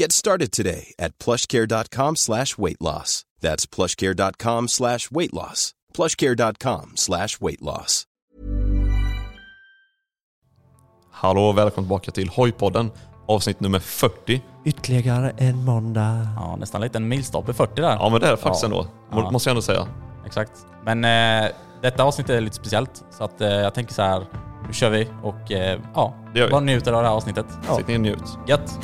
Get started today at plushcare.com slash weight loss. That's plushcare.com slash weight loss. plushcare.com slash weight loss. Hallå och välkommen tillbaka till Hojpodden, avsnitt nummer 40. Ytterligare en måndag. Ja, nästan lite en milstolpe 40 där. Ja men det är det faktiskt Ja. ändå, Ja. måste jag ändå säga. Exakt. Men eh, detta avsnitt är lite speciellt. Så att eh, jag tänker så här, nu kör vi och eh, ja, bara njuter av det här avsnittet. Sitt ner och njut. Gött!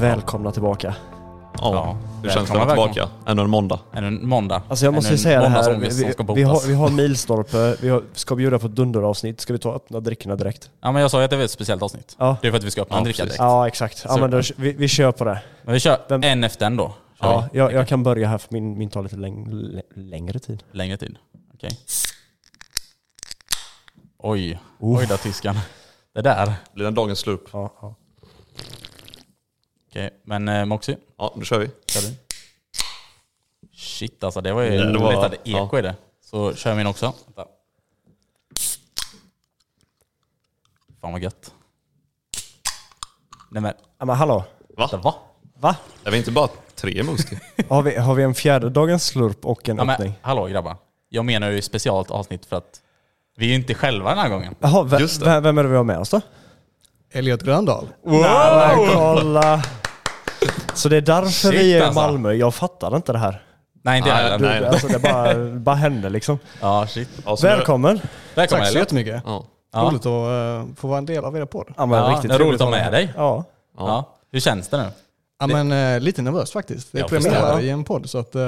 Välkomna tillbaka. Ja, Ja, hur känns det att vara tillbaka? Ännu en måndag. Ännu en måndag. Alltså jag måste ju säga det här. Vi, vi, har, vi har milstolpe, vi har, ska bjuda på ett dunderavsnitt. Ska vi ta öppna drickorna direkt? Ja men jag sa ju att det var ett speciellt avsnitt. Ja. Det är för att vi ska öppna Ja, en dricka direkt. Ja exakt. Ja, men då, vi, vi kör på det. Men vi kör Vem- en efter en då. Kör Ja, jag, jag kan börja här för min, min tar lite läng, lä- längre tid. Längre tid. Okej. Oj. Oh. Oj då tyskan. Det där. Blir det en dagens slurp? Ja, ja. Okej, men eh, Moxie, Ja, då kör vi. kör du. Shit alltså, det var ju det var- var, eko ja. i det. Så kör jag min också. Vänta. Fan vad gött. Nej men, ja men hallå. Va? det va? Va? Är vi inte bara tre Moostie? Har vi, har vi en fjärde dagens slurp och en Ja, men, öppning? hallå grabbar. Jag menar ju specialt avsnitt för att vi är ju inte själva den här gången. Jaha, ve- Just det. ve- vem är det vi har med oss då? Elliot Gröndahl. Nej men kolla! Så det är därför Shit, vi är i alltså. Malmö. Jag fattar inte det här. Nej inte jag Nej, heller. Du, nej. Alltså det bara, bara händer liksom. Ja shit. Ja, så nu- Välkommen! Välkommen Tack så Elliot. jättemycket. Ja. Ja. Roligt att eh, få vara en del av er podd. Ja, men Ja, riktigt det är roligt att ha med dig. Ja. Ja. Hur känns det nu? Ja, men eh, lite nervös faktiskt. Det är Jag premiär i en podd så att eh,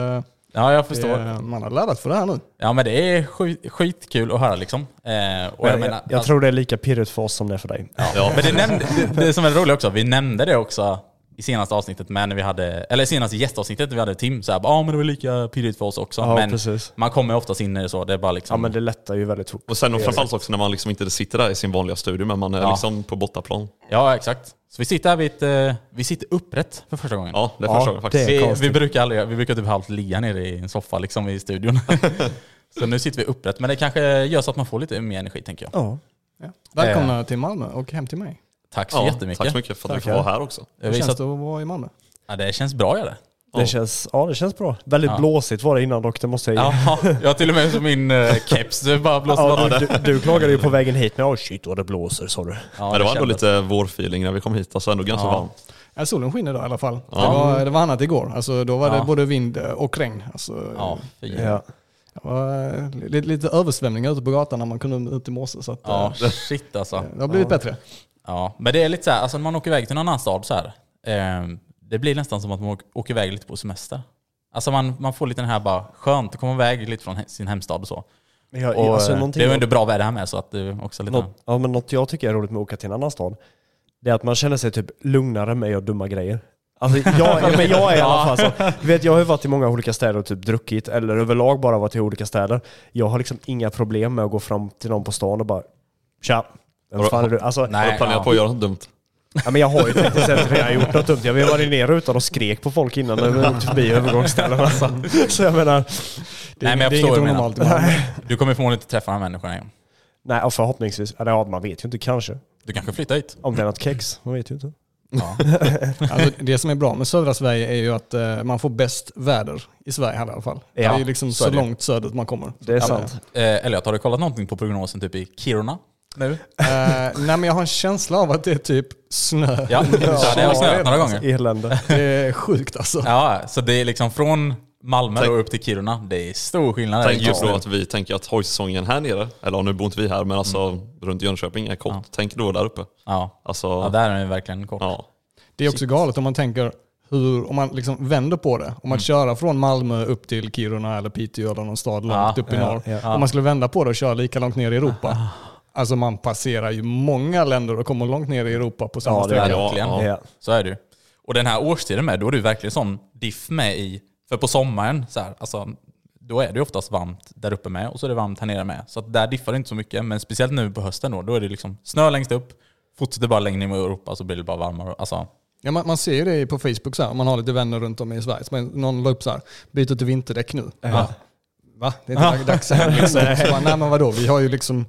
Ja jag det, förstår. är- man har laddat för det här nu. Ja men det är skit, skitkul att höra liksom. Eh, och jag, Jag, menar, jag, tror det är lika pirrigt för oss som det är för dig. Ja. Men det, nämnde, det, det som är roligt också, vi nämnde det också i senaste avsnittet med när vi hade, eller senaste gästavsnittet när vi hade Tim, så här, ja men det var lika pirrigt för oss också. Ja, men precis. man kommer oftast in i det så, det är bara Ja liksom... men det lättar ju väldigt fort. Och sen och framförallt också när man liksom inte sitter där i sin vanliga studio, men man är Ja. liksom på bortaplan. Ja exakt. Så vi sitter här vid ett, eh, vi sitter upprätt för första gången. Ja, det är Ja, första gången faktiskt. vi, vi brukar aldrig, vi brukar typ halvt ligga nere i en soffa liksom i studion. så nu sitter vi upprätt, men det kanske gör så att man får lite mer energi tänker jag. Ja. Ja. Välkomna till Malmö och hem till mig. Tack så Ja, jättemycket. tack så mycket för att vi får Tackar. vara här också. Hur känns det att vara i Malmö? ja, det känns bra gör det. Det, känns, ja, det känns bra. Väldigt Ja. blåsigt var det innan dock, det måste jag ge. Ja, jag har till och med som min uh, keps, det bara blåser Ja, du, du, du klagade ju på vägen hit, men oh shit vad det blåser sa du. Ja, men det var ändå lite vårfeeling när vi kom hit, alltså ändå ganska Ja. varmt. Ja, solen skiner idag i alla fall. Ja. Det, var, det var annat igår. Alltså, då var det både vind och regn. Alltså, Ja. Ja. Det var eh, lite, lite översvämningar ute på gatan när man kunde ut i morse. Så att, Ja, eh, shit alltså. det har blivit bättre. Ja, men det är lite så här, alltså när man åker iväg till någon annan stad så här, eh, det blir nästan som att man åker- iväg lite på semester. Alltså man, man får lite den här bara, skönt att komma iväg lite från he- sin hemstad och så. Jag, Och alltså, eh, det är ju ändå bra väder här med så att det också lite... Något, ja, men något jag tycker är roligt med att åka till en annan stad, det är att man känner sig typ lugnare med att göra dumma grejer. Alltså jag, ja, men jag är i alla fall så. Du vet, jag har ju varit i många olika städer och typ druckit, eller överlag bara varit i olika städer. Jag har liksom inga problem med att gå fram till någon på stan och bara Tja! Vem fan är du? Alltså, Har Nej, du planerat ja. på att göra något dumt? ja, men jag har ju tekniskt sett redan gjort något dumt. Jag har varit ner utan och skrek på folk innan när vi åkte förbi övergångsställena. Så jag menar, Det, Nej, men jag det är inget onormalt. Du kommer förmodligen inte träffa de här människorna igen. nej och förhoppningsvis, eller ja man vet ju inte kanske. Du kanske flyttar hit? Om det är något kex, man vet ju inte. Ja. Alltså, det som är bra med södra Sverige är ju att eh, man får bäst väder i Sverige här i alla fall. Ja, det är ju liksom så så, långt söderut man kommer. Det är Ja, sant. Eh, Elliot, har du kollat någonting på prognosen typ i Kiruna nu? Eh, nej men jag har en känsla av att det är typ snö. Ja, det har snöat några gånger. Elände. Det är sjukt alltså. Ja, så det är liksom från Malmö Tänk- då upp till Kiruna. Det är stor skillnad. Tänk just då nu. att vi tänker att hojsäsongen här nere, eller nu bor inte vi här, men alltså runt Jönköping är kort. Ja. Tänk då där uppe. Ja. Alltså, ja, där är det verkligen kort. ja. Det är också galet om man tänker hur, om man liksom vänder på det. Om man köra från Malmö upp till Kiruna eller Piteå eller någon stad långt Ja, upp i norr. ja. Om man skulle vända på det och köra lika långt ner i Europa. Alltså man passerar ju många länder och kommer långt ner i Europa på samma Ja, det är sträcka. det. Verkligen. Ja, Ja. Så är det ju. Och den här årstiden med, då är det ju verkligen sån diff med i... För på sommaren, så här, alltså, då är det oftast varmt där uppe med och så är det varmt här nere med. Så att där diffar det inte så mycket. Men speciellt nu på hösten då, då är det liksom snö längst upp, fortsätter bara längre ner mot Europa så blir det bara varmare. Alltså, Ja, man, man ser ju det på Facebook så här, om man har lite vänner runt om i Sverige. Så man, någon la upp så här, byter till vinterdäck nu. ja. Va? Det är inte dags liksom. Så bara, Nej men vadå, vi har ju liksom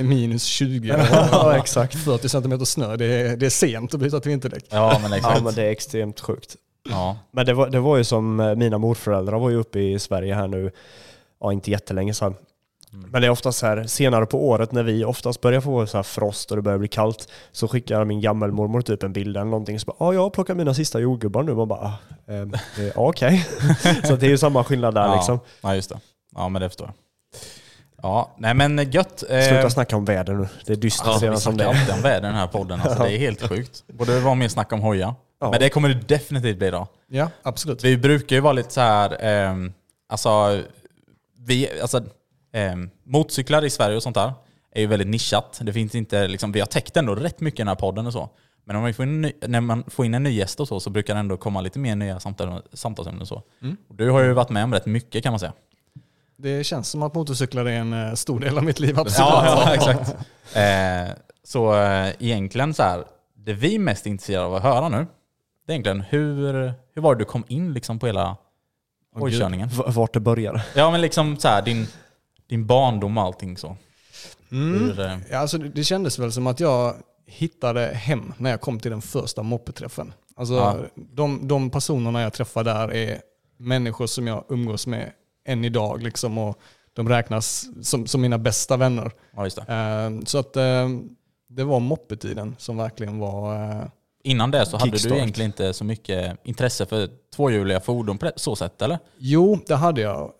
minus 20 och Ja, exakt. 40 cm snö. Det är, det är sent att byta till vinterdäck. ja, men exakt. Ja men det är extremt sjukt. Ja. Men det var, det var ju som eh, mina morföräldrar var ju uppe i Sverige här nu, ja inte jättelänge sedan. Men det är oftast så här senare på året när vi oftast börjar få så här frost och det börjar bli kallt så skickar min gammelmormor typ en bild eller någonting så bara ja jag har plockat mina sista jordgubbar nu. Man bara ah, ehm, eh, okej. så det är ju samma skillnad där ja. liksom. Ja, just det. Ja, men det förstår jag. Ja, nej men gött. Eh, Sluta snacka om väder nu. Det är dystert Ja, som det snackar är. alltid om väder i den här podden. Alltså, det är helt sjukt. Borde det vara mer snack om hoja. Ja. Men det kommer det definitivt bli idag. Ja, absolut. Vi brukar ju vara lite så här, ehm, alltså, vi, alltså ehm, motorcyklar i Sverige och sånt där är ju väldigt nischat. Det finns inte, liksom, vi har täckt ändå rätt mycket i den här podden och så. Men om vi får in, ny- när man får in en ny gäst och så, så brukar det ändå komma lite mer nya samtal, samtalsämnen och så. Och du har ju varit med om rätt mycket kan man säga. Det känns som att motorcyklar är en eh, stor del av mitt liv, absolut. Ja, ja exakt. Eh, så eh, egentligen så här, det vi är mest intresserade av att höra nu, det är egentligen hur, hur var det du kom in liksom på hela hojkörningen? V- Vart det börjar. Ja men liksom så här, din, din barndom och allting så. Mm. Hur, eh, Ja, alltså, det det kändes väl som att jag hittade hem när jag kom till den första moppeträffen. Alltså, Ja. de, de personerna jag träffar där är människor som jag umgås med än idag. Liksom, och de räknas som, som mina bästa vänner. ja. Eh, så att eh, det var moppetiden som verkligen var... eh, Innan det så hade du egentligen inte så mycket intresse för tvåhjuliga fordon på så sätt eller? Jo, det hade jag.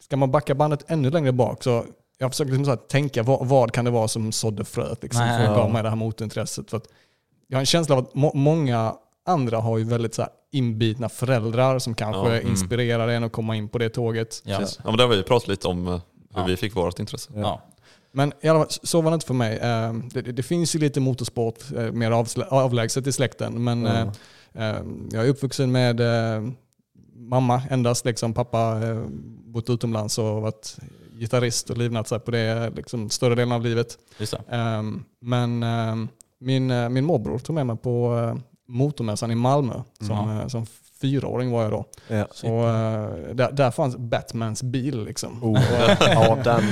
Ska man backa bandet ännu längre bak så jag försöker liksom så tänka vad, vad kan det vara som sådde fröet liksom, Nej, för att ja. gav mig det här motorintresset. För jag har en känsla av att må, många andra har ju väldigt så här inbitna föräldrar som kanske Ja, mm. inspirerar en att komma in på det tåget. Ja. Ja men det har vi pratat lite om, eh, hur Ja. vi fick vårt intresse. ja. Men i alla fall, så var det inte för mig. Eh, Det, det, det finns ju lite motorsport eh, mer avlägset i släkten, men eh, jag är uppvuxen med mamma endast. Liksom, pappa bott utomlands och varit gitarrist och livnat sig på det liksom, större delen av livet. Just det. Men min, min morbror tog med mig på motormässan i Malmö. Som, eh, som fyraåring var jag då. Ja. Och, eh, där, där fanns Batmans bil. Liksom. Oh, ja, den,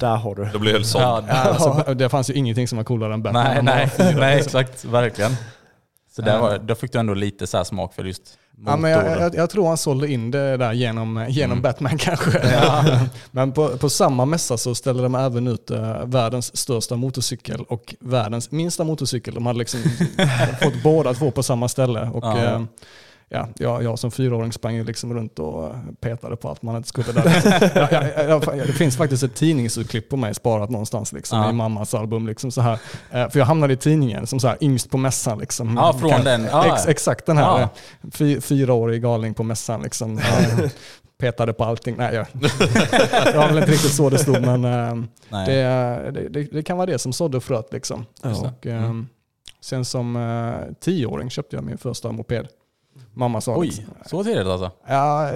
där har du. Då blir jag helt såld. Ja, alltså, det fanns ju ingenting som var coolare än Batman. nej, nej, fyra, nej, liksom. exakt. Verkligen. Så där var, då fick du ändå lite så här smak för just. Ja, men jag, jag, jag tror han sålde in det där genom, genom Mm. Batman kanske. men på, på samma mässa så ställde de även ut eh, världens största motorcykel och världens minsta motorcykel. De hade liksom fått båda två på samma ställe. Och, Ja. eh, ja, jag, jag som fyraåring sprang ju liksom runt och eh, petade på allt man inte skulle där. jag, jag, jag, det finns faktiskt ett tidningsutklipp på mig sparat någonstans liksom, Ja. i mammas album. Liksom, så här. Eh, För jag hamnade i tidningen som så här, yngst på mässan. Liksom. Ja, från den. Ja, Ex, exakt den här. Eh, Fy, fyraårig galning på mässan. Liksom. Petade på allting. Nej, jag, det var väl inte riktigt så det stod, men det, det, det, kan vara det som sådde fröet. Liksom. Och, eh, Sen som tioåring köpte jag min första moped. Mamma sa Oj, liksom, så tidigt alltså? ja,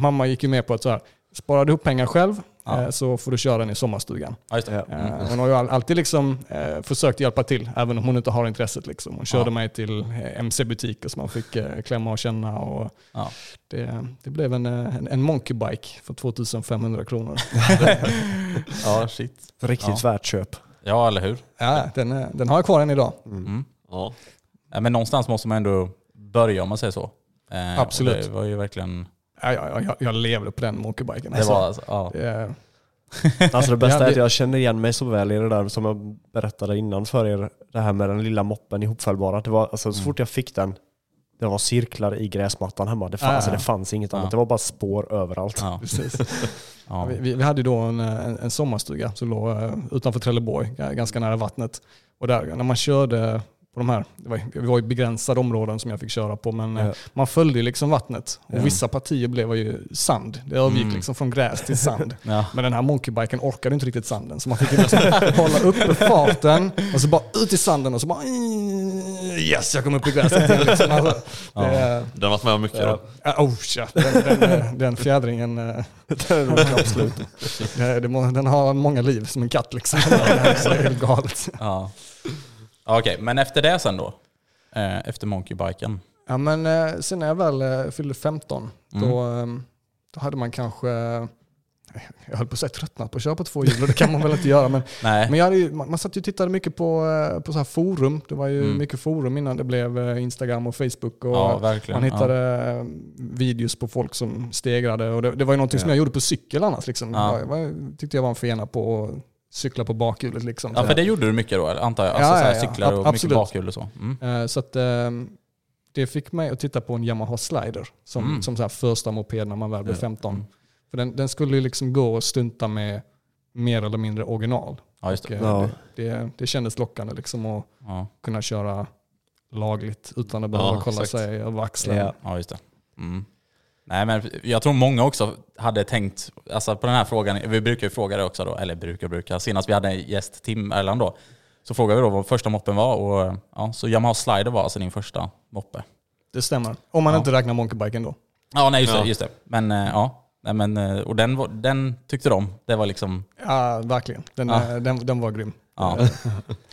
mamma gick ju med på att så här, sparar du ihop pengar själv Ja. eh, så får du köra den i sommarstugan. Ja, just det. Eh, Hon har ju all- alltid liksom, eh, försökt hjälpa till, även om hon inte har intresset. Liksom. Hon körde Ja. mig till MC-butiker som man fick klämma och känna. Och Ja. det, det blev en, en, en monkeybike för 2500 kronor. Ja, shit. Riktigt värt köp. Ja, eller hur? Ja, den, den har jag kvar än idag. Mm. Ja. Ja, men någonstans måste man ändå börja om man säger så. Eh, Absolut. Det var ju verkligen... Ja, ja, jag, jag levde på den monkeybiken. Det var alltså, ja. Det, Alltså det bästa Ja, är att det- jag känner igen mig så väl i det där som jag berättade innan för er. Det här med den lilla moppen ihopfällbara. Det var, alltså, så fort jag fick den, det var cirklar i gräsmattan hemma. Det, fann, Ja, ja. alltså, det fanns inget Ja. annat. Det var bara spår överallt. Ja. precis. Ja. Vi, vi, hade då en, en, en sommarstuga som låg eh, utanför Trelleborg, ganska nära vattnet. Och där, när man körde på de här, det var, det var ju begränsade områden som jag fick köra på, men eh, Ja. man följde ju liksom vattnet. Och Ja. vissa partier blev ju sand. Det övergick Mm. liksom från gräs till sand. Ja. Men den här monkeybiken orkade inte riktigt sanden, så man fick ju liksom hålla uppe farten och så bara ut i sanden och så bara yes, jag kom upp i gräset igen. Liksom. Alltså, det, Den har varit med om mycket då. Ja, oh, shit. Den, den, eh, den fjädringen, eh, den, absolut. Den har många liv som en katt liksom. Det är helt galet. Ja. Ja, Okej, men efter det sen då? Eh, efter monkeybiken? Ja, men eh, sen när jag väl eh, fyllde 15, Mm. då, eh, då hade man kanske, jag höll på att säga tröttnat på att köra på två hjul, det kan man väl inte göra. Men, men jag ju, man, man satt ju och tittade mycket på, på så här forum. Det var ju Mm. mycket forum innan det blev Instagram och Facebook. Och, ja. Man hittade eh, videos på folk som stegrade och det, det var ju någonting som Ja. jag gjorde på cykel annars. Liksom. Ja. Jag, var, tyckte jag var en fena på att cykla på bakhjulet. Liksom. Ja, för det gjorde du mycket då, antar jag? Alltså Ja, så här ja, ja. cyklar och Ab- mycket absolut. bakhjul och så? Mm. Eh, Så att, eh, det fick mig att titta på en Yamaha Slider som, Mm. som så här första moped när man väl blev Ja. 15. Mm. För den, den skulle ju liksom gå och stunta med mer eller mindre original. Ja, just det. eh, Ja. det, det. Det kändes lockande liksom att Ja, kunna köra lagligt utan att behöva Ja, kolla exakt. sig över axeln. Ja. ja just det. Mm. Nej, men jag tror många också hade tänkt, alltså på den här frågan, vi brukar ju fråga det också då, eller brukar brukar, senast vi hade en gäst, Tim Erland då, så frågade vi då vad första moppen var och ja, så Yamaha Slider var alltså din första moppe. Det stämmer. Om man Ja. inte räknar monkeybiken då. Ja, nej just Ja. det. Just det. Men eh, ja, nej, men, eh, och den, den tyckte de. Det var liksom, Ja, verkligen. Den, Ja. eh, den, den var grym. Ja.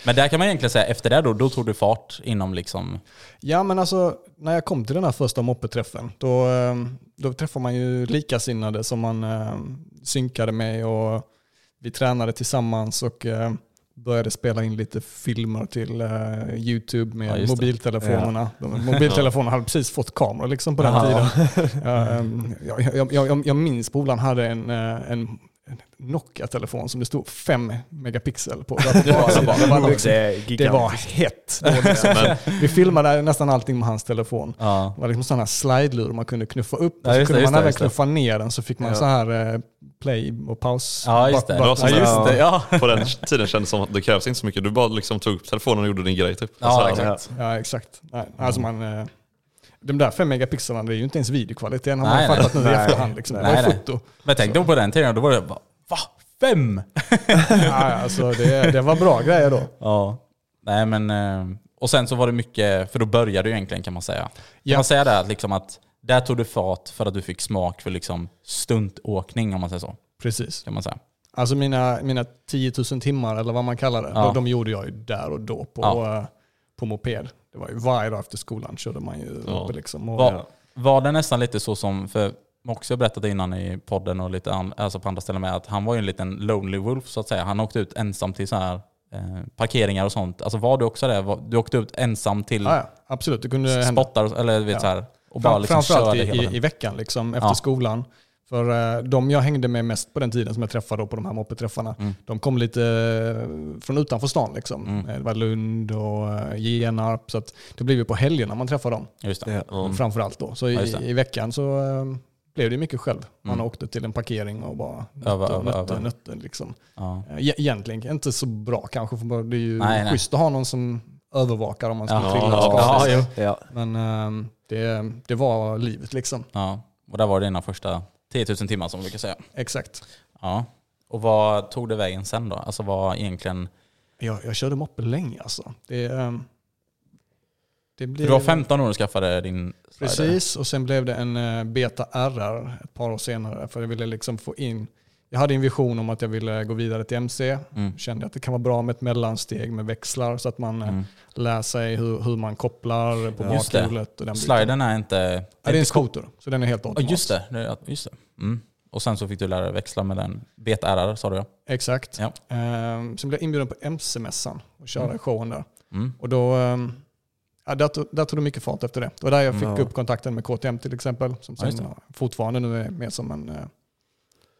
Men där kan man egentligen säga, efter det då, då tog du fart inom liksom, Ja men alltså när jag kom till den här första moppeträffen då, eh, då träffade man ju likasinnade som man eh, synkade med och vi tränade tillsammans och eh, började spela in lite filmer till eh, YouTube med Ja, mobiltelefonerna. De, mobiltelefonerna hade precis fått kameror liksom på den Ja. tiden. Ja, ehm, jag, jag, jag, jag, minns skolan hade en, eh, en en Nokia-telefon som det stod 5 megapixel på. Det var liksom- Det det var gigantiskt. hett. då, liksom. Vi filmade nästan allting med hans telefon. ja. Det var liksom sådana här slide-lur man kunde knuffa upp. Ja, och så det, kunde just man det, även det. knuffa ner den så fick man Ja. så här eh, play och paus. Ja, just det. Bak- Det bak- Ja, just det. Ja, På den tiden kändes det som att det krävs inte så mycket. Du bara liksom tog upp telefonen och gjorde din grej typ. Ja, exakt. Ja, exakt. Alltså man, eh, de där 5 megapixlarna, det är ju inte ens videokvaliteten har Nej, man nej. fattat nu i Nej. efterhand. Liksom. Det var Nej, ju nej. foto. Men tänk då på den tiden, då var det va? va? Fem? Ja, alltså det, det var bra grejer då. Ja. Nej men, eh, och sen så var det mycket, för då började du egentligen kan man säga. Kan Ja. man säga det att liksom att där tog du fart för att du fick smak för liksom stuntåkning om man säger så. Precis. Kan man säga. Alltså mina, mina 10 000 timmar eller vad man kallar det, Ja. de, de gjorde jag ju där och då på, Ja. På moped. Det var ju varje dag efter skolan körde man ju Ja. uppe liksom. Och, Var, var det nästan lite så som, för Moxie har berättat innan i podden och lite an, alltså på andra ställen med, att han var ju en liten lonely wolf så att säga. Han åkte ut ensam till så här eh, parkeringar och sånt. Alltså var du också det? Du åkte ut ensam till ja, ja, absolut, det kunde hända. spottar eller vet Ja. så här, och bara liksom framförallt i, i, i veckan liksom, efter Ja. skolan. För eh, de jag hängde med mest på den tiden som jag träffade på de här moppeträffarna, Mm. de kom lite eh, från utanför stan. Liksom. Mm. Eh, Det var Lund och Genarp. Så att det blev ju på helgerna man träffade dem. Just det. Ja. Framförallt då. Så Ja, just i, det. i veckan så blev det mycket själv. Man Mm. åkte till en parkering och bara nötte, över, nötte, över. nötte liksom. Ja. E- Egentligen inte så bra kanske, för det är ju Nej, nej. schysst att ha någon som övervakar om man skulle Ja, trilla ja, ja. Ja. Men det, det var livet liksom. ja. Och där var det dina första 10 000 timmar som vi brukar säga. Exakt. Ja. Och vad tog det vägen sen då? Alltså vad egentligen... Jag, jag körde moppe länge alltså. Det, ehm, det blir, du var 15 år när du skaffade din slider. Precis, och sen blev det en eh, Beta RR ett par år senare. För jag ville liksom få in, jag hade en vision om att jag ville gå vidare till MC. Mm. Kände att det kan vara bra med ett mellansteg med växlar så att man eh, Mm. lär sig hur, hur man kopplar på bakhjulet. Biten. Sliden är inte... Ja, det är en skoter, så den är helt Ja, automat. just det. är- just det. Mm. Och sen så fick du lära dig växla med den Beta RR sa du ja. Exakt. Ja. Ehm, sen blev jag inbjuden på MC-mässan och köra Mm. showen där. Mm. Och då, ehm, ja, där, tog, där tog det mycket fart efter det. Det var där jag fick Ja. upp kontakten med KTM till exempel, som Ja, sen ja, fortfarande nu är med som en eh,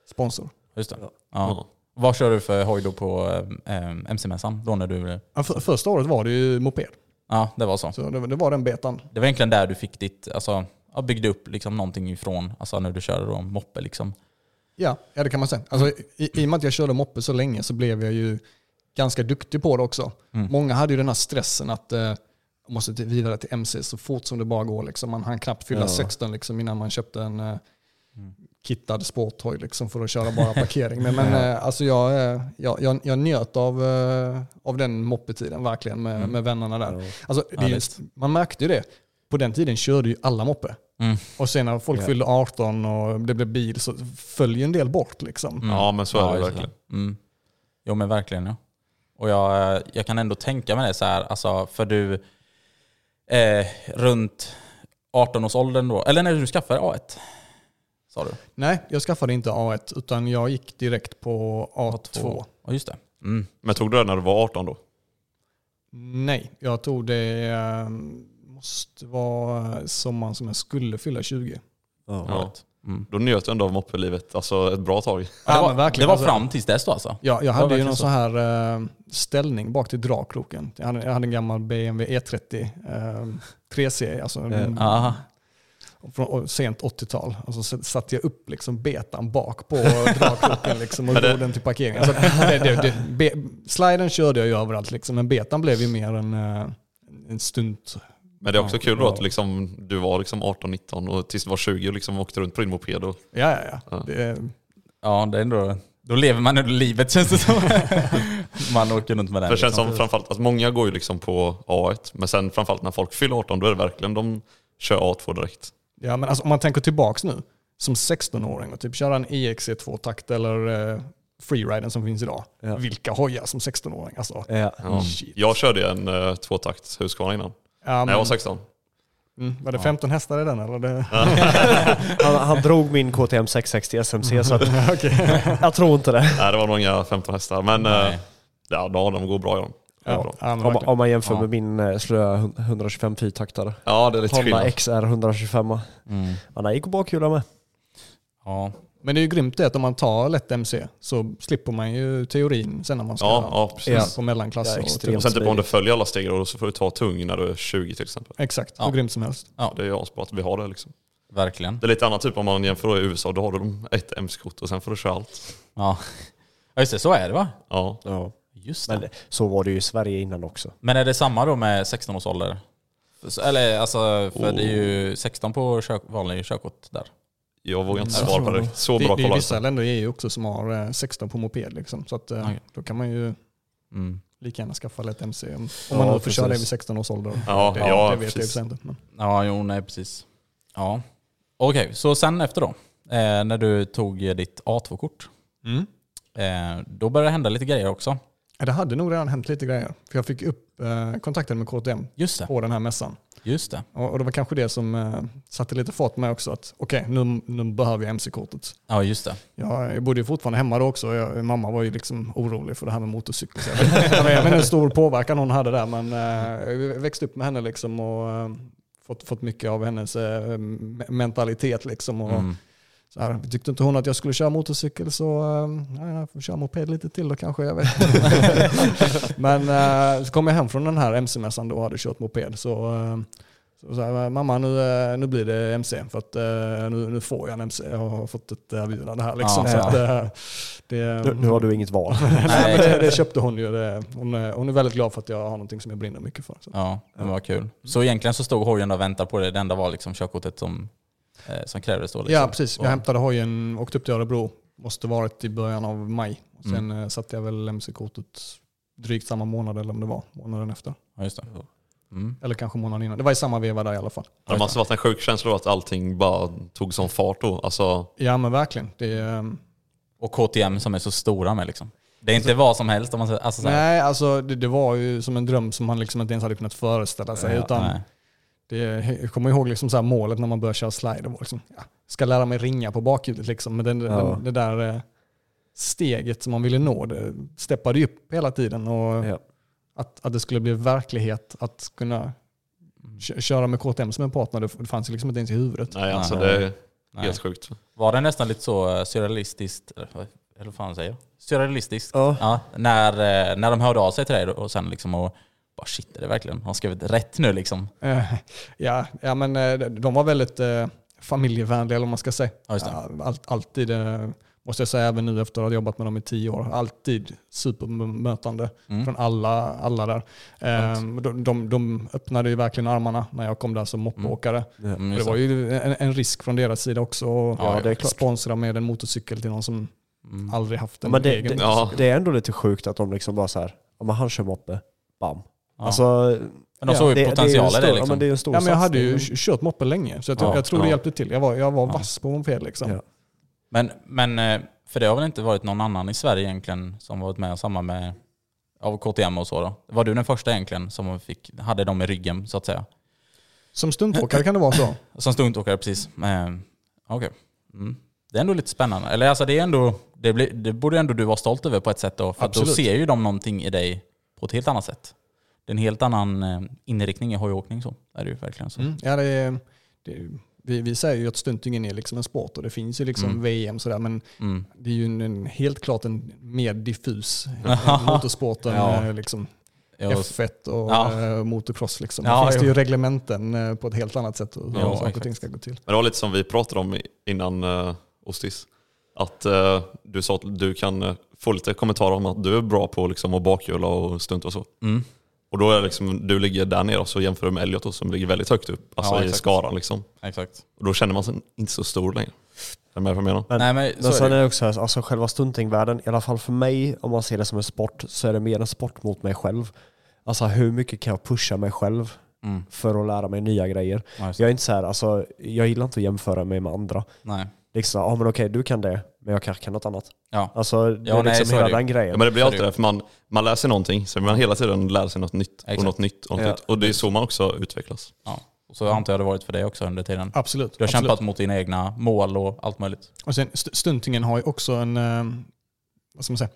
sponsor. Just det. Ja. Ja. Vad kör du för hoj då på eh, MC-mässan? Då när du... Ja, för, första året var det ju moped, Ja, det var så. så det, det var den betan. Det var egentligen där du fick ditt, alltså, byggde upp liksom någonting ifrån, alltså när du körde då moppe liksom. Ja, ja, det kan man säga. Alltså, i, I och med att jag körde moppe så länge så blev jag ju ganska duktig på det också. Mm. Många hade ju den här stressen att eh, jag måste vidare till MC så fort som det bara går. Liksom. Man hann knappt fylla Ja. 16 liksom, innan man köpte en eh. Kittad sporthoj liksom, för att köra bara parkering. Men, men eh, alltså, jag, eh, jag, jag, jag njöt av, eh, av den moppetiden verkligen med, Mm. med vännerna där. Ja. Alltså, ju, man märkte ju det. På den tiden körde ju alla moppe. Mm. Och sen när folk Ja. fyllde 18 och det blev bil så föll ju en del bort. Liksom. Mm. Ja, men så är det just verkligen. Mm. Jo men verkligen ja. Och jag, jag kan ändå tänka mig det så här, alltså för du, eh, runt 18-årsåldern då, eller när du skaffade A1? Sa du? Nej, jag skaffade inte A1 utan jag gick direkt på A2. Ja just det. Mm. Men tog du det när du var 18 då? Nej, jag tog det, eh, måste vara sommaren som jag skulle fylla 20. Ja. Ja. Mm. Då njöt du ändå av moppelivet, alltså ett bra tag. Ja, det, var, verkligen, det var alltså- fram tills dess då alltså? Ja, jag hade ju någon så. så här eh, ställning bak till dragkroken. Jag hade, jag hade en gammal BMW E30 eh, 3C, alltså en- Aha. Från sent 80-tal. Och så satte jag upp liksom betan bak på dragkroken liksom och drog den till parkeringen. Så det, det, det, be, sliden körde jag ju överallt, liksom, men betan blev ju mer en, eh, en stunt. Men det är också Ja, kul då att liksom, du var liksom 18-19 och tills du var 20 och liksom åkte runt på din moped. Och, Ja, ja, ja. Ja. Det, Ja, det är ändå, då lever man ändå livet känns det som. man åker runt med den. för det känns liksom. som framförallt att många går ju liksom på A1, men sen framförallt när folk fyller 18 då är det verkligen de kör A2 direkt. Ja, men alltså, om man tänker tillbaks nu, som 16-åring och typ köra en EXC2-takt eller eh, freeriden som finns idag. Ja. Vilka hojar som 16-åring. Alltså, Ja. Shit. Jag körde en uh, tvåtakt Husqvarna innan, ja, när jag var 16. mm, var det 15 hästar i den eller? Det, Han, han drog min KTM 660 SMC så att, jag tror inte det. Nej, det var nog inga 15 hästar, men uh, ja, de går bra. Ja, ja, ja. Bra. Om, om man jämför Ja. med min eh, slöa 125 fyrtaktare. ja det är lite Honda skillnad. XR 125. Mm. Ja, den gick på bakhjulen med. Ja. Men det är ju grymt det att om man tar lätt MC så slipper man ju teorin sen när man ska Ja, ja precis. Ja. på mellanklass. Ja, och Och sen typ om du följer alla steg då så får du ta tung när du är 20 till exempel. Exakt, Ja. hur grymt som helst. ja, Det är asbra att vi har det liksom. verkligen. Det är lite annat typ om man jämför i USA, då har du ett MC-kort och sen får du köra allt. Ja. ja, just det. Så är det va? Ja. Ja. Just det. Men Men, så var det ju i Sverige innan också. är det samma då med 16 års ålder? Eller alltså, för det är ju 16 på kör, vanlig körkort där. Jag vågar inte Mm. svara på det. Så Det, bra det är ju koll vissa alltså. länder i EU också som har eh, 16 på moped. Liksom. Så att, eh, Okej. då kan man ju Mm. lika gärna skaffa lätt MC. Om, Ja, man nu får köra det vid 16 års ålder. Ja, det, ja, det vet jag precis. ju inte. Men. Ja, jo, nej precis. Ja. Okej, så sen efter då? Eh, när du tog ditt A2-kort. Eh, då började det hända lite grejer också. Det hade nog redan hänt lite grejer. För jag fick upp eh, kontakten med KTM på den här mässan. Just det. Och, och det var kanske det som eh, satte lite fart med också. att Okej, nu, nu behöver jag MC-kortet. Ja, just det. Jag, jag bodde ju fortfarande hemma då också. Jag, mamma var ju liksom orolig för det här med motorcykel. Så jag, vet, jag vet inte hur stor påverkan hon hade där, men eh, jag växte upp med henne liksom och eh, fått, fått mycket av hennes eh, me- mentalitet. Liksom och, Mm. Så här, tyckte inte hon att jag skulle köra motorcykel så nej, jag får köra moped lite till då kanske. Jag vet. men eh, så kom jag hem från den här MC-mässan då och hade kört moped. Så, eh, så, så här, mamma nu, eh, nu blir det MC för att eh, nu, nu får jag en MC. Jag har fått ett erbjudande här. Liksom, Ja, så ja. att, det, Nu, nu har du inget val. Nej, det, det köpte hon ju. Det, hon, hon är väldigt glad för att jag har någonting som jag brinner mycket för. Så. Ja, det var kul. Så egentligen så stod hojen och väntade på det. Det enda var liksom körkortet som, som krävdes då. Liksom. Ja, precis. Jag Och- hämtade hojen, åkte upp till Örebro. Måste varit i början av maj. Och sen mm. satte jag väl MC-kortet drygt samma månad eller om det var månaden efter. Ja, just det. Mm. Eller kanske månaden innan. Det var i samma veva där i alla fall. Det måste varit en sjuk känsla då att allting bara tog sån fart då. Alltså, Ja men verkligen. Det, är, ehm, Och KTM som är så stora med liksom. Det är inte vad som helst om man säger. Alltså, så här, nej, alltså det, det var ju som en dröm som man liksom inte ens hade kunnat föreställa sig. Ja, utan nej. Det, jag kommer ihåg liksom så här målet när man började köra slide. Det var liksom, ja, ska lära mig ringa på bakhjulet liksom. Men den, Ja. den, det där eh, steget som man ville nå, det steppade ju upp hela tiden. Och Ja. att, att det skulle bli verklighet att kunna kö- köra med KTM som en partner, det fanns ju liksom inte ens i huvudet. nej, alltså Nej. det är Nej. helt sjukt. Var det nästan lite så eh, surrealistiskt, eller vad- fan säger jag? Surrealistiskt? Ja. när, eh, när de hörde av sig till dig och sen liksom och bara shit, är det verkligen, har de skrivit rätt nu liksom? Eh, ja, ja, men eh, de var väldigt eh, familjevänliga eller man ska säga. Ja, just det. Ja, Allt, alltid, måste jag säga även nu efter att ha jobbat med dem i tio år, alltid superbemötande Mm. från alla, alla där. Eh, de, de, de öppnade ju verkligen armarna när jag kom där som moppeåkare. Mm, det just var ju en, en risk från deras sida också att Ja, det är klart. sponsra med en motorcykel till någon som Mm. aldrig haft en Men det, egen. det, Ja. det är ändå lite sjukt att de liksom bara så här, ja men han kör moppe, bam. Ja. Alltså, Men de såg ju det- potential det är ju i en stor, det Ja, liksom. men det är en stor Ja, men jag hade ju kört moppe länge, så jag, Ja, jag tror det ja. hjälpte till. Jag var, jag var Ja. vass på moped liksom. Ja. Men, men eh, för det har väl inte varit någon annan i Sverige egentligen som varit med och samma med av KTM och så då? Var du den första egentligen som fick, hade dem i ryggen så att säga? Som stuntåkare kan det vara så. Som stuntåkare precis. Eh, Okej. Mm. Det är ändå lite spännande. Eller alltså det är ändå, det, blir, det borde ändå du vara stolt över på ett sätt då. För att då ser ju de någonting i dig på ett helt annat sätt. Det är en helt annan eh, inriktning i hojåkning så. Är det ju verkligen så. Mm. Ja, det är, det, vi, vi säger ju att stuntingen är liksom en sport och det finns ju liksom Mm. VM sådär men Mm. det är ju en, en, helt klart en mer diffus än motorsporten. Ja. eh, Liksom. Ja, F1 och Ja. eh, motocross. Liksom. Ja, det finns det jo. ju reglementen eh, på ett helt annat sätt hur Ja, saker och ting ska gå till. Men det var lite som vi pratade om innan uh, Ostis. Att eh, du sa att du kan eh, få lite kommentarer om att du är bra på liksom, att bakhjula och stunt och så. Mm. Och då är liksom, du ligger där nere och så jämför du med Elliot då, som ligger väldigt högt upp, alltså Ja, i skaran liksom. Exakt. Och då känner man sig inte så stor längre. Är du med vad jag menar? Men, Nej, men men sen är det också alltså själva stuntingvärlden, i alla fall för mig, om man ser det som en sport, så är det mer en sport mot mig själv. Alltså hur mycket kan jag pusha mig själv Mm. för att lära mig nya grejer? Ja. Jag är inte så här, alltså, jag gillar inte att jämföra mig med andra. Nej. Liksom, ja men okej, du kan det, men jag kanske kan något annat. Ja. Alltså det Ja, är nej, liksom är hela det ju. den grejen. Ja, men det blir är alltid det för man, man lär sig någonting, så man hela tiden lär sig något nytt och Exakt. något nytt och något Ja. nytt. Och, och det är så man också utvecklas. Ja. Och så antar jag det varit för dig också under tiden. Absolut. Du har absolut. kämpat mot dina egna mål och allt möjligt. Och sen st- stuntingen har ju också en, eh, vad ska man säga,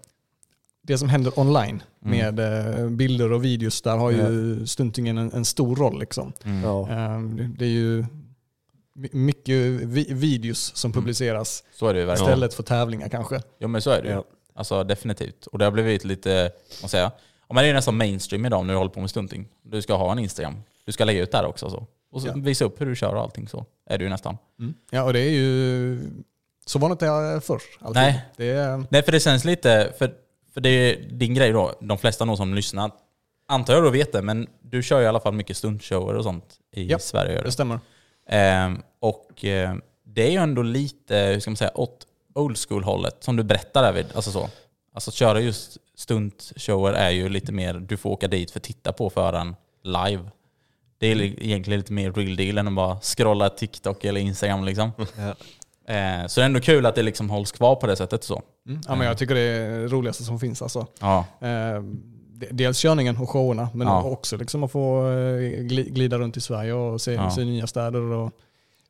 det som händer online Mm. med eh, bilder och videos, där har ju stuntingen en, en stor roll. Liksom. Mm. Ja. Eh, det- Det är ju mycket vi- videos som publiceras det ju verkligen. istället för tävlingar kanske. Jo men så är det ju. Ja. Alltså definitivt. Och det har blivit lite, vad man säga, ja, men det är nästan mainstream idag när du håller på med stunting. Du ska ha en Instagram. Du ska lägga ut där också. Så. Och så Ja. visa upp hur du kör och allting så. Är det ju nästan. Ja, och det är ju... Så var det inte förr. Alltid. Nej. Det är, Nej för det känns lite, för, för det är din grej då, de flesta nog som lyssnar, antar jag då vet det, men du kör ju i alla fall mycket stuntshower och sånt i Ja, Sverige. Gör det stämmer. Ehm, och eh, det är ju ändå lite, hur ska man säga, åt old school-hållet som du berättar David. Alltså så. Alltså att köra just stuntshower är ju lite mer, du får åka dit för att titta på föraren live. Det är li- egentligen lite mer real deal än att bara scrolla TikTok eller Instagram liksom. Eh, så det är ändå kul att det liksom hålls kvar på det sättet så. Mm. Ja, men jag tycker det är det roligaste som finns. Alltså. Ja, Eh, de- dels körningen och showerna, men Ja. också liksom att få eh, gli- glida runt i Sverige och se, Ja. se nya städer. Och,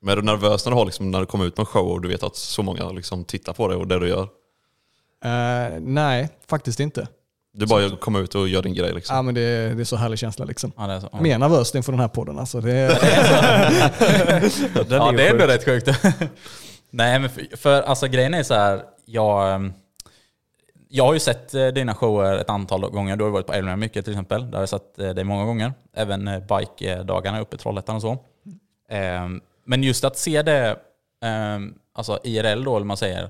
Men är du nervös när du, har liksom, när du kommer ut med en show och du vet att så många liksom tittar på dig och det du gör? eh, nej, faktiskt inte. Du bara kommer ut och gör din grej liksom. Ja, men det, det är så härlig känsla. Liksom. ja det är så. Ja. Mer nervöst inför den här podden. Alltså. Det, är- ja, ju det är ändå rätt sjukt. Nej, men för, för alltså grejen är så här, jag, ehm, jag har ju sett eh, dina shower ett antal gånger. Du har varit på Elmia mycket till exempel. Där har jag sett eh, dig många gånger. Även eh, bike-dagarna uppe i Trollhättan och så. Ehm, Men just att se det ehm, alltså IRL då, eller man säger,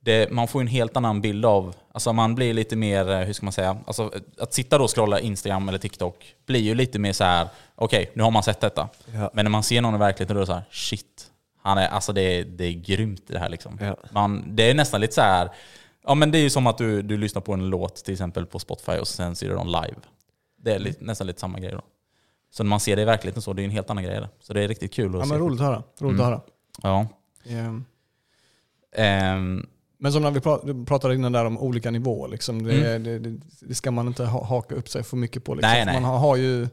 det, man får en helt annan bild av, alltså man blir lite mer, hur ska man säga, alltså att sitta då och scrolla Instagram eller TikTok blir ju lite mer så här: okej nu har man sett detta. Ja. Men när man ser någon i verkligheten då är det så här, shit, han är, alltså det, är, det är grymt det här liksom. Ja. Man, det är nästan lite så här, ja men det är ju som att du, du lyssnar på en låt till exempel på Spotify och sen ser du dem live. Det är lite, nästan lite samma grej då. Så när man ser det i verkligheten så, det är en helt annan grej. där. Så det är riktigt kul att Ja, se. men roligt att höra. Roligt Mm. att höra. Ja. Ehm, Ehm, Men som när vi pratade innan där om olika nivåer, liksom, det, det, det, det ska man inte ha, haka upp sig för mycket på. Liksom. Nej, nej. Man har, har ju,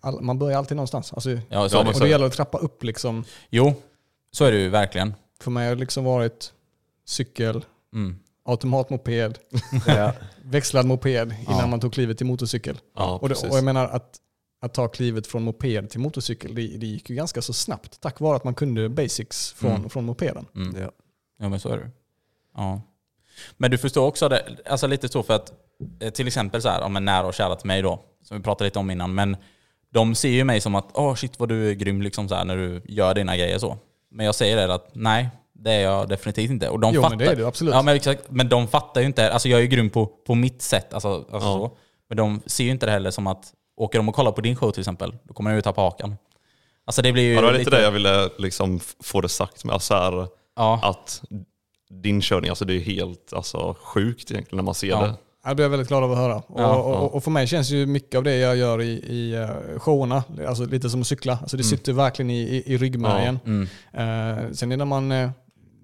all, man börjar alltid någonstans. Alltså, ja, så men det. och det gäller att trappa upp. Liksom. Jo, så är det ju verkligen. För mig har det liksom varit cykel, Mm. Automatmoped, Ja. växlad moped innan Ja. man tog klivet till motorcykel. Ja, och, det, och jag menar att, att ta klivet från moped till motorcykel, det, det gick ju ganska så snabbt. Tack vare att man kunde basics från, Mm. från mopeden. Mm. Ja. Ja men så är det Ja. Men du förstår också det, alltså lite så för att eh, till exempel så här, om en nära och kära till mig då, som vi pratade lite om innan, men de ser ju mig som att åh shit vad du är grym liksom så här, när du gör dina grejer så. Men jag säger det att nej, det är jag definitivt inte. Och de Jo, fattar, men det är du absolut. Ja, men, exakt, men de fattar ju inte, alltså jag är ju grym på, på mitt sätt, alltså, alltså Ja. så. Men de ser ju inte det heller som att, åker de och kollar på din show till exempel, då kommer de ju tappa hakan. Alltså det blir ju Ja, det var lite det jag ville liksom få det sagt med. Alltså här, Ja, att din körning, alltså det är helt alltså, sjukt egentligen när man ser Ja. det. Det jag väldigt glad över att höra. Och, Ja, och, och för mig känns ju mycket av det jag gör i, i eh, showerna, alltså lite som att cykla. Alltså det sitter verkligen i, i, i ryggmärgen. mm. Eh, sen är när man eh,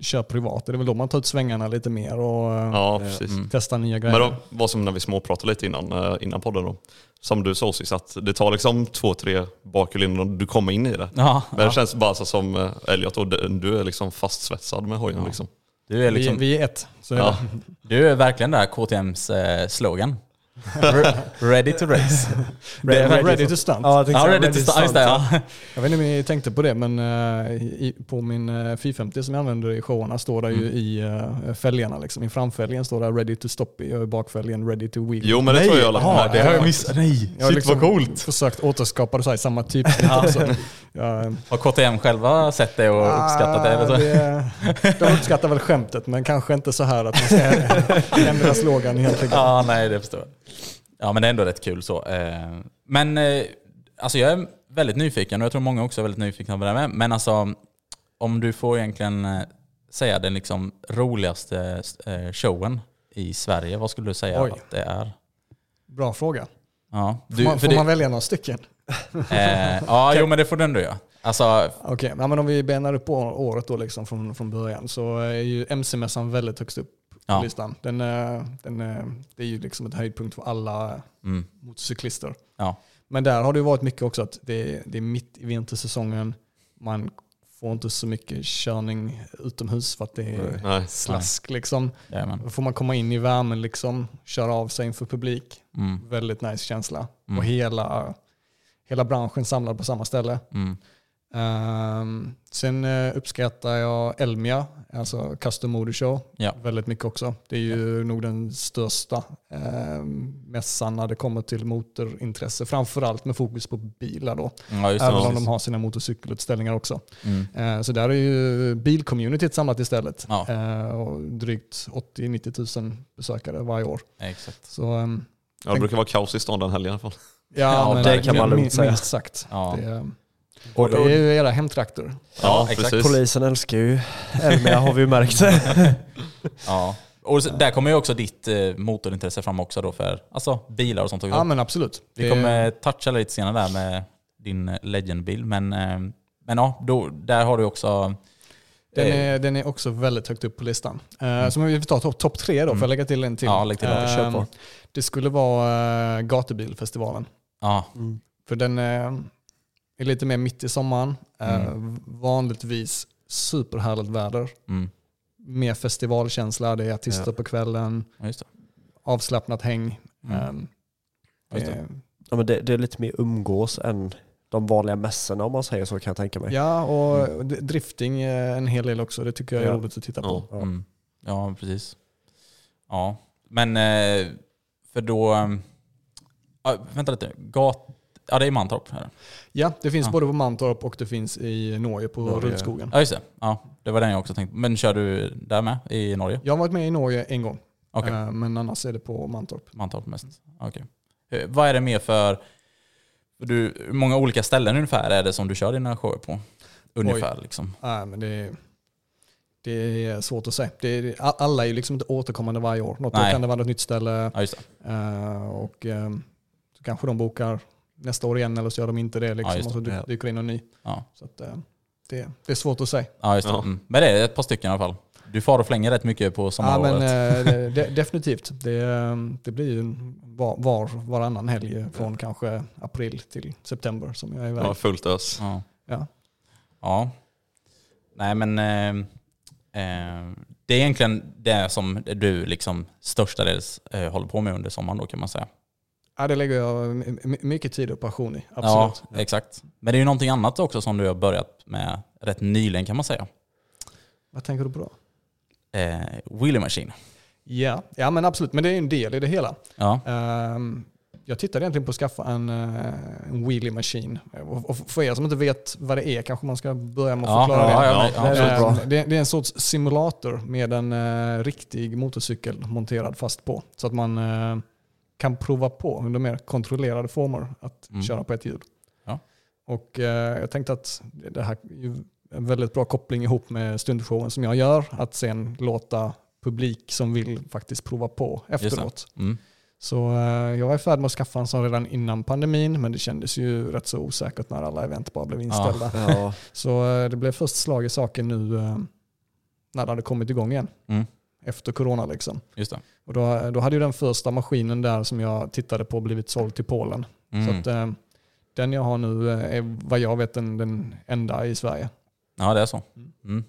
kör privat, det är väl då man tar ut svängarna lite mer och eh, Ja. Mm. testar nya grejer. Men då var som när vi småpratade lite innan, eh, innan podden då. Som du sa Osis, att det tar liksom två, tre bakhjul innan du kommer in i det. ja, Men det känns bara så som eh, Elliot, och du- är liksom fastsvetsad med hojen. Liksom. du är liksom... vi, vi är ett. Så är Ja. det. Du är verkligen där KTMs eh, slogan. Re- ready to race. Ready ready for- to stunt. Ja, jag Ja, ready to ready start. Just det, ja. Jag vet inte om ni tänkte på det, men eh, i, på min eh, 450 som jag använder i showerna står det ju Mm. i uh, fälgarna. Liksom. I framfälgen står det ready to stop i och i bakfälgen ready to wheel. Jo men det tror jag jag har det har jag missat. Nej, Jag har shit liksom vad coolt. försökt återskapa det så här, samma typ. också. Jag, Har KTM själva sett det och uppskattat det? Eller så? Ah, det, de uppskattar väl skämtet, men kanske inte så här att man ska ändra slogan helt enkelt. Ja, nej det förstår jag. Ja, men det är ändå rätt kul så. Eh, Men eh, alltså jag är väldigt nyfiken och jag tror många också är väldigt nyfikna på det här med. Men alltså, om du får egentligen eh, säga den liksom roligaste showen i Sverige, vad skulle du säga Oj. att det är? Bra fråga. Ja, Får, du, man, för får det, man välja några stycken? eh, ja jo men det får du ändå göra. Alltså, Okej, ja, men om vi benar upp året då liksom från, från början så är ju MC-mässan väldigt högst upp på Ja. listan. Den, är- den, är- det är ju liksom ett höjdpunkt för alla mm, motorcyklister. ja. Men där har det varit mycket också att det är, det är mitt i vintersäsongen. Man får inte så mycket körning utomhus för att det är Nej. slask. Liksom. Jajamän. Då får man komma in i värmen, liksom, köra av sig inför publik. Mm, Väldigt nice känsla. Mm. Och hela, hela branschen samlad på samma ställe. mm, Ehm, sen uh, uppskattar jag Elmia, alltså Custom Motor Show, Ja. väldigt mycket också. Det är ju nog den största uh, mässan när det kommer till motorintresse, framförallt med fokus på bilar då. ja. Även om de har sina motorcykelutställningar också. Mm. Eh, så där är ju bilcommunityt samlat istället. Ja. Och drygt 80-90 000 besökare varje år. Exakt. Så, ehm, Ja, det brukar vara kaos i stan den helgen i alla fall. ja, Ja, det kan man lugnt säga. Minst sagt. Ja. Det, är- Och, det är ju era hemtrakter. Ja, exakt. precis. polisen älskar ju Elmia har vi ju märkt. Ja. Och där kommer ju också ditt eh, motorintresse fram också då för alltså, bilar och sånt. också. Ja men absolut. Vi Det- kommer toucha lite senare där med din Legend-bil. Men, eh, men ja, då, där har du också... Den eh, är, den är också väldigt högt upp på listan. Uh, så om vi tar topp top tre då, får jag lägga till en till? Mm. Ja, lägg till på. det skulle vara Gatubilfestivalen. Ja, För den är lite mer mitt i sommaren. Eh, Mm. Vanligtvis superhärligt väder. mm, Mer festivalkänsla, det är artister Ja. på kvällen, ja, just det. avslappnat häng. Mm. Ehm, Just det. Ja, men det, det är lite mer umgås än de vanliga mässorna om man säger så kan jag tänka mig. Ja, och d- drifting en hel del också. Det tycker jag är Ja. roligt att titta på. Ja. Mm. Ja, precis. Ja, men eh, för då... eh, ja, vänta lite. Gat, ja, det är Mantorp. Här. Ja, det finns Ja. både på Mantorp och det finns i Norge på Norge. Rudskogen. Ja, just det. Ja, det var den jag också tänkte. Men kör du där med i Norge? Jag har varit med i Norge en gång, Okej. eh, men annars är det på Mantorp. Mantorp mest. Okej. Eh, Vad är det mer för... Du, hur många olika ställen ungefär är det som du kör dina shower på? Ungefär liksom. Nej, men det, är- det är svårt att säga. Det alla är ju liksom inte återkommande varje år. Något år Nej. kan det vara något nytt ställe Ja, eh, och eh, så kanske de bokar nästa år igen eller så gör de inte det. Liksom, Ja, just och så det. Ja. dyker in någon ny. Ja. Så att, eh, det, det är svårt att säga. Ja, just det. Ja. Mm. Men det är ett par stycken i alla fall. Du far och flänger rätt mycket på Ja, sommaråret. men, eh, det, det, definitivt. Det, eh, det blir ju var, var, varannan helg från kanske april till september som jag är iväg. Ja, fullt ös. Ja. Ja. ja. Nej men eh, eh, det är egentligen det som du liksom störstadels eh, håller på med under sommaren då kan man säga. Ja, det lägger jag my- my- mycket tid och passion i. Absolut. Ja, exakt. Men det är ju någonting annat också som du har börjat med rätt nyligen kan man säga. Vad tänker du på då? Eh, Wheelie Machine. Ja, ja men absolut. Men det är ju en del i det hela. Ja. Ehm, jag tittade egentligen på att skaffa en, eh, en wheelie machine. Och, för er som inte vet vad det är kanske man ska börja med att förklara ja, det. ja, ja, det är det, är en sorts simulator med en eh, riktig motorcykel monterad fast på. Så att man eh, kan prova på under mer kontrollerade former att Mm. köra på ett hjul. Ja. Och eh, jag tänkte att det här är en väldigt bra koppling ihop med stundshowen som jag gör. Att sen låta publik som vill faktiskt prova på efteråt. Mm. Så eh, jag var i färd med att skaffa en sån redan innan pandemin, men det kändes ju rätt så osäkert när alla event bara blev inställda. Ja. Så eh, det blev först slag i saken nu när det hade kommit igång igen. Mm. Efter corona liksom. Just det. Och då, då hade ju den första maskinen där som jag tittade på blivit såld till Polen. Mm. Så att, eh, den jag har nu eh, är vad jag vet den, den enda i Sverige. Ja, det är så. Mm.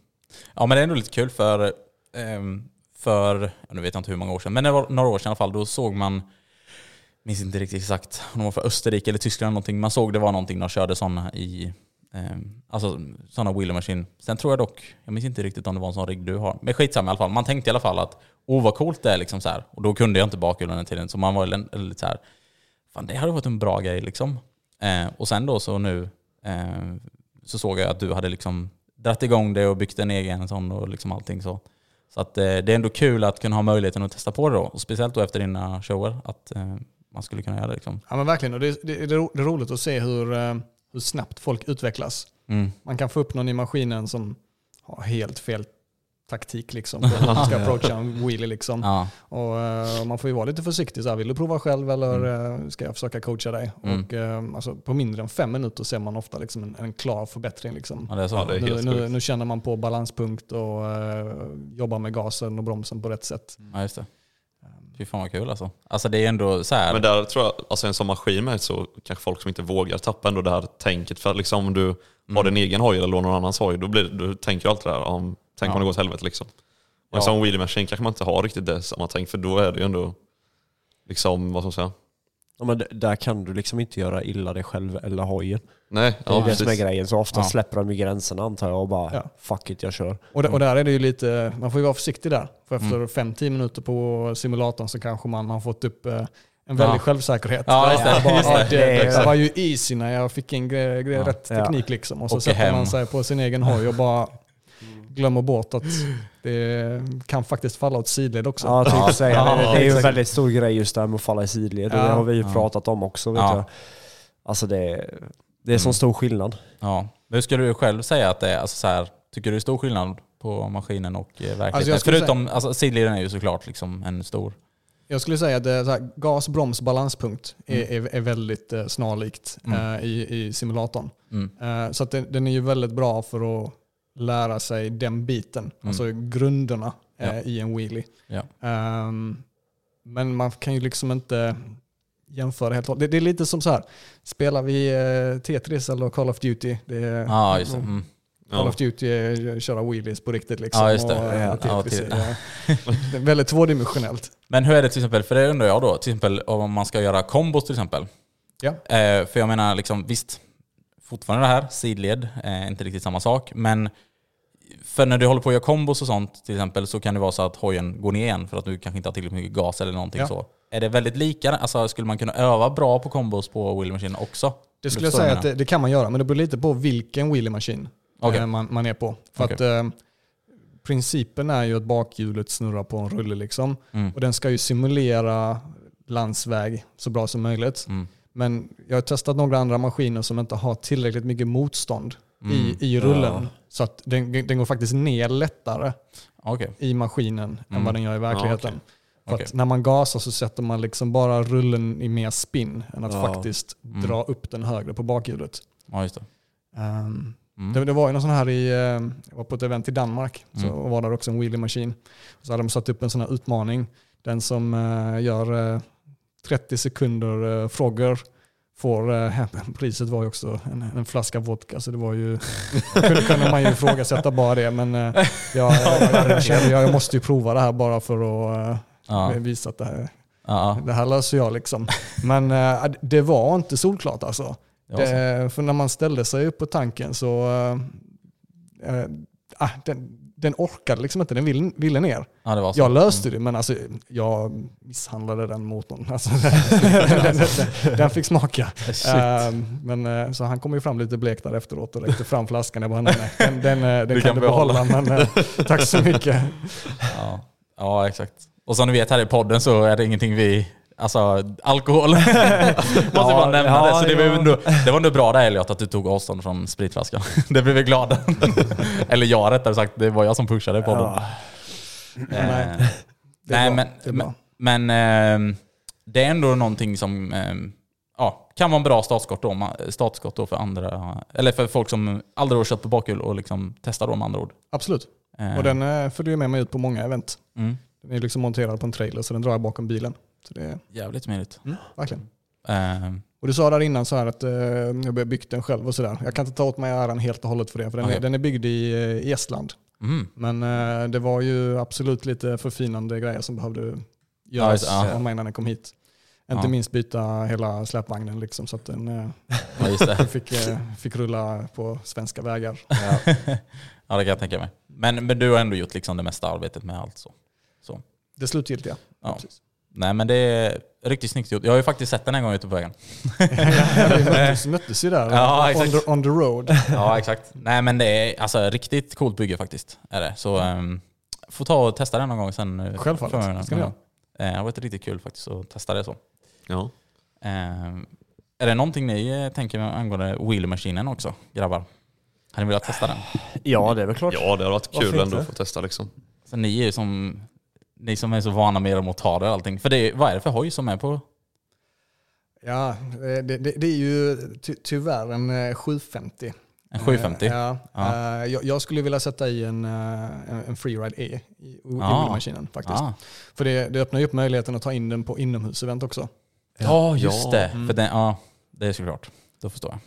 Ja, men det är ändå lite kul för, ehm, för nu vet jag inte hur många år sedan, men det var några år sedan i alla fall, då såg man, minns inte riktigt exakt om det var för Österrike eller Tyskland eller någonting, man såg det var någonting, de körde sådana i, ehm, alltså sådana wheeler machine. Sen tror jag dock, jag minns inte riktigt om det var en sån rigg du har, men skitsamma i alla fall. Man tänkte i alla fall att, åh vad coolt det är liksom så här. Och då kunde jag inte bakhjulen den tiden, så man var lite så här, fan det hade varit en bra grej liksom. Eh, och sen då så nu, eh, så såg jag att du hade liksom dratt igång det och byggt en egen sån och liksom allting så. Så att eh, det är ändå kul att kunna ha möjligheten att testa på det då. Och speciellt då efter dina shower, att eh, man skulle kunna göra det liksom. Ja men verkligen, och det, det, det är ro- det är roligt att se hur, eh, hur snabbt folk utvecklas. Mm. Man kan få upp någon i maskinen som har helt fel taktik liksom. på hur Man ska approacha en wheelie liksom. Ja, Och, eh, man får ju vara lite försiktig. Så här, vill du prova själv eller eh, ska jag försöka coacha dig? Mm. Och, eh, alltså, på mindre än fem minuter ser man ofta liksom en, en klar förbättring. Liksom. ja, så. Nu, nu, nu känner man på balanspunkt och eh, jobbar med gasen och bromsen på rätt sätt. Ja, just det. Fy fan vad kul alltså. Alltså det är ändå så här. Men där tror jag, alltså en sån maskin med så kanske folk som inte vågar tappa ändå det här tänket. För liksom om du Mm. har din egen hoj eller lånar någon annans hoj, då, blir, du tänker ju alltid det här om, tänk Ja. om det går åt helvete liksom. Och Ja. en sån wheelie machine kanske man inte har riktigt det samma tänk, för då är det ju ändå, liksom, vad ska man säga? Ja, men där kan du liksom inte göra illa dig själv eller hojen. Nej, Det är ja, det som är precis. grejen. Så ofta Ja. släpper de ju gränserna antar jag och bara Ja. fuck it, jag kör. Och, Mm. och där är det ju lite, man får ju vara försiktig där. För efter 5-10 minuter på simulatorn så kanske man har fått upp eh, en väldig Ja. självsäkerhet. Ja, just det. Jag bara, Just det. det, Det exakt. var ju easy när jag fick in gre, gre, Ja. rätt teknik liksom. Och så Åker sätter hem. man sig på sin egen hoj och bara glömmer bort att det kan faktiskt falla åt sidled också. Ja, jag tänkte Ja. säga det. Det är ju en väldigt stor grej just det här med att falla i sidled. och Ja. Det har vi ju pratat om också. Vet Ja. jag. Alltså det, det är sån Mm. stor skillnad. Ja. Men hur skulle du själv säga att det är? Alltså så här, tycker du det är stor skillnad på maskinen och eh, verkligheten? Alltså jag Förutom, alltså sidleden är ju såklart liksom en stor. Jag skulle säga att här, gas, broms, balanspunkt är, Mm. är, är väldigt eh, snarlikt Mm. eh, i, i simulatorn. Mm. Eh, så den, den är ju väldigt bra för att lära sig den biten, alltså grunderna eh, Mm. Ja. i en wheelie. Ja. Ehm, men man kan ju liksom inte jämföra helt och hållet. det, det är lite som så här, spelar vi eh, Tetris eller Call of Duty, det är, Ja. Call Ja. of Duty är att köra wheelies på riktigt liksom. Ja, just det. Och, eh, Ja, Tetris ja, är, det är väldigt tvådimensionellt. Men hur är det till exempel, för det undrar jag då, till exempel om man ska göra kombos till exempel. Ja. Eh, för jag menar, liksom, visst, fortfarande det här, sidled, är inte riktigt samma sak. Men för när du håller på att göra kombos och sånt till exempel så kan det vara så att hojen går ner igen för att du kanske inte har tillräckligt mycket gas eller någonting Ja. så. Är det väldigt lika? Alltså skulle man kunna öva bra på kombos på wheel machine också? Det skulle jag säga att det, det kan man göra, men det beror lite på vilken wheelie machine Okej. eh, man, man är på. För Okej. att eh, principen är ju att bakhjulet snurrar på en rulle liksom. Mm. Och den ska ju simulera landsväg så bra som möjligt. Mm. Men jag har testat några andra maskiner som inte har tillräckligt mycket motstånd Mm. i, i rullen. Ja. Så att den, den går faktiskt ner lättare Okej. i maskinen än Mm. vad den gör i verkligheten. För Okej. att när man gasar så sätter man liksom bara rullen i mer spinn än att Ja. faktiskt Mm. dra upp den högre på bakhjulet. Ja, just det. Ehm, Mm. det, det var ju någon sån här i, eh, jag var på ett event i Danmark, så Mm. var där också en wheelie maskin. Så hade de satt upp en sån här utmaning. Den som eh, gör eh, 30 sekunder uh, frogger får, eh, priset var ju också en, en flaska vodka så det var ju, kunde, kunde man ju ifrågasätta bara det men eh, jag, jag, jag, jag måste ju prova det här bara för att eh, Ja. visa att det här, Ja, det här löser jag liksom. Men eh, det var inte solklart alltså. Ja. Det för när man ställde sig upp på tanken så... ah, den, den orkade liksom inte, den ville, ville ner. ja, det var så. Jag löste det men alltså, jag misshandlade den motorn. Alltså, den, den, den, fick smaka. Eh, men, så han kom ju fram lite blek där efteråt och räckte fram flaskan. Jag bara, nej, nej, den, den, den Du kan, kan du behålla, men tack så mycket. Ja. ja, exakt. Och som du vet här i podden så är det ingenting vi... Alltså alkohol. Måste bara nämna ja, det. Så det, var ja. ändå, det var ändå bra där Elliot att du tog avstånd från spritflaskan. Det blev vi glada. Eller jag rättare sagt, det var jag som pushade podden. Ja. Eh, Nej, Det är Nej, bra, men, det men, men eh, det är ändå någonting som eh, ja, kan vara en bra startskott då, startskott då för andra, eller för folk som aldrig har kört på bakhjul och liksom testar då med andra ord. Absolut. Eh, Och den eh, följer med mig ut på många event. mm, Den är liksom monterad på en trailer så den drar jag bakom bilen. Så det jävligt smidigt. verkligen. Eh, Och du sa där innan så här att eh, jag byggt den själv och sådär. Jag kan inte ta åt mig äran helt och hållet för det, för den, Okej. är, den är byggd i, eh, i Estland. mm, Men eh, det var ju absolut lite förfinande grejer som behövde göras just ja. mig när den kom hit. Inte minst byta hela släpvagnen liksom, så att den ja, just fick, fick rulla på svenska vägar. Ja. ja, det kan jag tänka mig. Men, men du har ändå gjort liksom det mesta arbetet med allt så. så. Det slutgiltiga. Ja. precis. Nej men det är riktigt snyggt gjort. Jag har ju faktiskt sett den en gång ute på vägen. Vi möttes, möttes ju där Ja, on, exakt. the, on the road. Ja exakt. Nej men det är alltså riktigt coolt bygge faktiskt. Är det. Så um, får ta och testa den någon gång sen. eh, Självfallet, det ska ni ja. Eh, Det har varit riktigt kul faktiskt att testa det så. Ja. Ehm, är det någonting ni eh, tänker angående wheelmaskinen också, grabbar? Har ni velat testa den? ja, det är väl klart. ja, det hade varit kul ändå att få testa liksom. Så ni är ju som, ni som är så vana med motorer och allting. För det, vad är det för hoj som är på? Ja, eh, det, det, det är ju ty, tyvärr en eh, 750. En 750? Eh, Ja. Ja. Eh, Jag, jag skulle vilja sätta i en, eh, en en Freeride E i, Ja. maskinen faktiskt. Ah. För det, det öppnar ju upp möjligheten att ta in den på inomhusevent också. Ja, just Ja. det. Mm. För den, ja, det är såklart. Då förstår jag.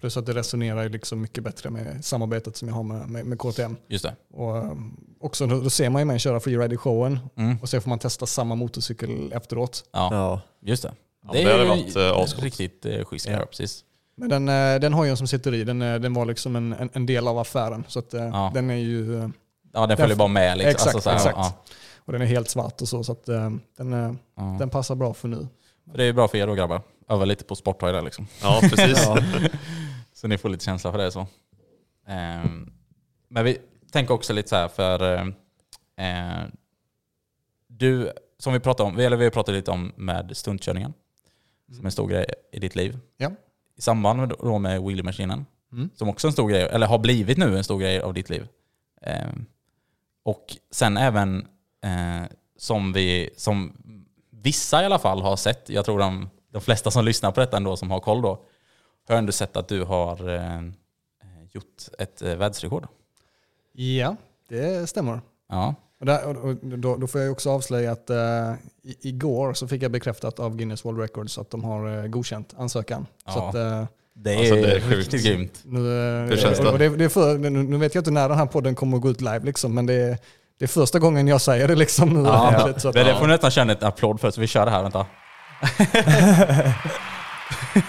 Plus att det resonerar liksom mycket bättre med samarbetet som jag har med, med, med KTM. Just det. Och eh, också, då, då ser man ju mig köra freeride i showen Mm. och sen får man testa samma motorcykel efteråt. Ja, Ja. just det. Ja, det hade varit, eh, riktigt eh, schysst. Ja. Precis. Men den, eh, den hojen som sitter i, den, eh, den var liksom en, en, en del av affären. Så att, eh, Ja. den är ju, Ja, den följer bara med. Liksom. Exakt, så här, exakt. Ja, och den är helt svart och så. Så att den, den passar bra för nu. Det är bra för er då grabbar. Öva lite på sporthoj där liksom. Ja, precis. Så ni får lite känsla för det. så. Ehm, men vi tänker också lite så här för eh, du, som vi pratade om, eller vi pratat lite om med stuntkörningen. Som är en stor grej i ditt liv. Ja. I samband med, då med wheelie-maskinen. Mm. Som också är en stor grej, eller har blivit nu en stor grej av ditt liv. Ehm, och sen även eh, som vi, som vissa i alla fall har sett, jag tror de, de flesta som lyssnar på detta ändå som har koll då, har ändå sett att du har eh, gjort ett eh, världsrekord. Ja, det stämmer. Ja. Och, där, och, då, då får jag också avslöja att eh, igår så fick jag bekräftat av Guinness World Records att de har eh, godkänt ansökan. Så Ja. att, eh, Det är, Alltså, det är riktigt sjukt. grymt. nu, eh, Hur känns det? det, det för, nu, nu vet jag inte när den här podden kommer att gå ut live, liksom, men det är, det är första gången jag säger det. Liksom, nu Ja. ordentligt, så att, Men det får ni nästan känna ett applåd för, så vi kör det här. Vänta.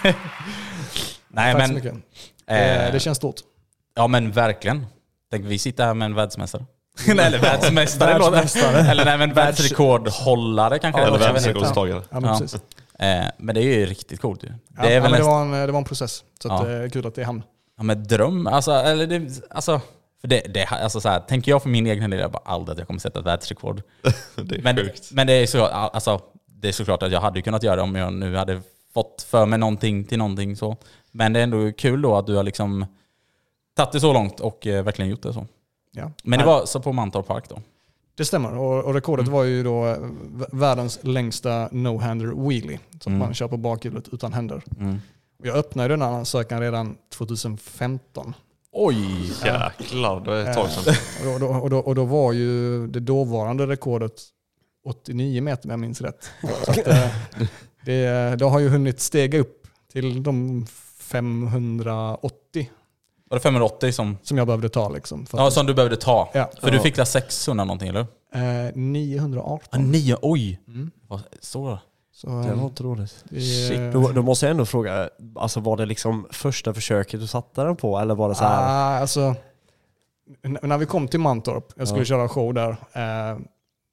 Nej Tack så men, mycket. eh, Eh, det känns stort. ja men verkligen. Tänk vi sitter här med en världsmästare. nej, eller världsmästare. Världsmästare. eller nej men världsrekordhållare kanske. Ja, det Eller världsrekordstagare. Ja, men Ja. precis. Eh, men det är ju riktigt coolt ju. Det Ja, är ja, väl men det, var en, det var en process. Så att, Ja. eh, kul att det är hamn. ja, men dröm. Alltså, eller det, alltså, för det, det, alltså så här, tänker jag för min egen del, jag bara aldrig att jag kommer sätta ett världsrekord. Det är Men, sjukt. men det, är så, alltså, det är såklart att jag hade kunnat göra det om jag nu hade fått för mig någonting till någonting. Så. Men det är ändå kul då att du har liksom tagit det så långt och eh, verkligen gjort det så. Ja. Men det var så på Mantorp Park då? Det stämmer. Och, och rekordet Mm. var ju då eh, världens längsta no-hander wheelie. Som Mm. man kör på bakhjulet utan händer. Mm. Jag öppnade den här ansökan redan 2015. Oj! Jäklar, det är ett tag sedan. Och då, och, då, och, då, och då var ju det dåvarande rekordet 89 meter om jag minns rätt. Så att, eh, det, det har ju hunnit stega upp till de 580 Var det 580 som, som jag behövde ta. Liksom, för ja, som du behövde ta? Ja. För du Ja. fick la 600 någonting eller? eh, 918. Ah, nio, oj! Mm. Så Så, Det var eh, inte roligt. det, Shit. Då, då måste jag ändå fråga, alltså var det liksom första försöket du satte den på eller var det så här? Ah, alltså, när vi kom till Mantorp, jag skulle Ja. köra show där, eh,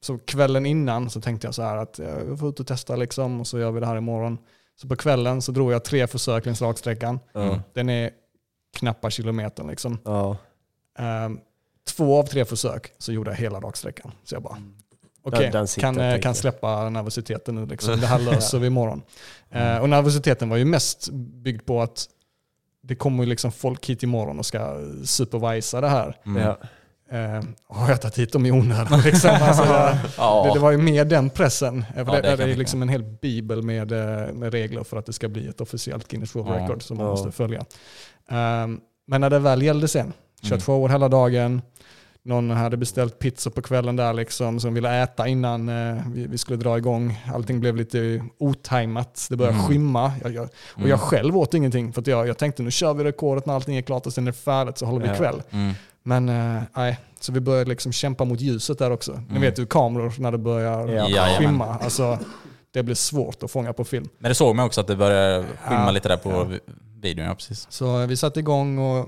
så kvällen innan så tänkte jag så här att jag får ut och testa liksom och så gör vi det här imorgon. Så på kvällen så drog jag tre försök längs raksträckan. Ja. Den är knappa kilometern liksom. Ja. Eh, två av tre försök så gjorde jag hela raksträckan. Så jag bara, okej, Den- den sitter, kan, eh, kan släppa nervositeten nu liksom. Det här löser vi imorgon. Eh, och nervositeten var ju mest byggd på att det kommer liksom folk hit imorgon och ska supervisa det här. Mm. Eh, har jag tagit hit dem i onödan? Liksom. Alltså, Ja. det, det var ju mer den pressen. För Ja, det, det är liksom en hel bibel med, eh, med regler för att det ska bli ett officiellt Guinness World Ja. Record som man måste följa. Ehm, men när det väl gällde sen, kört Mm. hela dagen, någon hade beställt pizza på kvällen där liksom, som ville äta innan eh, vi, vi skulle dra igång. Allting blev lite otajmat, det började Mm. skymma. Jag, jag, och Mm. jag själv åt ingenting för jag, jag tänkte nu kör vi rekordet när allting är klart och sen är det färdigt så håller vi kväll. Mm. Men eh, nej, så vi började liksom kämpa mot ljuset där också. Ni Mm. vet ju kameror när det börjar Ja. Skymma. Alltså, det blir svårt att fånga på film. Men det såg man också att det började skymma Ja. lite där på Ja. vi- videon. Ja, precis. Så eh, vi satte igång och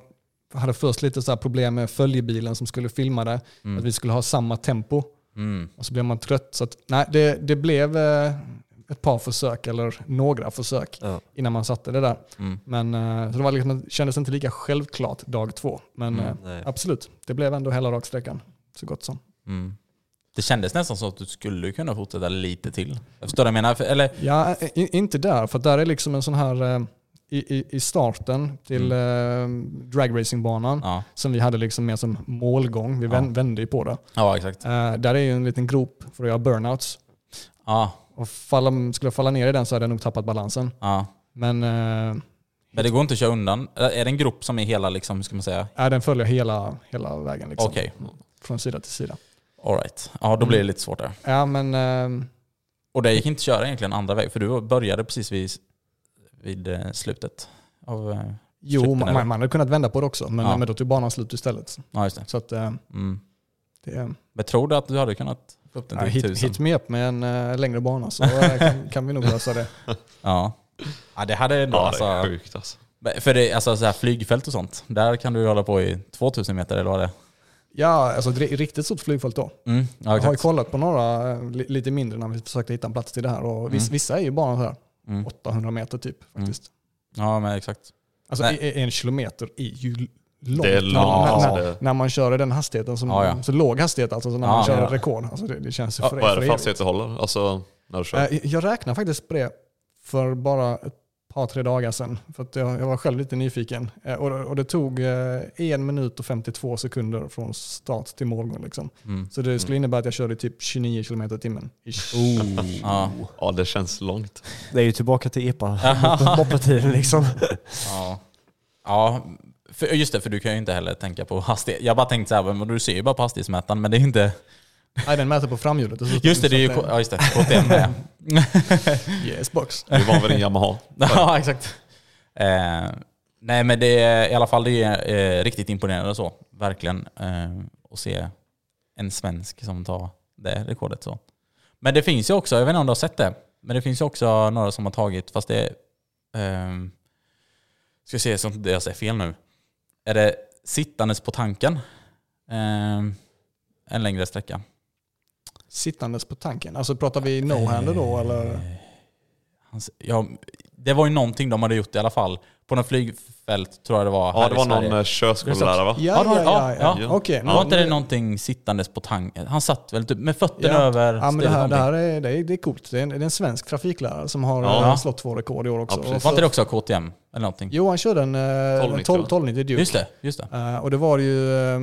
hade först lite så här problem med följebilen som skulle filma det. Att Mm. vi skulle ha samma tempo. Mm. Och så blev man trött. Så att, nej, det, det blev eh, ett par försök, eller några försök, Ja. innan man satte det där. Mm. Men, eh, så det var liksom, det kändes inte lika självklart dag två. Men Mm. eh, absolut, det blev ändå hela raksträckan. Så gott som. Mm. Det kändes nästan som att du skulle kunna fortsätta lite till. Jag förstår vad jag menar. Eller, Ja, i, inte där, för där är liksom en sån här eh, i, i, i starten till mm. dragracingbanan ja. som vi hade liksom mer som målgång. Vi Ja. vän, vände ju på det. ja, exakt. Eh, där är ju en liten grop för att göra burnouts. Ja, Och falla, skulle jag falla ner i den så hade jag nog tappat balansen. ja. Men eh, Men det går inte att köra undan. Är det en grupp som är hela, liksom, hur ska man säga? ja, den följer hela, hela vägen. Liksom, Okej, Från sida till sida. alright. Ja, då blir det lite svårt där. Ja, men eh, Och det gick inte att köra egentligen andra väg, för du började precis vid, vid eh, slutet av... eh, jo, man, den, man man hade kunnat vända på det också. Men, Ja. men då tog banan slut istället. Ja, just det. Så att, eh, Mm. det Men tror du att du hade kunnat få upp den ja, till hit, 1000? hit me up med en eh, längre bana så eh, kan, kan vi nog lösa det. Ja. ja, det hade ändå... Ja, det alltså, är sjukt alltså. för det, alltså så här flygfält och sånt, där kan du hålla på i 2000 meter eller vad det är. Ja, alltså ett ri- riktigt stort flygfält då. Mm, ja, Jag har ju kollat på några eh, li, lite mindre när vi försökte hitta en plats till det här. Och Mm. Vissa är ju bara så här Mm. 800 meter typ faktiskt. Ja, men exakt. Alltså Nej. en kilometer är ju långt. Det är när- långt, när, alltså när, det- när man kör i den hastigheten, som, Ja, ja. så låg hastighet alltså, så när Ja, man kör ja. rekord. Alltså det, det känns ju Ja, för, vad är det för hastighet du håller? Alltså när du kör? Eh, Jag räknar faktiskt på det för bara ett par, tre dagar sedan. För att jag, jag var själv lite nyfiken. Eh, Och, och det tog eh, en minut och 52 sekunder från start till målgång. Liksom. Mm. Så det skulle innebära att jag körde typ 29 km i timmen. Ish. Ja. Ja, det känns långt. Det är ju tillbaka till epa liksom. Ja. ja, för, just det, för du kan ju inte heller tänka på hastighet. Jag bara tänkte så här, men du ser ju bara på hastighetsmätaren, men det är inte... Nej, den mäter på framhjulet. Just det, det är ju ja, just det, KTM med. Yes box. Du var väl en Yamaha? ja, exakt. Eh, nej, men det är i alla fall det är, eh, riktigt imponerande så. Verkligen. Eh, att se en svensk som tar det rekordet så. Men det finns ju också, jag vet inte om du har sett det, men det finns ju också några som har tagit, fast det är... Eh, ska se så att inte jag säger fel nu. Är det sittandes på tanken? Eh, en längre sträcka. Sittandes på tanken. Alltså pratar vi no-hander då eller? Ja, det var ju någonting de hade gjort i alla fall. På något flygfält tror jag det var. Ja, här det var någon eh, körskollärare va? Ja, ja, ja. ja, ja. Okej. Var inte det någonting sittandes på tanken? Han satt väl typ med fötterna Ja. över Ja, men det, här, det här är, det är, det är coolt. Det är, en, det är en svensk trafiklärare som har Ja. eh, slått två rekord i år också. Ja, Var inte det också KTM? Eller någonting? Jo, han körde en eh, 1290, 12, va? 1290 Duke. Just det, just det. Eh, och det var ju eh,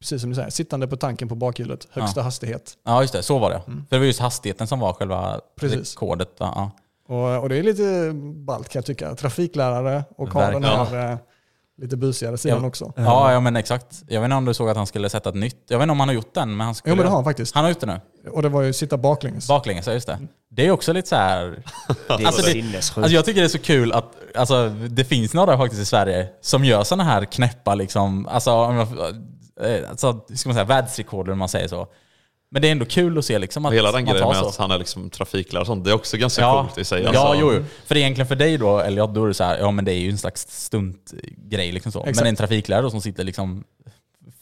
precis som du säger, sittande på tanken på bakhjulet, högsta hastighet. Ja just det, så var det. För det var just hastigheten som var själva Precis. rekordet. Ja, ja. Och, och det är lite ballt kan jag tycka. Trafiklärare och ha den här lite busigare sidan Ja. också. Ja, ja men exakt. Jag vet inte om du såg att han skulle sätta ett nytt. Jag vet inte om han har gjort den, men han skulle... Jo men det har han faktiskt. Han har gjort det nu. Och det var ju sitta baklänges. Baklänges, ja just det. Det är också lite så här... Det är Alltså, det- sinnessjukt. Alltså jag tycker det är så kul att alltså, det finns några faktiskt i Sverige som gör sådana här knäppa liksom, alltså, alltså ska man säga, världsrekorder om man säger så. Men det är ändå kul att se liksom att hela den grejen med så. att han är liksom trafiklärare och sånt, det är också ganska Ja, coolt i sig. ja alltså. jo, jo. För egentligen för dig då, Elliot, då är det så här, ja men det är ju en slags stuntgrej liksom så. Exakt. Men en trafiklärare då som sitter liksom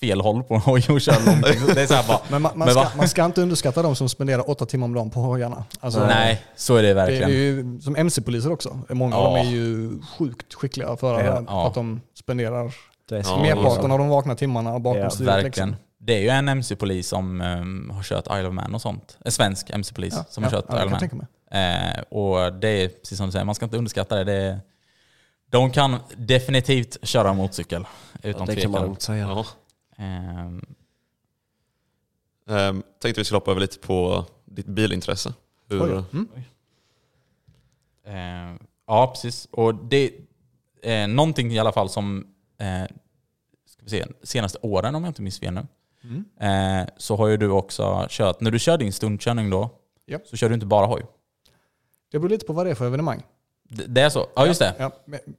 fel håll på en hoj och kör långt. Det är så här bara, Men man, man, Men ska, va? man ska inte underskatta de som spenderar åtta timmar om dagen på hojarna. Alltså, nej, så är det Det är verkligen. ju som MC-poliser också. Många av Ja. dem är ju sjukt skickliga förare. Ja. För Ja. att de spenderar Ja, merparten av de vakna timmarna bakom Ja, styret. Verkligen. Liksom. Det är ju en MC-polis som ehm, har kört Isle of Man och sånt. En svensk MC-polis Ja, som har Alltså, kört ja, Isle of Man. Eh, och det är precis som du säger, man ska inte underskatta det. det är, de kan definitivt köra motorcykel. Utan Det kan man tvekan. lugnt säga. Ja. Ehm, Ehm, tänkte vi skulle hoppa över lite på ditt bilintresse. Hur, Oj. Mm. Eh, ja, precis. Och det är eh, någonting i alla fall som, eh, ska vi se, senaste åren om jag inte minns fel nu, Mm. eh, så har ju du också kört, när du kör din stuntkörning då, Japp. så kör du inte bara hoj. Det beror lite på vad det är för evenemang. Det, det är så? Ja, just det. Ja,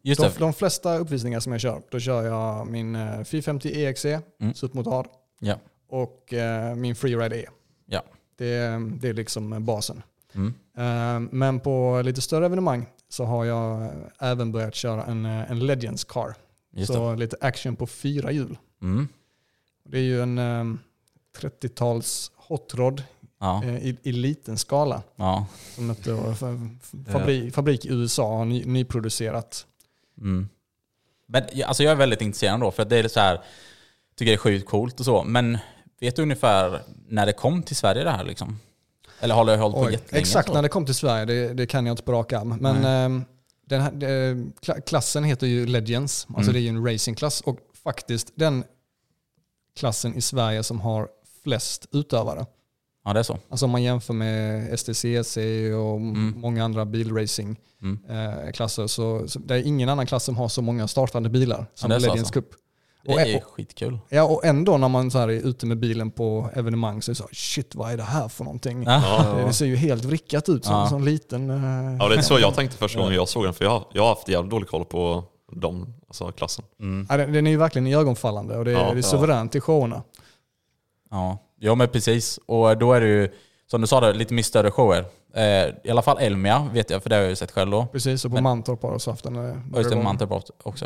Just de, det. de flesta uppvisningar som jag kör, då kör jag min eh, 450 EXE, Mm. supermotard, Ja. och eh, min Freeride E. Ja. Det, är- det är liksom basen. Mm. Eh, Men på lite större evenemang så har jag eh, även börjat köra en, eh, en Legends Car. Just så det. lite action på fyra hjul. Mm. Det är ju en eh, 30-tals hot rod Ja. eh, i, i liten skala. ja. Som ett fa- fabrik, fabrik i USA har ny, nyproducerat. Mm. Men alltså jag är väldigt intresserad då, för att det är så här, tycker det är sjukt coolt och så. Men vet du ungefär när det kom till Sverige det här liksom? Eller har det hållit på Oj, jättelänge? exakt så? när det kom till Sverige, det, det kan jag inte på rak arm. Men eh, den här, eh, kla- klassen heter ju Legends, alltså Mm. det är ju en racingklass. Och faktiskt den klassen i Sverige som har flest utövare. Ja, det är så. Alltså om man jämför med STCC och Mm. många andra bilracingklasser Mm. eh, klasser så, så det är ingen annan klass som har så många startande bilar som så Legends alltså. Cup. Det Och, är och, skitkul. ja, och ändå när man så här är ute med bilen på evenemang så är det så här, shit vad är det här för någonting? Ja. Det, det ser ju helt vrickat ut som Ja. en sån liten... eh, Ja, det är så jag tänkte första gången jag såg den, för jag, jag har haft jävligt dålig koll på de, alltså klassen. Mm. Ja, den, den är ju verkligen ögonfallande och det, Ja, det är ja. suveränt i showerna. Ja. ja, men precis. Och då är det ju, som du sa, det, lite mer större shower. Eh, I alla fall Elmia vet jag, för det har jag ju sett själv då. Precis, och på Men- Mantorp har så haft den. eh, Och just varje det. Mantorp också.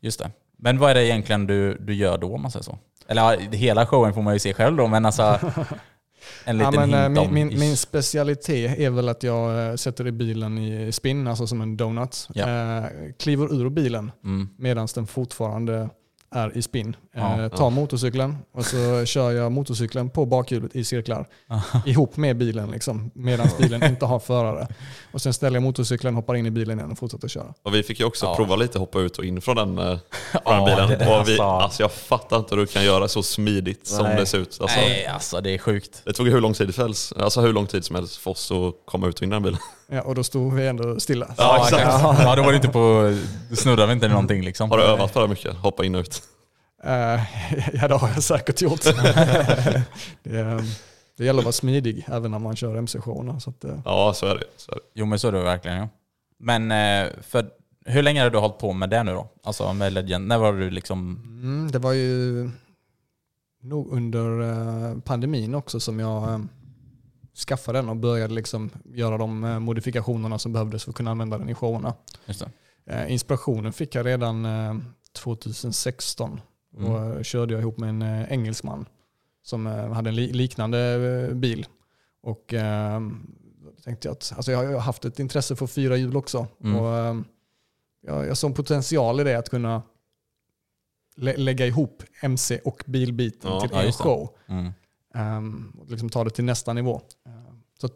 Just det. Men vad är det egentligen du, du gör då om man säger så? Eller ja, hela showen får man ju se själv då, men alltså en Ja, liten men, eh, hint om... min, min, min specialitet är väl att jag eh, sätter i bilen i spinn, alltså som en donut. Ja. Eh, kliver ur bilen mm. medan den fortfarande är i spinn. Ja, eh, tar motorcykeln och så kör jag motorcykeln på bakhjulet i cirklar ihop med bilen liksom, medan bilen inte har förare. Och sen ställer jag motorcykeln, hoppar in i bilen igen och fortsätter köra. Och vi fick ju också Ja. prova lite hoppa ut och in från den, eh, från Ja, den bilen. det och vi, alltså. alltså jag fattar inte hur du kan göra så smidigt som Nej. det ser ut. Alltså, Nej, alltså det är sjukt. Det tog ju hur lång tid fälls, alltså hur lång tid som helst för oss att komma ut och in i den bilen. Ja, och då stod vi ändå stilla. Ja, exakt. Ja, då var det inte på... Snurrade väl inte någonting liksom? Har du övat på det mycket? Hoppa in och ut? Eh, ja, det har jag säkert gjort. det, eh, det gäller att vara smidig även när man kör att, eh, Ja, så är det. Så är det. Jo men så är det verkligen ja. Men eh, för hur länge har du hållit på med det nu då? Alltså med Legend. När var du liksom... mm, det var ju nog under pandemin också som jag eh, skaffade den och började liksom göra de eh, modifikationerna som behövdes för att kunna använda den i showerna. Eh, inspirationen fick jag redan eh, 2016. Mm. Och eh, körde jag ihop med en eh, engelsman som eh, hade en li- liknande eh, bil. Och eh, då tänkte jag att alltså jag har haft ett intresse för fyra hjul också. Mm. Och, eh, jag, jag såg potential i det att kunna lä- lägga ihop MC och bilbiten Ja, till ja, en det. show. Mm. Ehm, och liksom ta det till nästa nivå. Ehm, så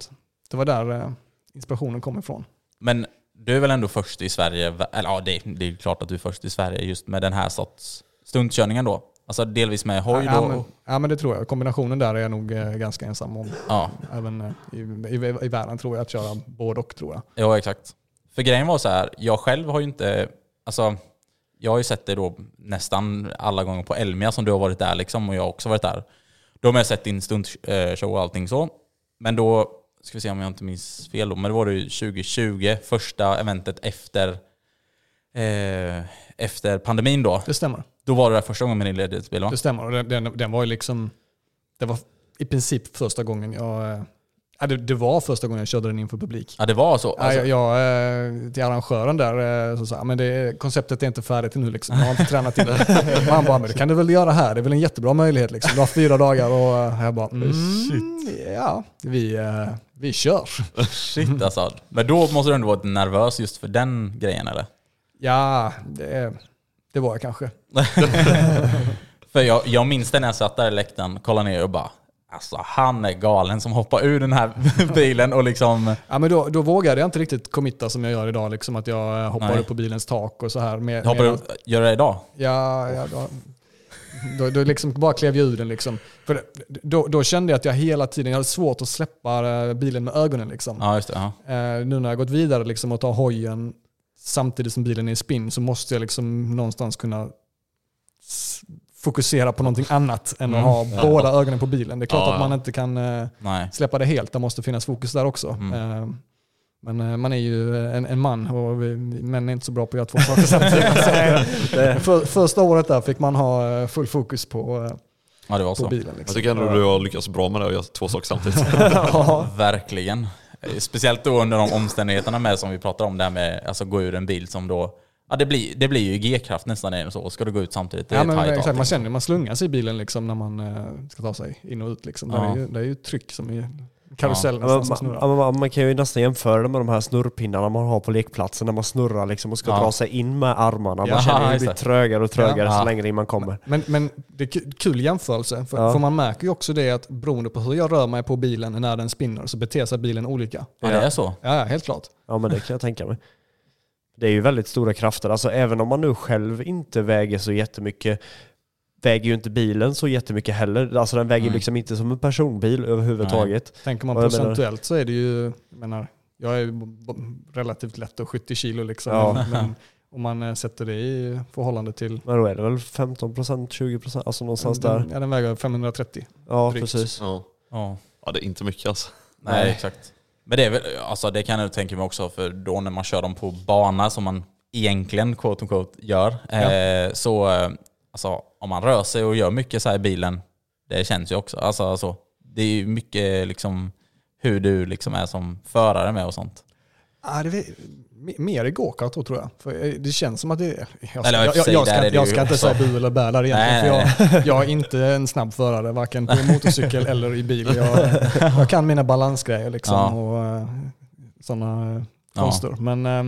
det var där eh, inspirationen kom ifrån. Men du är väl ändå först i Sverige, eller ja det, det är klart att du är först i Sverige just med den här sorts stuntkörningen då. Alltså delvis med hoj ja, då. men, ja men det tror jag. Kombinationen där är jag nog eh, ganska ensam om. Ja, Även eh, i, i, i världen tror jag att köra både och tror jag. ja, exakt. För grejen var så här, jag själv har ju inte, alltså jag har ju sett det då nästan alla gånger på Elmia som du har varit där liksom och jag har också varit där. Då har jag sett din stuntshow och allting så. Men då, ska vi se om jag inte minns fel då, men det var det ju 2020, första eventet efter, eh, efter pandemin då. Det stämmer. Då var det där första gången med din ledighetsbil va? Det stämmer. Den, den, den var ju liksom, det var i princip första gången jag, eh, ja, det, det var första gången jag körde den inför publik. Ja det var så? Ja, Alltså, jag, jag, eh, till arrangören där eh, så sa men det, konceptet är inte färdigt nu liksom. Jag har inte tränat in det. Och han bara, men det kan du väl göra här? Det är väl en jättebra möjlighet liksom. Du har fyra dagar och eh, jag bara, mm, ja, vi, vi kör. Shit alltså. Men då måste du ändå varit nervös just för den grejen eller? Ja, det, det var jag kanske. För jag, jag minns det när jag satt där i läktaren, kollade ner och bara Alltså han är galen som hoppar ur den här bilen och liksom... Ja, men då, då vågade jag inte riktigt committa som jag gör idag, liksom att jag hoppade Nej. på bilens tak och så här. Med, Hoppar med, du, gör du det idag? Ja, ja då, då, då liksom bara klev jag ur den. Liksom. För då, då kände jag att jag hela tiden jag hade svårt att släppa eh, bilen med ögonen. Liksom. Ja just det. Ja. Eh, nu när jag gått vidare liksom, och tar hojen samtidigt som bilen är i spinn så måste jag liksom någonstans kunna fokusera på någonting annat än att Mm. ha båda ögonen på bilen. Det är klart Ja, att man ja. inte kan eh, Nej. släppa det helt. Det måste finnas fokus där också. Mm. Eh, Men eh, man är ju en, en man och vi, män är inte så bra på att göra två saker samtidigt. För, första året där fick man ha full fokus på, Ja det var på så. bilen. Jag Liksom. tycker ändå du har lyckats bra med det att göra två saker samtidigt. ja. Verkligen. Speciellt då under de omständigheterna med som vi pratar om, det här med alltså gå ur en bil som då... Ja det blir, det blir ju G-kraft nästan är det så. Ska du gå ut samtidigt, det är Ja, men, exakt, man allting. känner man slungar sig i bilen liksom, när man eh, ska ta sig in och ut. Liksom. Det, Ja. är ju, det är ju tryck som i karusell Ja, nästan man, man, man kan ju nästan jämföra det med de här snurrpinnarna man har på lekplatsen när man snurrar liksom och ska Ja. dra sig in med armarna. Man Ja, känner hur det blir det. trögare och trögare Ja. så längre in man kommer. Men, men det är ku- kul jämförelse, för, Ja. för man märker ju också det att beroende på hur jag rör mig på bilen när den spinner så beter sig bilen olika. Ja det är så? Ja, ja, helt klart. Ja men det kan jag tänka mig. Det är ju väldigt stora krafter. Alltså även om man nu själv inte väger så jättemycket väger ju inte bilen så jättemycket heller. Alltså den väger Nej. liksom inte som en personbil överhuvudtaget. Tänker man procentuellt så är det ju, jag menar, jag är relativt lätt och 70 kilo liksom. Ja. Men, om man eh, sätter det i förhållande till Men då är det väl 15%, 20%, alltså någonstans där. Ja, den väger 530. Ja drygt. precis. Ja. Ja. ja, det är inte mycket alltså. Nej, Nej. exakt. Men det är väl, alltså det kan jag tänka mig också, för då när man kör dem på bana som man egentligen quote unquote gör, eh, så eh, alltså, om man rör sig och gör mycket så här i bilen, det känns ju också. Alltså, alltså, det är ju mycket liksom hur du liksom är som förare med och sånt. Ah, det mer i gokart tror jag. För eh, det känns som att det är... Jag ska, jag, jag, ska, jag ska inte säga bu eller bä där egentligen. Nej, för jag, jag är inte en snabb förare, varken på motorcykel eller i bil. Jag, kan mina balansgrejer liksom Ja. och sådana Ja. konster. Men, eh,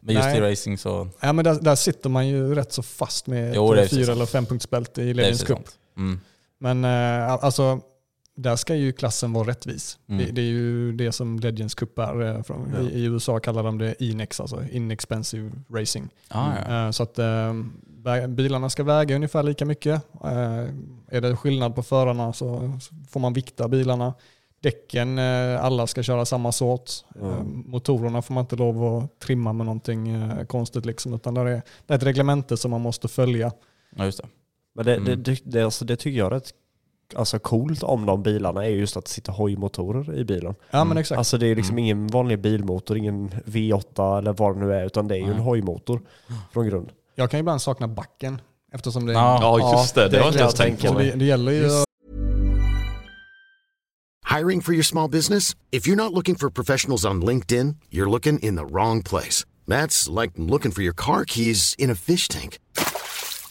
Men just Nej. i racing så... ja, men där, där sitter man ju rätt så fast med Jo, det är ett fyra precis eller fempunktsbälte i Det är Legends precis Cup. sant. Mm. Men eh, alltså, där ska ju klassen vara rättvis. Mm. Det, det är ju det som Legends Cup är. eh, Från, i, I USA kallar de det INEX, alltså Inexpensive Racing. Ah, ja. Eh, Så att eh, vä- bilarna ska väga ungefär lika mycket. Eh, Är det skillnad på förarna så får man vikta bilarna. Däcken, alla ska köra samma sort. Eh, Motorerna får man inte lov att trimma med någonting konstigt liksom, utan det är ett reglemente som man måste följa. ja, just det. Men det, Mm. det, det, det, alltså, det tycker jag är rätt alltså, coolt om de bilarna är just att det sitter hojmotorer i bilen. Ja men exakt. Alltså det är liksom Mm. ingen vanlig bilmotor, ingen V8 eller vad det nu är, utan det är ju en hojmotor från grund. Jag kan ju ibland sakna backen eftersom det är Ja. Ja, just det. Det har jag inte ens tänkt på. Det, det gäller ju att Hiring for your small business? If you're not looking for professionals on LinkedIn, you're looking in the wrong place. That's like looking for your car keys in a fish tank.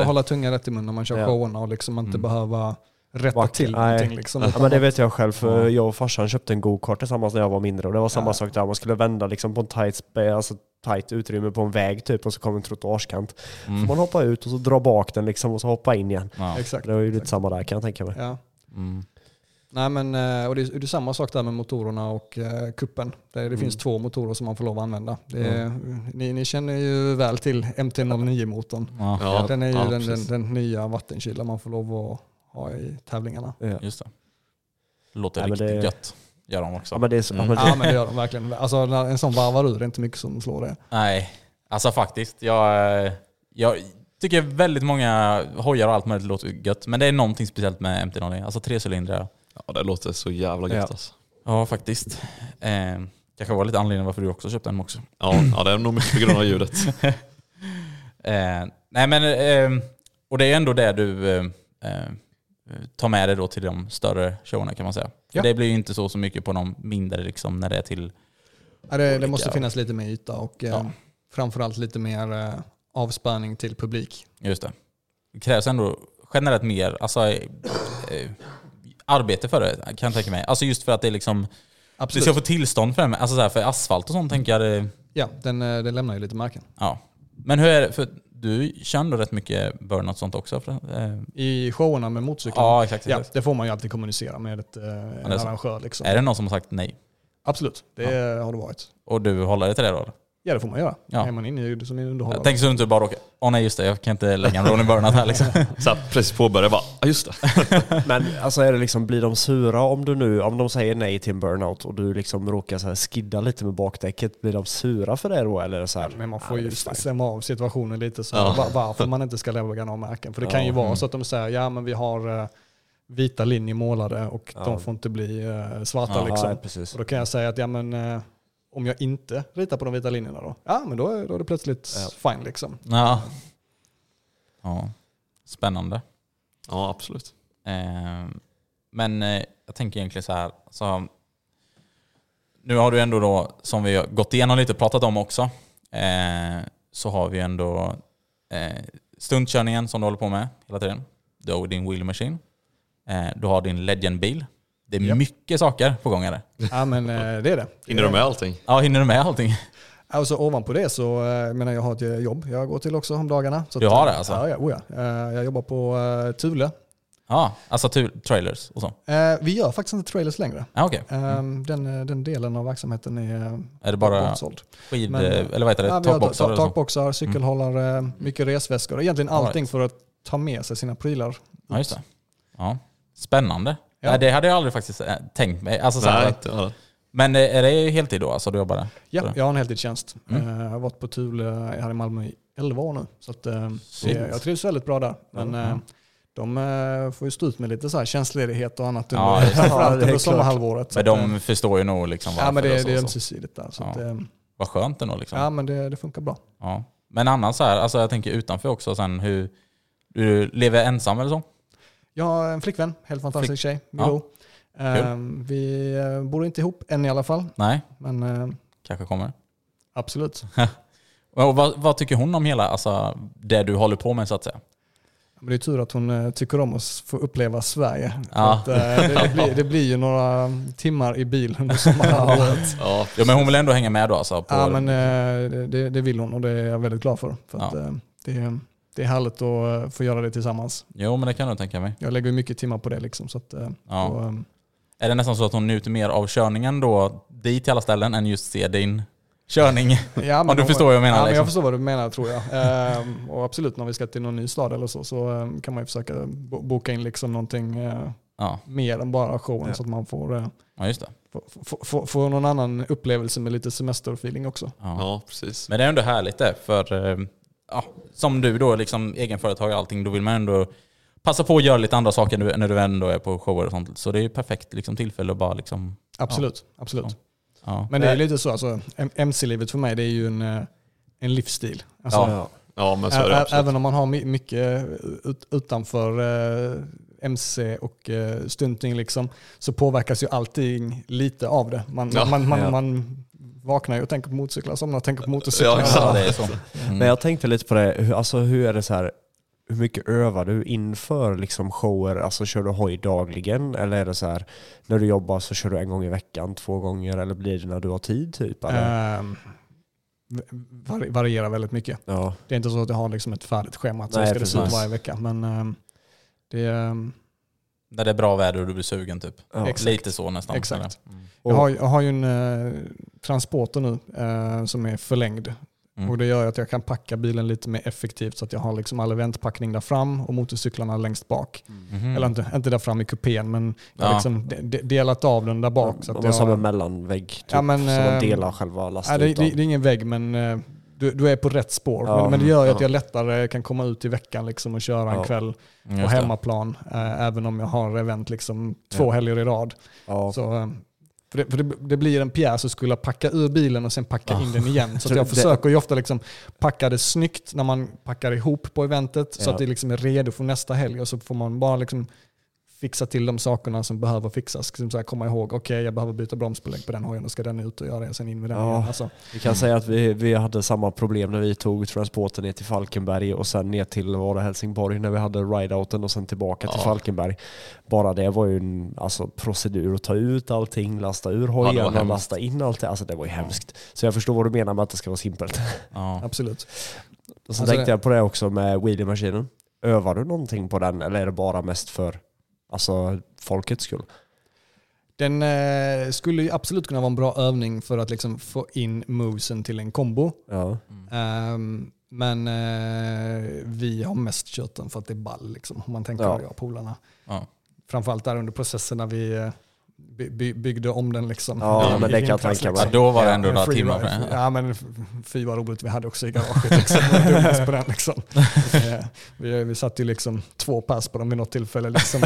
Och hålla tungan rätt i mun när man kör Ja. showerna och liksom inte Mm. behöva rätta Vart- till nej. någonting. Liksom, Ja, men det vet jag själv, för Ja. jag och farsan köpte en go-kart tillsammans när jag var mindre och det var samma Ja. sak där. Man skulle vända liksom på en tight, alltså tight utrymme på en väg typ och så kom en trottoarskant. Mm. Man hoppa ut och så dra bak den liksom och så hoppa in igen. Ja. Exakt. Det var ju lite samma där kan jag tänka mig. Ja. Mm. Nej men, eh, och det är, det är samma sak där med motorerna och eh, kuppen. Det, det finns Mm. två motorer som man får lov att använda. Det är, ni, ni känner ju väl till MT-09-motorn. Ja. Den är ju ja, den, den, den nya vattenkyla man får lov att ha i tävlingarna. Ja. just det. Låter Ja, riktigt det- gött. Gör de också. Ja, men det så, Mm. ja, men det, gör de verkligen. Alltså när en sån varvar ur, det är inte mycket som slår det. Nej, alltså faktiskt. Jag, eh, jag tycker väldigt många hojar och allt möjligt låter gött. Men det är någonting speciellt med MT-09. Alltså trecylindrar. Ja, det låter så jävla gött Ja. alltså. Ja, faktiskt. Eh, kanske var lite anledningen varför du också köpte en också. Ja, ja, det är nog mycket på grund av ljudet. Eh, nej men, eh, och det är ändå det du eh, tar med dig då till de större showerna kan man säga. Ja. Det blir ju inte så, så mycket på de mindre liksom när det är till... Ja, det, det måste finnas lite mer yta och eh, Ja. framförallt lite mer eh, avspärrning till publik. Just det. Det krävs ändå generellt mer alltså, eh, arbete för det kan jag tänka mig. Alltså just för att det är liksom... Du Absolut. ska få tillstånd för det. Alltså så här, för asfalt och sånt tänker jag det, Ja, den, eh, den lämnar ju lite märken. Ja. Men hur är det? För du kör ändå rätt mycket burnout och sånt också? Eh, I showerna med motorcyklar. ja, exakt. Ja, det får man ju alltid kommunicera med ett, eh, en arrangör. Liksom. Är det någon som har sagt nej? Absolut, det har det varit. Och du håller dig till det då? Ja det får man göra. Ja. Är man inne som underhållare. Jag tänker så du inte bara råkar... Åh nej just det, jag kan inte lägga en Ronny Burnout här liksom. Så precis påbörjade bara, ja just det. men alltså är det liksom, blir de sura om du nu, om de säger nej till en burnout och du liksom råkar så här skidda lite med bakdäcket, blir de sura för det då eller så här? Men man får ju stämma av situationen lite så Ja. var- varför man inte ska lägga några märken. För det kan ju Ja. vara Mm. så att de säger ja men vi har eh, vita linjer målade och Ja. de får inte bli eh, svarta Ja, liksom. Ja, precis. Och då kan jag säga att ja men eh, om jag inte ritar på de vita linjerna då, ja men då är, då är det plötsligt fine liksom. Ja. ja. Spännande. Ja, absolut. Eh, men eh, jag tänker egentligen så här. Så, nu har du ändå då, som vi har gått igenom lite och pratat om också, eh, så har vi ändå eh, stuntkörningen som du håller på med hela tiden. Du har din wheel machine. Eh, du har din Legend-bil. Det är Japp. mycket saker på gång är det. Ja men eh, det är det. Hinner du med allting? Ja, hinner du med allting? Alltså ovanpå det så, eh, jag menar jag har ett eh, jobb jag går till också om dagarna. Så Du har eh, det alltså? Ja, ja, oh ja. Eh, Jag jobbar på eh, Thule. Ja, alltså trailers och så. Eh, Vi gör faktiskt inte trailers längre. Ja, okej. Eh, Den, eh, den delen av verksamheten är eh, Är det bara bortsåld. skid... Men, eller vad heter det? Ja, Takboxar eller takboxar, cykelhållare, mycket resväskor. Egentligen All allting right. för att ta med sig sina prylar. Ja, just det. Ja. Spännande. Ja. Nej, det hade jag aldrig faktiskt eh, tänkt mig. Alltså, så här, Nej, att, inte ja. men eh, är det heltid då? Alltså du jobbar där? Ja, jag har en heltidstjänst. Mm. Eh, Jag har varit på Thule här i Malmö i 11 år nu. Så att, det, jag trivs väldigt bra där. Men Ja. eh, de får ju stå ut med lite så här tjänstledighet och annat Ja, under, framförallt Ja, under sommarhalvåret. Men att, de förstår ju nog liksom ja, men varför det, det är ömsesidigt där. Så Ja. att, Vad skönt ändå liksom. ja, men det, det funkar bra. Ja. Men annars så här, alltså jag tänker utanför också sen hur... Du lever ensam eller så? Jag har en flickvän, helt fantastisk tjej, Ja. Milou. Eh, vi eh, bor inte ihop än i alla fall. Nej, Men eh, kanske kommer. absolut. Och vad, vad tycker hon om hela, alltså det du håller på med så att säga? Men det är tur att hon eh, tycker om att få uppleva Sverige. Ja. Att, det, blir, det blir ju några timmar i bil under sommarhalvåret. Ja, Jo men hon vill ändå hänga med då alltså? På, Ja, men det, det vill hon och det är jag väldigt glad för. för Ja. det, det är härligt att eh, få göra det tillsammans. Jo men det kan jag tänka mig. Jag lägger ju mycket timmar på det. Liksom, så att, eh, Ja. och, eh, Är det nästan så att hon njuter mer av körningen då dit till alla ställen än just se din körning? ja, Ja, du hon- förstår vad jag menar, Ja, men liksom. jag förstår vad du menar tror jag. Eh, och absolut, när vi ska till någon ny stad eller så, så eh, kan man ju försöka bo- boka in liksom någonting eh, Ja, mer än bara showen Ja. så att man får, eh, ja just det. får, får, får, får någon annan upplevelse med lite semesterfeeling också. Ja. ja, precis. Men det är ändå härligt det, för eh, ja, som du då, liksom egenföretagare och allting, då vill man ändå passa på att göra lite andra saker nu- när du ändå är på shower och sånt. Så det är ju perfekt liksom, tillfälle att bara liksom... Absolut, absolut. Så. Ja. Men det är lite så, alltså, MC-livet för mig det är ju en, eh, en livsstil. Alltså, Ja. Ja, men så är det absolut. även om man har my- mycket ut, utanför eh, MC och eh, stunting liksom, så påverkas ju allting lite av det. Man, Ja. man, man, Ja. man vaknar ju och tänker på motorcyklar, somnar och tänker på motorcyklar. Ja, Ja, det är så. Mm. Men jag tänkte lite på det, hur, alltså hur är det så här, hur mycket övar du inför liksom shower? Alltså kör du hoj dagligen? Eller är det så här, när du jobbar så kör du en gång i veckan, två gånger? Eller blir det när du har tid typ? Eller? Ehm, vari- varierar väldigt mycket. ja. Det är inte så att jag har liksom ett färdigt schema att så ska det se ut varje vecka. Men ehm, det är... När det är bra väder och du blir sugen typ. Ja. Exakt. Lite så nästan. Exakt. Mm. Jag har, jag har ju en eh, transporter nu eh, som är förlängd. Mm. Och det gör att jag kan packa bilen lite mer effektivt så att jag har liksom all eventpackning där fram och motorcyklarna längst bak. Mhm. Eller inte, inte där fram i kupén men jag har Ja. liksom de, de, delat av den där bak. Så att Man har som en mellanvägg typ, Ja, men, så man ehm, delar själva nej, det, det, det är ingen vägg men eh, du, du är på rätt spår. Ja. Men, men det gör ju att Ja. jag lättare kan komma ut i veckan liksom och köra en Ja. kväll på hemmaplan. Eh, även om jag har event liksom två Ja. helger i rad. ja. Så, eh, för det, för det, det blir en pjäs att skulle packa ur bilen och sen packa Ja. in den igen. Så jag det- försöker ju ofta liksom packa det snyggt när man packar ihop på eventet så att det liksom är redo för nästa helg. Och så får man bara liksom fixa till de sakerna som behöver fixas. Liksom så här, komma ihåg, okej jag behöver byta bromsbelägg på den hojen, då ska den ut och göra det, sen in med den Ja. igen. Alltså, Vi kan säga att vi, vi hade samma problem när vi tog transporten ner till Falkenberg och sen ner till var det Helsingborg när vi hade rideouten och sen tillbaka till Ja. Falkenberg. Bara det var ju en alltså, procedur att ta ut allting, lasta ur hojen och hemskt. lasta in allt det. Alltså det var ju hemskt. Så jag förstår vad du menar med att det ska vara simpelt. Ja. absolut. Och så Alltså tänkte jag på det också med wheelie-maskinen. Övar du någonting på den eller är det bara mest för alltså, folkets skull? Den eh, skulle ju absolut kunna vara en bra övning för att liksom få in movesen till en kombo. Ja. Ehm, men eh, vi har mest kört den för att det är ball, liksom, om man tänker Ja. ja. jag och polarna. Ja. Framförallt där under processen när vi eh, by, by, byggde om den. Liksom, Ja, i- men det kan jag tänka mig. Ja, då var det ändå några timmar det. Ja, men fy vad roligt vi hade också i garaget. Liksom. Det var dummast på den, liksom. Eh, vi, vi satt ju liksom två pers på den vid något tillfälle. Liksom.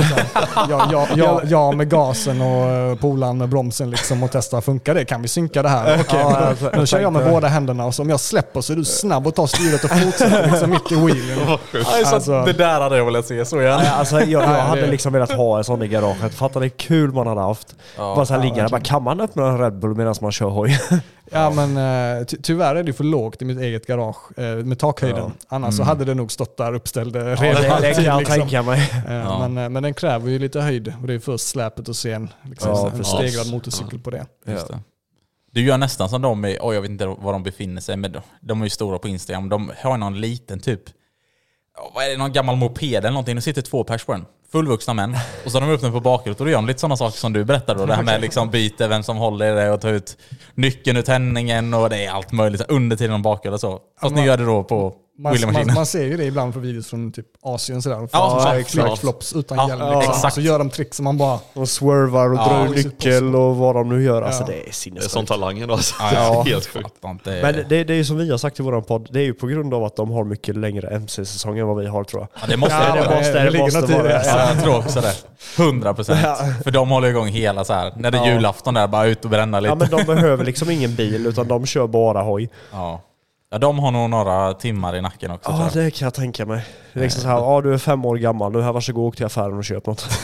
Jag, jag, jag, jag med gasen och eh, polaren med bromsen liksom, och testa, funkar det? Kan vi synka det här? Okej, Ja, men alltså, då, jag nu kör jag med båda händerna och så om jag släpper så är du snabb och tar styret och fortsätter liksom, mitt i wheelen. Alltså- det där hade jag velat se så gärna. Alltså, jag, jag hade liksom velat ha en sån i garaget. Fattar ni hur kul man hade haft? Bara så här ja, bara, kan man öppna en Red Bull medan man kör hoj? Ja men eh, ty tyvärr är det för lågt i mitt eget garage eh, med takhöjden. Annars så hade det nog stått där uppställd eh, Ja, redan det, det kan jag liksom. tänka mig. Ja. men, men den kräver ju lite höjd och det är först släpet och sen liksom, Ja, en stegrad motorcykel på det. Just det. Du gör nästan som de i, oj jag vet inte var de befinner sig, men de, de är ju stora på Instagram. De har någon liten typ, ja, vad är det, någon gammal moped eller någonting. Nu sitter två pers på den. Fullvuxna män. Och så har de upp den på bakhjulet och då gör de lite sådana saker som du berättade då. Det här med liksom byte, vem som håller i det och ta ut nyckeln ur tändningen och det är allt möjligt. Under tiden de bakhjulet och så. Fast ni man- gör det då på Man, man, wheelie-maskinen. man ser ju det ibland på videos från typ Asien sådär. Ja, Ja, exakt. Flip-flops utan Ja, hjälm. ja, Liksom. exakt. Så gör de trick som man bara... De swervar och Ja, drar nyckel och vad de nu gör. Alltså Ja. det är Det är sån sinnessjukt. talangen då alltså. Ja, Det är ja. Helt sjukt. Men det, det är ju som vi har sagt i våran podd, det är ju på grund av att de har mycket längre MC-säsong än vad vi har tror jag. Ja, det måste Ja, det det vara. måste, det det ligger måste vara det. Ja, jag tror också det. 100 procent. För de håller igång hela så här. när det är Ja. julafton där, bara ut och bränna lite. Ja men de behöver liksom ingen bil utan de kör bara hoj. Ja. Ja, de har nog några timmar i nacken också. tror Ja jag. det kan jag tänka mig. Det är liksom så här, ja du är fem år gammal, nu här varsågod åk till affären och köp något.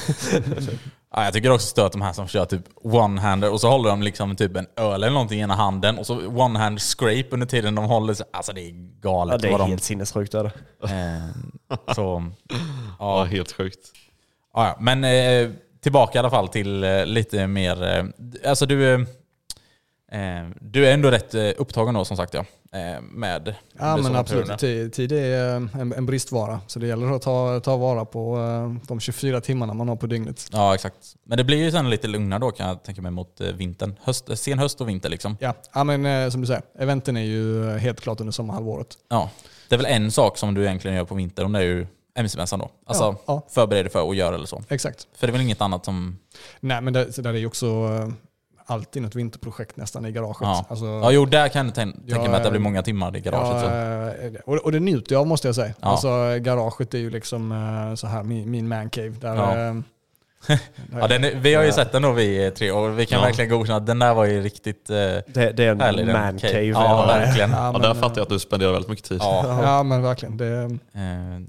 Ja, jag tycker också stört de här som kör typ one-hander och så håller de liksom typ en öl eller någonting i ena handen och så one-hand scrape under tiden de håller sig. Alltså det är galet. Ja, det är de, helt sinnessjukt är det. eh, så, Ja, ja, helt sjukt. ja. Men eh, tillbaka i alla fall till eh, lite mer... Eh, alltså du, du är ändå rätt eh, upptagen då som sagt ja. Eh, med Ja men absolut, tid, tid är eh, en, en bristvara. Så det gäller att ta, ta vara på eh, de 24 timmarna man har på dygnet. Ja, exakt. Men det blir ju sen lite lugnare då kan jag tänka mig mot eh, vintern. Höst, sen höst och vinter liksom. Ja, ja men eh, som du säger, eventen är ju eh, helt klart under sommarhalvåret. Ja. Det är väl en sak som du egentligen gör på vintern, det är ju MC-mässan då. Alltså Ja, ja. förbered dig för att göra eller så. Exakt. För det är väl inget annat som... Nej men det, där är ju också, eh, alltid något vinterprojekt nästan i garaget. Ja. Alltså, ja, jo där kan jag tän- Ja, tänka mig att det blir eh, många timmar i garaget. Ja, eh, och, och det njuter jag av måste jag säga. Ja. Alltså, garaget är ju liksom eh, så här min, min man cave. Där, Ja. Ja, den vi har ju sett den då vi tre och vi kan Ja. verkligen godkänna att den där var ju riktigt eh, Det, det är en härlig. den man cave. Ja, verkligen. ja, Ja, men, där eh, fattar jag att du spenderar väldigt mycket tid. Ja. Ja men verkligen. Det, Eh,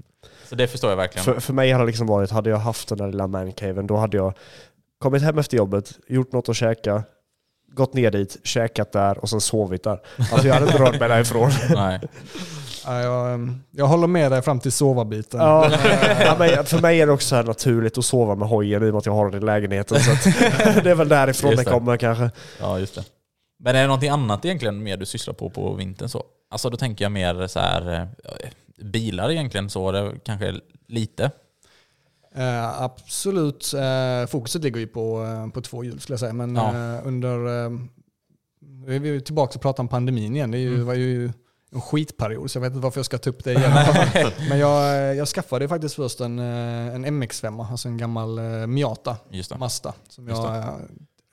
Så det förstår jag verkligen. För, för mig har det liksom varit, hade jag haft den där lilla mancaven, då hade jag kommit hem efter jobbet, gjort något att käka, gått ner dit, käkat där och sen sovit där. Alltså jag hade inte rört mig därifrån. Nej. ja, jag, eh, jag håller med dig fram till sova-biten. Ja, för mig är det också naturligt att sova med hojen i och med att jag har den i lägenheten. Så att det är väl därifrån Just det det. kommer kanske. Ja, just det. Men är det någonting annat egentligen mer du sysslar på på vintern så? Alltså då tänker jag mer så här eh, bilar egentligen så, det kanske lite. Eh, absolut. Eh, fokuset ligger ju på, eh, på två hjul skulle jag säga. Men Ja. under... Vi är ju tillbaka och pratar om pandemin igen. Det ju, Mm. var ju en skitperiod så jag vet inte varför jag ska ta upp det igen. Men jag, jag skaffade faktiskt först en, en MX5, alltså en gammal Miata. Mazda. Som jag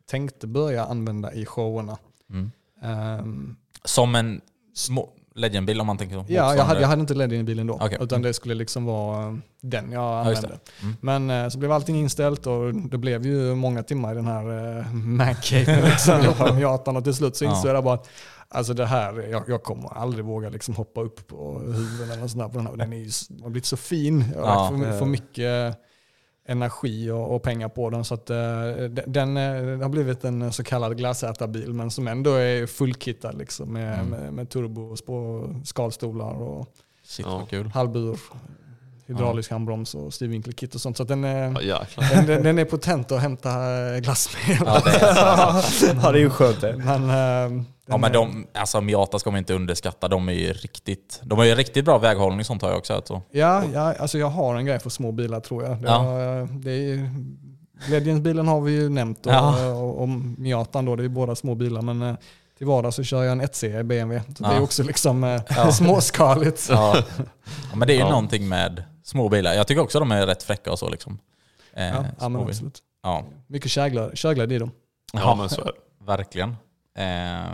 tänkte börja använda i showerna. Mm. Ehm, Som en små legendbil om man tänker så. Ja, jag hade, jag hade inte LED in i bilen då. Okej. Utan det skulle liksom vara eh, den jag Ja, använde. Mm. Men eh, så blev allting inställt och det blev ju många timmar i den här eh, mancaven liksom, Miatan. Och till slut så insåg Ja. jag bara att alltså det här, jag, jag kommer aldrig våga liksom hoppa upp på huven eller sånt där på den här. Den är ju, har blivit så fin. Jag har Ja. för, för mycket energi och, och pengar på den. Så att, eh, den, eh, har blivit en så kallad glassätarbil men som ändå är fullkittad liksom, med, Mm. med, med turbo, och spår, skalstolar och Shit Ja. halvbur, hydraulisk handbroms och styrvinkelkit och sånt. Så att den, är, Ja, den, den, den är potent att hämta eh, glass med. Ja, det är, Ja, det är ju skönt det. Men, eh, ja men de, alltså Miata ska man inte underskatta. De är ju riktigt, de har ju riktigt bra väghållning sånt har jag också hört så. Ja, ja, alltså jag har en grej för små bilar tror jag. Det, Ja. har, det är Legends-bilen har vi ju nämnt och, Ja. och, och Miatan då, det är båda små bilar. Men eh, till vardags så kör jag en 1C BMW. Så det Ja. är också liksom eh, Ja. småskaligt. Ja. ja men det är ju Ja. någonting med små bilar. Jag tycker också de är rätt fräcka och så liksom. Eh, Ja, ja, men absolut. ja. Mycket körglöd körglöd i dem. Ja, men så är det. Verkligen. Eh,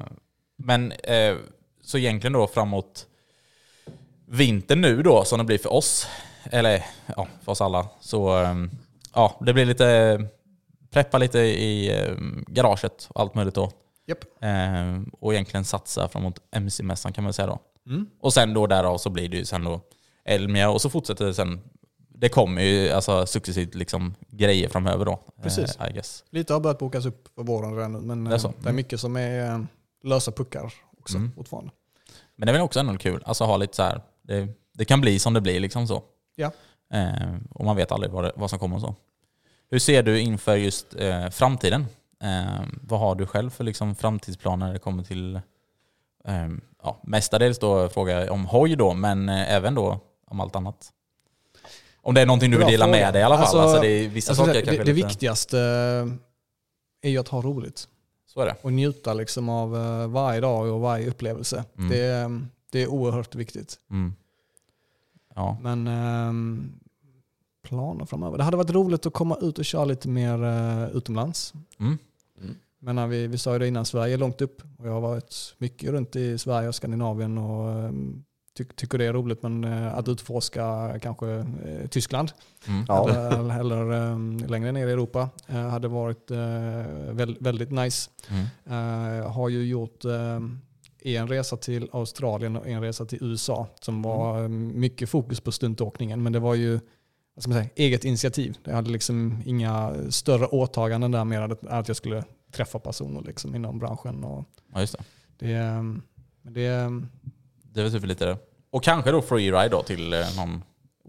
men eh, så egentligen då framåt vintern nu då, som det blir för oss, eller ja, för oss alla, så eh, ja, det blir lite preppa lite i eh, garaget och allt möjligt då. Japp. Eh, och egentligen satsa framåt MC-mässan kan man säga då. Mm. Och sen då därav så blir det ju sen då Elmia och så fortsätter det sen. Det kommer ju alltså successivt liksom grejer framöver då. Precis. Eh. Lite har börjat bokas upp för våren redan men Det är så. eh, det är mycket som är eh, lösa puckar också Mm. fortfarande. Men det är väl också ändå kul. Alltså ha lite så här. Det, det kan bli som det blir liksom så. Ja. Eh, och man vet aldrig vad, det, vad som kommer och så. Hur ser du inför just eh, framtiden? Eh, vad har du själv för liksom, framtidsplaner när det kommer till eh, ja, mestadels då frågar jag om hoj då, men eh, även då om allt annat. Om det är någonting du vill dela med dig i alla fall. Alltså, Alltså, det är vissa Alltså saker det, det, det lite- viktigaste är ju att ha roligt Så är det. och njuta liksom av eh, varje dag och varje upplevelse. Mm. Det, är- det är oerhört viktigt. Mm. Ja. Men ehm, planer framöver. Det hade varit roligt att komma ut och köra lite mer uh, utomlands. Mm. Men när vi, vi sa ju det innan, Sverige är långt upp. Och jag har varit mycket runt i Sverige och Skandinavien och ehm, ty, tycker det är roligt. Men eh, att utforska kanske eh, Tyskland Mm. Ja. eller, eller ehm, längre ner i Europa eh, hade varit eh, väl, väldigt nice. Mm. Eh, har ju gjort ehm, en resa till Australien och en resa till USA som var eh, mycket fokus på stuntåkningen. Men det var ju vad ska man säga, eget initiativ. Jag hade liksom inga större åtaganden där mer än att- jag skulle träffa personer liksom inom branschen. Och ja, just det. det, ehm, men det, Det är väl typ lite det. Och kanske då freeride då till eh, någon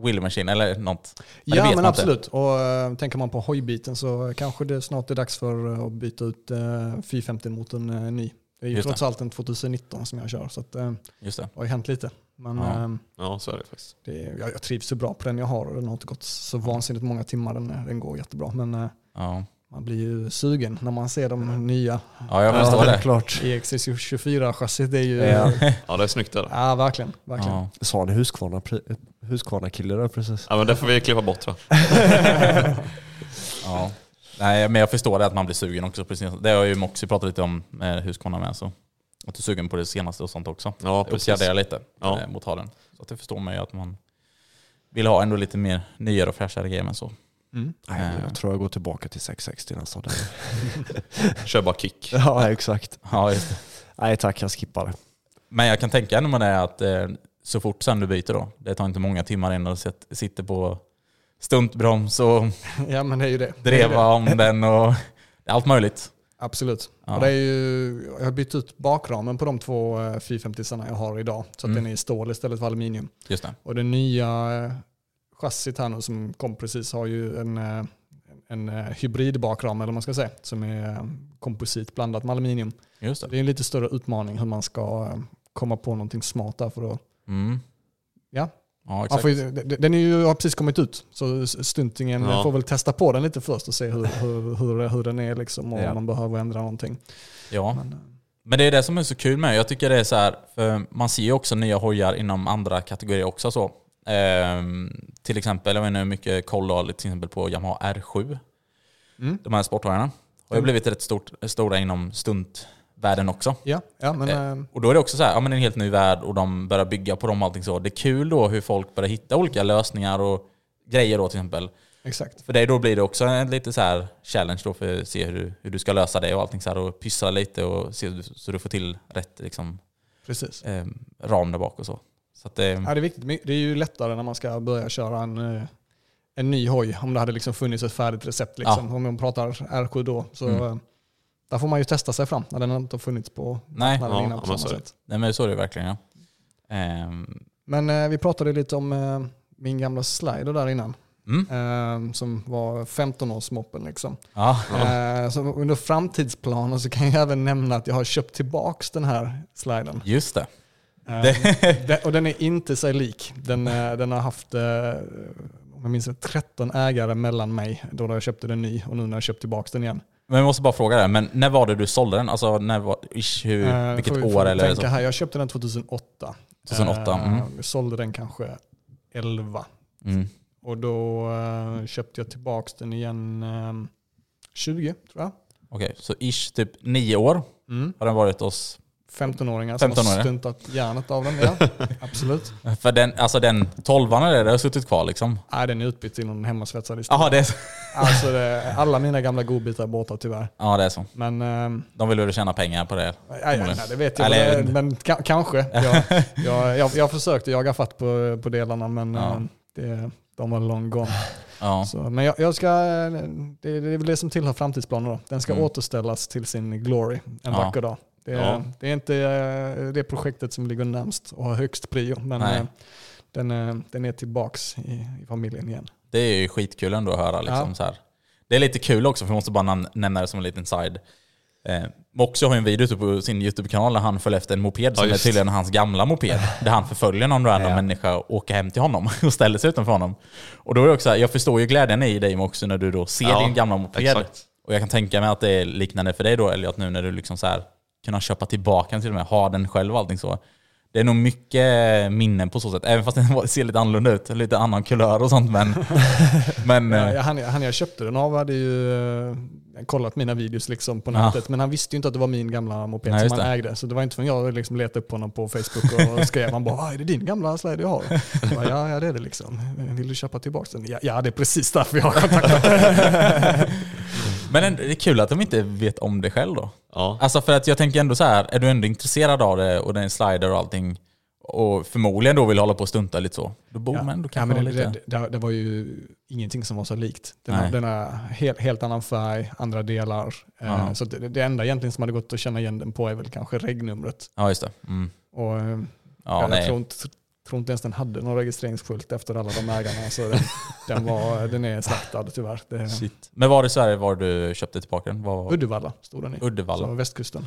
wheel machine eller något. Men det ja vet men man inte. absolut. Och äh, tänker man på hojbiten så kanske det snart är dags för eh, att byta ut äh, 450-motorn äh, ny. Det är ju Just trots det. allt en 2019 som jag kör så att, äh, Just det. det har ju hänt lite. Men Ja. ehm, Ja, så är det faktiskt. det, jag, jag trivs så bra på den jag har och den har inte gått så vansinnigt många timmar. Den, den går jättebra. Men Ja, man blir ju sugen när man ser de nya ja jag förstår det. klart. EXC24-chassit. Det är ju... Ja. Ja, Ja, det är snyggt där. verkligen. verkligen. Ja. Sa ni Huskvarna, pre- Huskvarna kille där precis? Ja, men det får vi klippa bort tror jag. Ja. Nej, men jag förstår det att man blir sugen också. Precis. Det har ju Moxie pratat lite om med Husqvarna med. Så. Att du är sugen på det senaste och sånt också. Ja, precis. lite Ja. eh, mot halen. Så att det förstår man ju att man vill ha ändå lite mer nyare och fräschare grejer än så. Mm. Nej, Eh. jag tror jag går tillbaka till 660 nästa dag. Kör bara kick. ja, exakt. Ja, just det. Nej tack, jag skippar det. Men jag kan tänka när man är att eh, så fort sen du byter då, det tar inte många timmar innan du sit- sitter på stuntbroms och Ja men det är ju det. Det är dreva det. om den och allt möjligt. Absolut. Ja. Och det är ju, jag har bytt ut bakramen på de två eh, 450 jag har idag. Så att Mm. den är i stål istället för aluminium. Just det. Och det nya eh, chassit här nu som kom precis har ju en, eh, en eh, hybridbakram eller vad man ska säga. Som är eh, komposit blandat med aluminium. Just Det det. är en lite större utmaning hur man ska komma på någonting smart där. För att, Mm. ja, Ja, exakt. ju, den är ju, har precis kommit ut. Så stuntingen Ja. får väl testa på den lite först och se hur, hur, hur, hur den är liksom, och Ja. om man behöver ändra någonting. Ja. Men, Men det är det som är så kul med Jag tycker det är så här, för man ser ju också nya hojar inom andra kategorier också. Så. Ehm, till exempel, jag vet inte hur mycket koll du har till exempel på Yamaha R7. Mm. De här sporthojarna. Har ju blivit rätt stort, stora inom stuntvärlden också. Ja, ja men eh, Och då är det också så här, ja men en helt ny värld och de börjar bygga på dem och allting så. Det är kul då hur folk börjar hitta olika lösningar och grejer då till exempel. exakt. För dig då blir det också en lite så här challenge då för att se hur du, hur du ska lösa det och allting så här och pyssla lite och se så du får till rätt liksom, Precis. eh, ram där bak och så. Så att det, Ja, det, är viktigt. Det är ju lättare när man ska börja köra en, eh, en ny hoj. Om det hade liksom funnits ett färdigt recept. Liksom. Om man pratar R7 då. Så Mm. eh, Där får man ju testa sig fram när den inte har funnits på nej, ja, innan på men samma sätt. nej men så är det verkligen ja. Ehm, Men eh, vi pratade lite om eh, min gamla slider där innan. mm, Eh, som var 15-årsmoppen. Liksom. ja, Eh, så under framtidsplanen så kan jag även nämna att jag har köpt tillbaks den här sliden. just det. Eh, den, och den är inte sig lik. Den, eh, den har haft, eh, om jag minns rätt, 13 ägare mellan mig då jag köpte den ny och nu när jag köpt tillbaka den igen. Men jag måste bara fråga det, men när var det du sålde den? Alltså när var, ish, hur, Eh, vilket får år eller så? här, Jag köpte den 2008. 2008, Eh, mm. Sålde den kanske 11. Mm. Och då köpte jag tillbaka den igen eh, 20 tror jag. Okej, så ish typ nio år Mm. har den varit hos 15-åringar som 15-åringar. har stuntat hjärnet av den. Ja, absolut. För den, alltså den 12an eller det har suttit kvar liksom? Nej, den är utbytt till någon hemmasvetsad istället. Jaha, det är så. Alltså, det, alla mina gamla godbitar är borta tyvärr. Ja, det är så. Men ehm, De vill väl tjäna pengar på det? Ja, ja, nej, det vet jag. Eller- men men ka- kanske. Jag, jag, jag, jag försökte jaga fatt på, på delarna men Ja. eh, det, de var long gone. Ja. Så, men jag, jag ska, det, det är väl det som tillhör framtidsplanen då. Den ska Mm. återställas till sin glory en Ja. vacker dag. Det är, Ja. det är inte eh, det projektet som ligger närmst och har högst prio. Men Nej. eh, den, eh, den är tillbaks i, i familjen igen. Det är ju skitkul ändå att höra. Liksom, Ja. så här. Det är lite kul också, för jag måste bara nämna det som en liten side. Eh, Moxie har ju en video ute på sin YouTube-kanal där han följer efter en moped som är just. tydligen hans gamla moped. där han förföljer någon random Ja. människa och åker hem till honom och ställer sig utanför honom. Och då är det också så här, jag förstår ju glädjen i dig Moxie när du då ser Ja, din gamla moped. exakt. Och jag kan tänka mig att det är liknande för dig då Elliot nu när du liksom så här kunna köpa tillbaka den till och med, ha den själv och allting så. Det är nog mycket minnen på så sätt, även fast den ser lite annorlunda ut, lite annan kulör och sånt men... men Ja, eh, ja, han, han jag köpte den av hade ju eh, kollat mina videos liksom på Ja. nätet, men han visste ju inte att det var min gamla moped Nej, som han det. ägde. Så det var inte förrän jag liksom letade upp honom på Facebook och skrev, han bara "Ah, är det din gamla slider jag har? Jag bara, ja, ja det är det liksom. Vill du köpa tillbaka den? Ja, ja det är precis därför jag har kontaktat Men det är kul att de inte vet om det själv då. Ja. Alltså för att jag tänker ändå så här, är du ändå intresserad av det och det är en slider och allting och förmodligen då vill hålla på och stunta lite så, då borde man ändå Ja, kanske men ha det, lite... det, det, det var ju ingenting som var så likt. Den, har, Nej. den har helt, helt annan färg, andra delar. Eh, Ja. Så det, det enda egentligen som hade gått att känna igen den på är väl kanske regnumret. Ja just det. Mm. Och, eh, Ja, jag nej. tror inte, tror inte ens den hade någon registreringsskylt efter alla de ägarna. Så den, den, var, den är slaktad tyvärr. Det, Shit. Men var det så här var du köpte tillbaka den? Var... Uddevalla stod den i. Uddevalla. Så västkusten.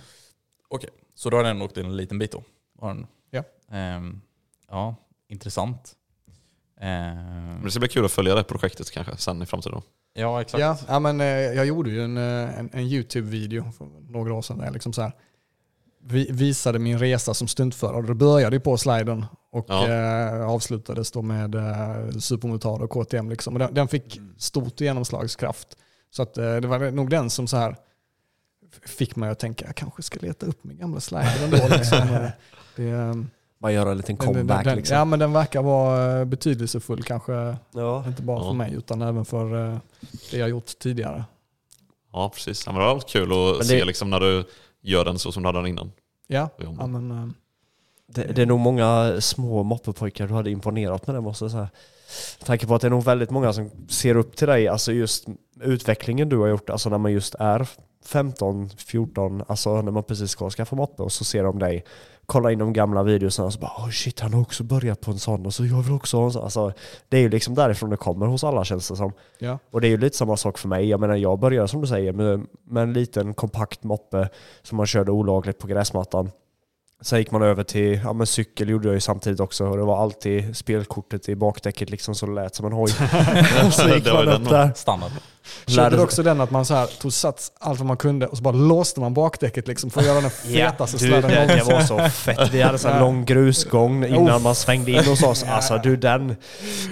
Okej, så då har den åkt in en liten bit då? Ja. Ehm, ja, intressant. Ehm, Men det ska bli kul att följa det projektet kanske sen i framtiden. Då. ja, exakt. Ja, ja, men, eh, jag gjorde ju en, eh, en, en YouTube-video för några år sedan där liksom så här, visade min resa som stuntförare. Det började ju på sliden och Ja. eh, avslutades då med eh, supermotard och KTM. Liksom. Och den, den fick stort genomslagskraft. Så att, eh, det var nog den som så här fick mig att tänka, jag kanske ska leta upp min gamla slider ändå. Liksom. Det, eh, Bara göra en liten den- den- comeback den, liksom. Ja men den verkar vara eh, betydelsefull kanske, Ja. inte bara Ja. för mig utan även för eh, det jag gjort tidigare. Ja, precis. Ja, men det var kul att det- se liksom, när du gör den så som du hade den innan. Ja, Ja, men, eh, Det, det är nog många små moppepojkar du hade imponerat med det måste jag säga. Med tanke på att det är nog väldigt många som ser upp till dig, alltså just utvecklingen du har gjort, alltså när man just är 15, 14, alltså när man precis ska skaffa moppe och så ser de dig, kolla in de gamla videorna och så bara oh shit han har också börjat på en sån och så jag vill också ha en sån. Alltså, det är ju liksom därifrån det kommer hos alla känns det som. ja. Och det är ju lite samma sak för mig. Jag menar jag började som du säger med, med en liten kompakt moppe som man körde olagligt på gräsmattan. Sen gick man över till, ja men cykel gjorde jag ju samtidigt också och det var alltid spelkortet i bakdäcket liksom så det lät som en hoj. Och så gick man upp där. Standard. Körde också den att man så här tog sats allt vad man kunde och så bara låste man bakdäcket liksom för att göra den fetaste du, sladden det, det någonsin. var så fett. Vi hade så här lång grusgång innan man svängde in hos oss. Alltså du den,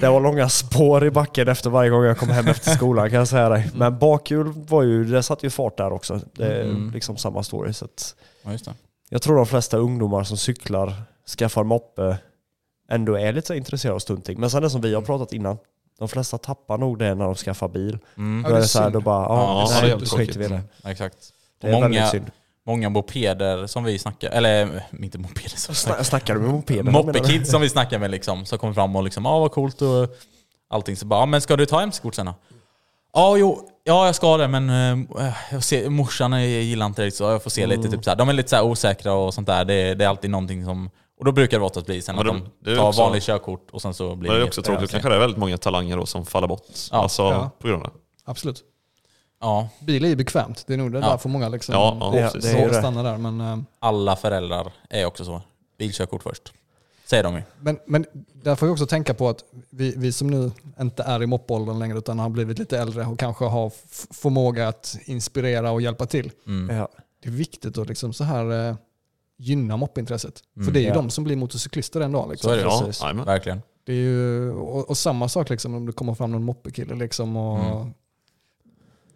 det var långa spår i backen efter varje gång jag kom hem efter skolan kan jag säga dig. Men bakhjul var ju, det satte ju fart där också. Det är Mm. liksom samma story. Så att Ja, just det. Jag tror de flesta ungdomar som cyklar, skaffar moppe, ändå är lite så intresserade av stunting. Men sen det som vi har pratat innan, de flesta tappar nog det när de skaffar bil. Mm. Då det är det så här, då bara, Ja, ja, det är nej, helt då skiter vi i det. Ja, Exakt. Det är väldigt många, synd. många mopeder som vi snackar, eller inte mopeder som snackar, Sna- Snackar du med du? Moppekids som vi snackar med liksom, som kommer fram och liksom, ja vad coolt och allting. Så bara, ja, men ska du ta MC-kort sen då? Ja, jo, ja jag ska det men eh, jag ser, morsan eh, gillar inte det så jag får se lite typ så här. De är lite så här osäkra och sånt där. Det, det är alltid någonting som... Och då brukar det oftast bli sen Men att det- de det är tar också- vanligt körkort och sen så blir Men det är också tråkigt, Ja, kanske det är väldigt många talanger då som faller bort. Ja. alltså Ja. på grund av det. Absolut. Ja, Bil är ju bekvämt. Det är nog det Ja. därför många liksom Ja, ja, det, precis. det är ju det. stannar där. Men, eh, alla föräldrar är också så. Bilkörkort först. Säger de ju. men, men där får vi också tänka på att vi, vi som nu inte är i moppåldern längre utan har blivit lite äldre och kanske har förmåga att inspirera och hjälpa till. Mm. Ja. Det är viktigt att liksom så här eh, gynna moppintresset. Mm. För det är ju Ja. de som blir motorcyklister en dag. Liksom. Så är det. Ja. Verkligen. Det är ju, och, och samma sak liksom, om det kommer fram någon moppekille liksom, och Mm.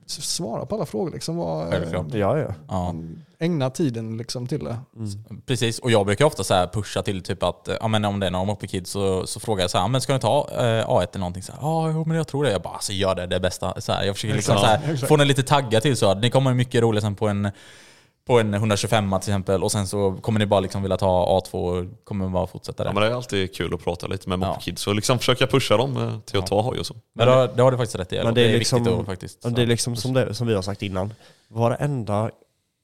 Svara på alla frågor. Liksom, vad, Självklart. Ja, ja. Ja. Ägna tiden liksom, till det. Precis, och jag brukar ofta så här pusha till typ att, eh, ja, men om det är någon moppekid så, så frågar jag så här, men ska du ta eh, A1 eller någonting? Så här, Ja, jo, men jag tror det. Jag bara, alltså gör det, det är bästa. Så här, jag försöker liksom, så här, få den lite taggad till så. att Ni kommer mycket roligare sen på en, på en 125 till exempel och sen så kommer ni bara liksom vilja ta A2 och kommer bara fortsätta Ja, där. men det är alltid kul att prata lite med Ja. moppekids och liksom försöka pusha dem eh, till att ta hoj och så. Men det, det har du faktiskt rätt i. Men det är liksom- viktigt att faktiskt... Men det är liksom som, det, som vi har sagt innan. Varenda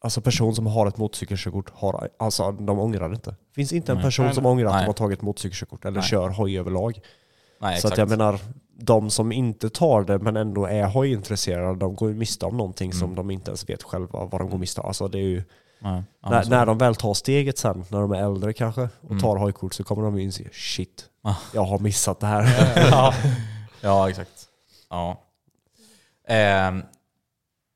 alltså person som har ett motorcykelkörkort, har, alltså de ångrar det inte. Det finns inte en person Nej, som nej. ångrar att Nej. de har tagit motorcykelkörkort eller Nej. kör hoj överlag. Nej, Så exakt. att jag menar, de som inte tar det men ändå är hojintresserade, de går ju miste om någonting som de inte ens vet själva vad de går miste om. Alltså det är ju, Nej. När, när de väl tar steget sen, när de är äldre kanske, och Mm. tar hojkort så kommer de ju inse shit, Ah. jag har missat det här. ja. ja, exakt. Ja. Ehm,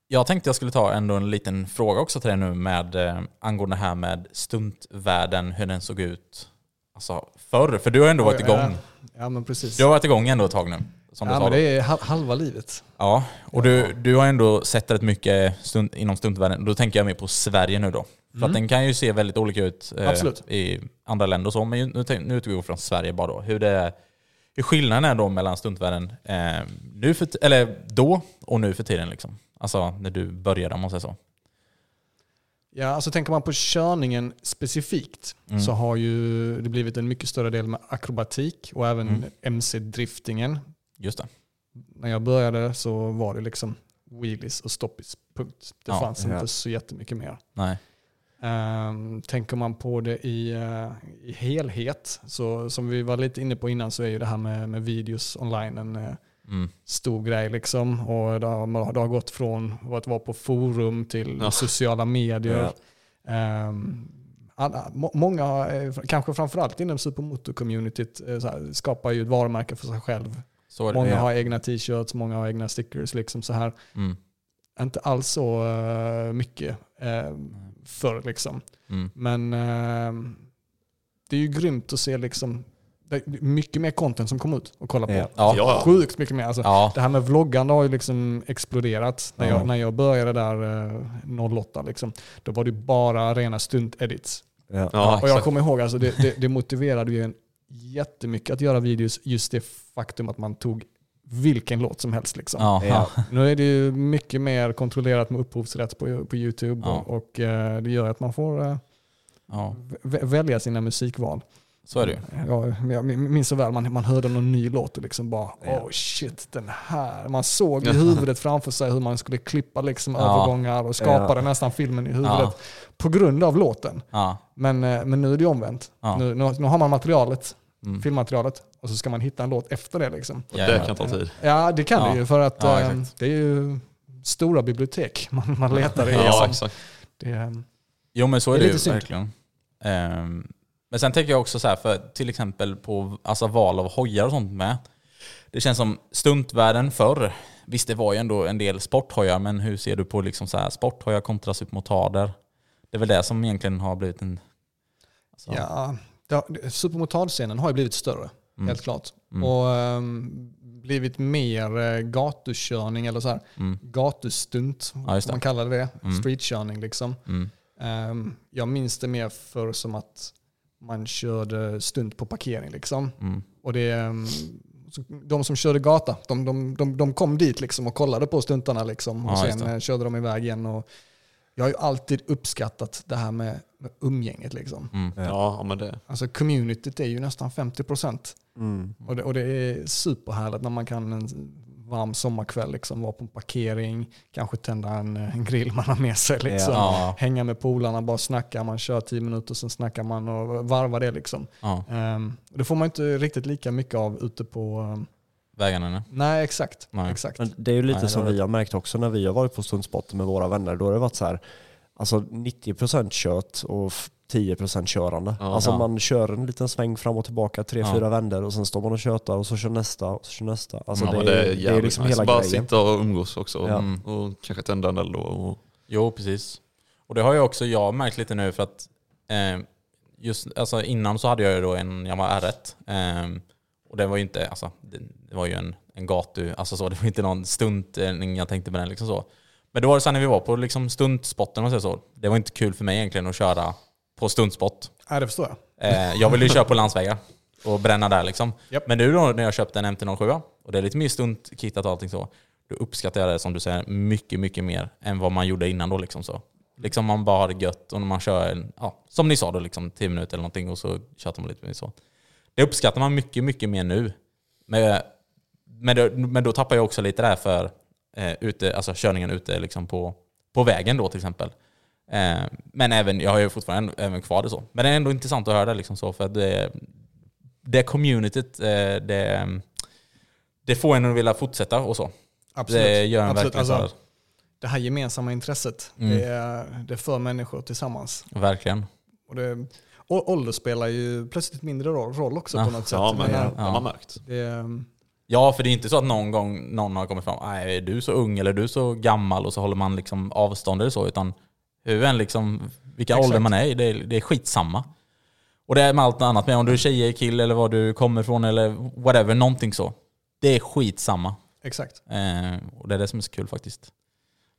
jag tänkte jag skulle ta ändå en liten fråga också till dig nu med eh, angående det här med stuntvärlden, hur den såg ut alltså, förr. För du har ändå varit igång. Ja men precis. Du har varit igång ändå ett tag nu. Som du ja, men det är hal- halva livet. Ja, och du, du har ändå sett rätt mycket stunt, inom stuntvärlden. Då tänker jag mer på Sverige nu då. För att den kan ju se väldigt olika ut eh, i andra länder och så. Men nu, nu utgår vi från Sverige bara då. Hur, det, hur skillnaden är då mellan stuntvärlden eh, nu för, eller då och nu för tiden. Liksom. Alltså när du började om man säger så. Ja, alltså tänker man på körningen specifikt Mm. så har ju det blivit en mycket större del med akrobatik och även Mm. MC-driftingen. Just det. När jag började så var det liksom wheelies och stoppies, punkt. Det Ja, fanns ja. inte så jättemycket mer. Nej. Um, tänker man på det i, eh, i helhet, så som vi var lite inne på innan så är ju det här med, med videos online en eh, Mm. stor grej. Liksom. Och det, har, det har gått från att vara på forum till Ja. sociala medier. Ehm, alla, må, många, eh, kanske framförallt inom supermotor-communityt, eh, skapar ju ett varumärke för sig själv. Det. Många Ja. har egna t-shirts, många har egna stickers. Liksom så här. Mm. Inte alls så eh, mycket uh, förr. Liksom. Mm. Men eh, det är ju grymt att se liksom mycket mer content som kommer ut att kolla på. Ja. Ja. Sjukt mycket mer. Alltså, Ja. Det här med vloggande har ju liksom exploderat. När, Ja. jag, när jag började där eh, 08, liksom, då var det bara rena stunt-edits. Ja. Ja, och jag kommer ihåg, alltså, det, det, det motiverade ju en jättemycket att göra videos, just det faktum att man tog vilken låt som helst. Liksom. Ja. Nu är det ju mycket mer kontrollerat med upphovsrätt på, på YouTube Ja. och, och eh, det gör att man får eh, ja, vä- välja sina musikval. Så är det ju. Ja, men jag minns så väl, man, man hörde någon ny låt och liksom bara oh shit den här. Man såg i huvudet framför sig hur man skulle klippa liksom Ja. övergångar och skapade Ja. nästan filmen i huvudet Ja. på grund av låten. Ja. Men, eh, men nu är det ju omvänt. Ja. Nu, nu, nu har man materialet, Mm. filmmaterialet och så ska man hitta en låt efter det. Liksom. Och det kan ta tid. Ja det kan Ja. det ju för att Ja, eh, det är ju stora bibliotek man, man letar i. Ja, liksom. exakt. det, Jo men så är Det det, är ju lite synd. verkligen. Ehm, men sen tänker jag också så här, för till exempel på alltså, val av hojar och sånt med. Det känns som stuntvärlden förr. Visst det var ju ändå en del sporthojar, men hur ser du på liksom så här, sporthojar kontra supermotarder? Det är väl det som egentligen har blivit en... Alltså, ja, det supermotard-scenen har ju blivit större, Mm. helt klart. Mm. Och ehm, blivit mer eh, gatukörning eller så här, Mm. gatustunt, Ja, man kallar det. Mm. Streetkörning liksom. Ehm, jag minns det mer för som att man körde stunt på parkering liksom. Mm. Och det, så de som körde gata, de, de, de, de kom dit liksom och kollade på stuntarna liksom. Och Ja, sen det. eh, körde de iväg igen. Och jag har ju alltid uppskattat det här med, med umgänget liksom. Mm. Ja, men det. Alltså communityt är ju nästan 50%. Mm. Och det, och det är superhärligt när man kan en varm sommarkväll liksom vara på en parkering, kanske tända en, en grill man har med sig. Liksom. Ja. Hänga med polarna, bara snacka, man kör tio minuter, sen snackar man och varvar det. Liksom. Ja, Um, det får man inte riktigt lika mycket av ute på... Um, vägarna nu. nej, exakt. Nej. exakt. Men det är ju lite Nej, som vi har märkt också när vi har varit på stundspotten med våra vänner. Då har det varit så här, alltså 90% kött och 10% körande. Ja. alltså Ja. man kör en liten sväng fram och tillbaka, tre, Ja. fyra vändor och sen står man och tjötar och så kör nästa och så kör nästa. Alltså ja, det, det är det är liksom nice. hela Bara grejen. sitta och umgås också. Ja. Mm. Och kanske tända en eld då. Och, Jo, precis. Och det har ju också jag märkt lite nu för att eh, just alltså innan så hade jag ju då en Yamaha R1. Eh, och det var ju inte, alltså det, det var ju en, en gatu, alltså så, det var inte någon stuntning jag tänkte med den liksom så. Men då var det så här när vi var på liksom stuntspotten, säger så. Det var inte kul för mig egentligen att köra på stuntspot. Nej, det förstår jag. Eh, jag ville ju köra på landsvägar och bränna där liksom. Japp. Men nu då när jag köpte en MT-07 och det är lite mer stuntkittat och allting så, då uppskattar jag det som du säger mycket, mycket mer än vad man gjorde innan då liksom så. Liksom man bara har det gött och när man kör, en, ja, som ni sa då, liksom 10 minuter eller någonting och så tjatar man lite mer så. Det uppskattar man mycket, mycket mer nu. Men, men, då, men då tappar jag också lite där för eh, ute, alltså körningen ute liksom på, på vägen då till exempel. Eh, men även, jag har ju fortfarande även kvar det så. Men det är ändå intressant att höra det liksom så för att det, det communityt, eh, det, det får en att vilja fortsätta och så. Absolut. Det gör en Absolut. verkligen så här. Alltså, det här gemensamma intresset, Mm. det, det för människor tillsammans. Verkligen. Och det, ålder spelar ju plötsligt mindre roll, roll också Ja. på något sätt. ja, men Men, det eh, har man märkt. det, Ja, för det är inte så att någon gång någon har kommit fram, nej är du så ung eller är du så gammal och så håller man liksom avstånd eller så, utan än liksom, vilka Exakt. ålder man är i, det, är- det är skitsamma. Och det är med allt annat med, om du är tjej, kille eller var du kommer ifrån eller whatever, någonting så. Det är skitsamma. exakt. Eh, och det är det som är så kul faktiskt.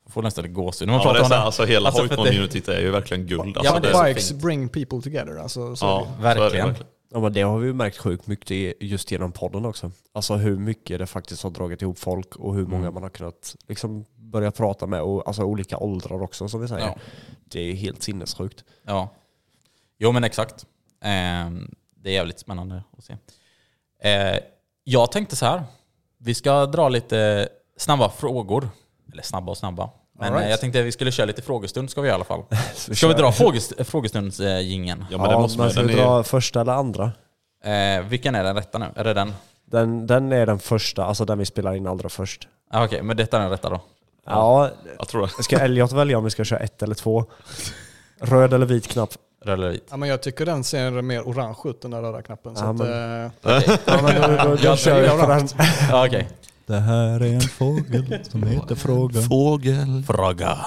Jag får nästan gåshud när man Ja, det pratar är om så, det. alltså, hela Alltså, att det- är ju verkligen guld. Alltså, Ja, men det är så Bikes bring people together. Alltså, så ja, det. Verkligen. så det Ja, men det har vi ju märkt sjukt mycket i- just genom podden också. Alltså hur mycket det faktiskt har dragit ihop folk och hur många Mm. man har kunnat liksom börja prata med. Och, alltså olika åldrar också som vi säger. Ja. Det är helt sinnessjukt. Ja. Jo men exakt. Eh, det är jävligt spännande att se. Eh, jag tänkte så här. Vi ska dra lite snabba frågor. Eller snabba och snabba. Men right. eh, jag tänkte att vi skulle köra lite frågestund ska vi i alla fall. Ska vi dra frågest frågestundsjingeln? Ja, men det måste men man ska vi är, dra första eller andra? Eh, vilken är den rätta nu? Är det den? Den, den är den första, alltså den vi spelar in allra först. Ah, Okej, men detta är den rätta då? Ja, Jag tror det. ska Elliot välja om vi ska köra ett eller två? Röd eller vit knapp? Röd eller vit? Ja, men jag tycker den ser mer orange ut, den där röda knappen. Så Ja, att, men- eh, Ja, men då, då, då Jag kör vi på den. Ja, okej. Det här är en fågel som heter Fråga. Fågel. Fråga.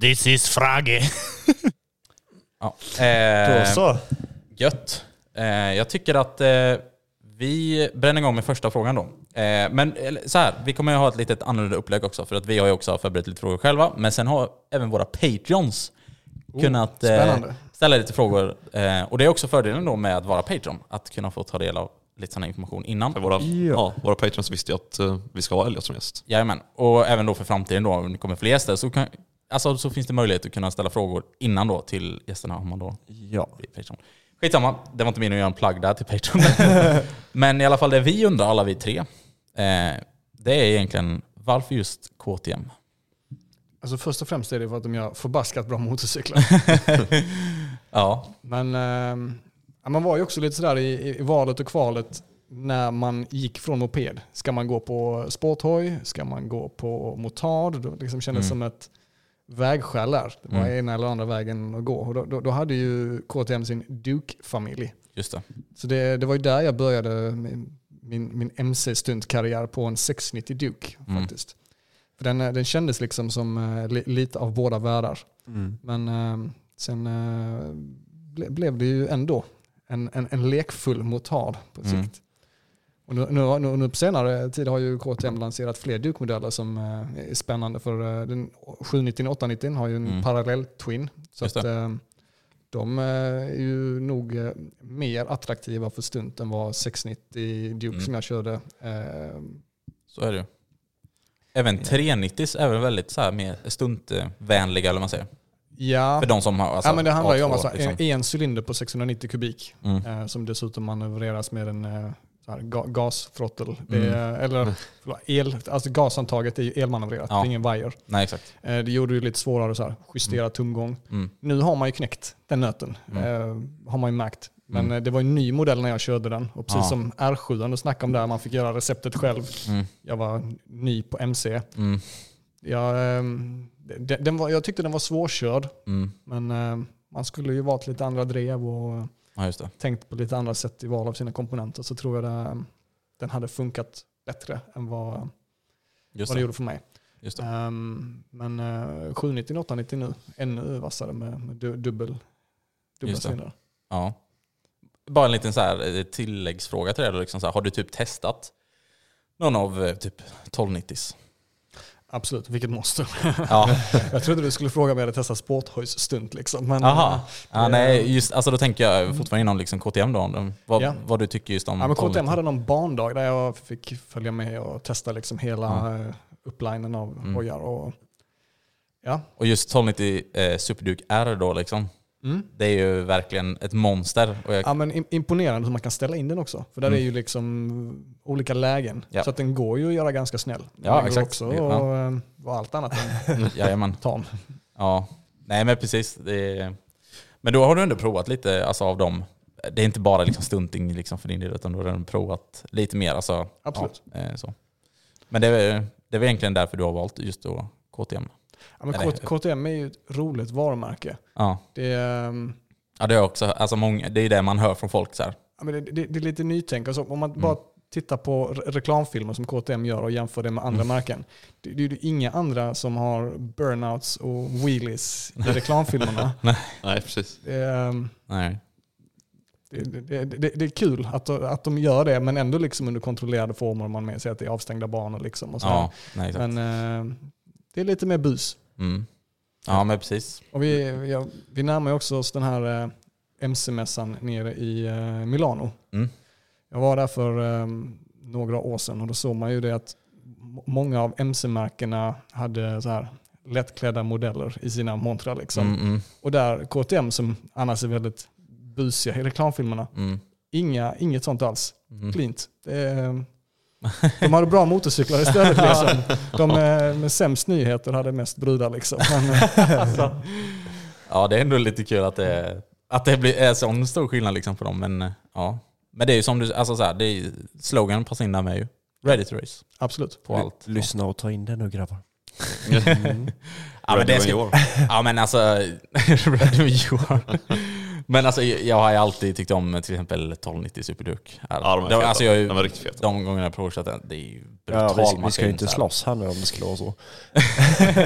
This is Frage. Ja. Då Eh, så. Gött. Eh, jag tycker att eh, Vi bränner igång med första frågan då. Eh, men eller, så här, vi kommer ju ha ett litet annorlunda upplägg också, för att vi har ju också förberett lite frågor själva. Men sen har även våra Patreons kunnat eh, ställa lite frågor. Eh, och det är också fördelen då med att vara Patreon, att kunna få ta del av lite sån här information innan. För våra, ja. våra patrons visste ju att eh, vi ska ha Elliot som gäst. Jajamän. Och även då för framtiden då, om det kommer fler gäster, så, kan, alltså, så finns det möjlighet att kunna ställa frågor innan då till gästerna om man då Ja. blir Patreon. Skitsamma, det var inte meningen att göra en plugg där till Patreon. Men i alla fall det vi undrar, alla vi tre, eh, det är egentligen varför just KTM? Alltså först och främst är det för att de gör förbaskat bra motorcyklar. Ja, Men eh, man var ju också lite sådär i, i valet och kvalet när man gick från moped. Ska man gå på sporthoj? Ska man gå på motard? Det liksom kändes Mm. som ett vägskäl där. Det var Mm. ena eller andra vägen att gå. Och då, då, då hade ju KTM sin Duke-familj. just det. Så det, det var ju där jag började min, min, MC-stuntkarriär på en 690 Duke Mm. faktiskt. För den, eh, den kändes liksom som li, lite av båda världar. Men eh, sen eh, ble, blev det ju ändå en, en, en lekfull motard på Mm. sikt. Och nu, nu, nu, nu på senare tid har ju KTM lanserat fler Duke-modeller som är spännande. För den 790 och 890 har ju en Mm. parallell twin. Så att, de eh, är ju nog eh, mer attraktiva för stunt än vad 690 Duke Mm. som jag körde. Eh, Så är det ju. Även 390 är väl väldigt så här mer stuntvänliga, eller man säger. ja, För de som har alltså, ja, men det handlar ju om A2, alltså, liksom. en, en cylinder på 690 kubik. Mm. Som dessutom manövreras med en här, ga gasfrottel. Mm. eller förlåt, el, alltså gasantaget är ju elmanövrerat, Ja. det är ingen wire. Nej, exakt. Eh, det gjorde det lite svårare att justera tomgång. Mm. Nu har man ju knäckt den nöten. Mm. Eh, har man ju märkt. Men Mm. eh, det var en ny modell när jag körde den. Och precis Ja. som R7, du snackade om där, man fick göra receptet själv. Mm. Jag var ny på MC. Mm. Jag, ehm, den, den var, jag tyckte den var svårkörd. Mm. Men eh, man skulle ju valt lite andra drev och Ja, just det. tänkt på lite andra sätt i val av sina komponenter så tror jag det, den hade funkat bättre än vad, Just vad det gjorde för mig. Just. Ehm, men uh, 790 och 890 nu, ännu vassare med, med du, dubbel, dubbla cylindrar. Ja. Bara en liten så här eh, tilläggsfråga till det. Liksom så här, har du typ testat någon av eh, typ 1290s? Absolut, vilket måste. Ja. jag trodde du skulle fråga om jag hade testat sporthojsstunt liksom. Men, Aha. Ja, det- nej, just, alltså då tänker jag fortfarande inom liksom KTM då. Vad, Ja. vad du tycker just om Ja, men KTM 1290. hade någon bandag där jag fick följa med och testa liksom hela Ja. ja. upplinen av Mm. hojar. Och, ja. Och just 1290 eh, Superduke R då liksom. Mm. Det är ju verkligen ett monster. Och jag, Ja, men im- imponerande hur man kan ställa in den också. För där Mm. är ju liksom olika lägen. Ja. Så att den går ju att göra ganska snäll. Men Ja, den exakt. också Ja. och eh, vara allt annat än Jajamän. tam. Ja, nej men precis. Det är... Men då har du ändå provat lite alltså, av dem. Det är inte bara liksom stunting liksom, för din del, utan du har ändå provat lite mer. Alltså, Absolut. Ja, eh, så. Men det är, det är väl egentligen därför du har valt just då KTM. Ja, men Eller- KTM är ju ett roligt varumärke. Ja, Det är, ehm, ja det är också, alltså många, det är det man hör från folk så här. ja, men det, det, det är lite nytänk. Alltså, om man bara tittar på re- reklamfilmer som KTM gör och jämför det med andra märken. Det, det är ju inga andra som har burnouts och wheelies i reklamfilmerna. Nej, precis. Det är, ehm, Nej. det, det, det, det är kul att, att de gör det, men ändå liksom under kontrollerade former. Man med sig att det är avstängda banor. Liksom och så. Ja, nej, exakt. men eh, det är lite mer bus. Mm. Ja, men precis. Och vi, ja, vi närmar också oss den här eh, MC-mässan nere i eh, Milano. Mm. Jag var där för eh, några år sedan och då såg man ju det att många av MC-märkena hade så här lättklädda modeller i sina montrar. Liksom. Mm, mm, Och där KTM som annars är väldigt busiga i reklamfilmerna, mm, inga, inget sånt alls. mm. Cleant. Det är, de hade bra motorcyklar istället. Liksom. De med, med sämst nyheter hade mest brudar. Liksom. Men, eh, alltså, Ja, det är ändå lite kul att det, att det blir är sån stor skillnad liksom på dem. Men, eh, ja. men det är ju som du alltså så här, det är, slogan passar in där med ju. Ready to race absolut. på allt. Lyssna och ta in det nu grabbar. Ja, men, det ska, ja men alltså, ready when you are. Men alltså jag har ju alltid tyckt om till exempel 1290 Superduke. Ja, de feta. alltså, jag, De är riktigt feta. De gångerna jag provkört den, det är ju brutal Ja, vi, vi ska ju inte slåss här nu om det skulle vara så.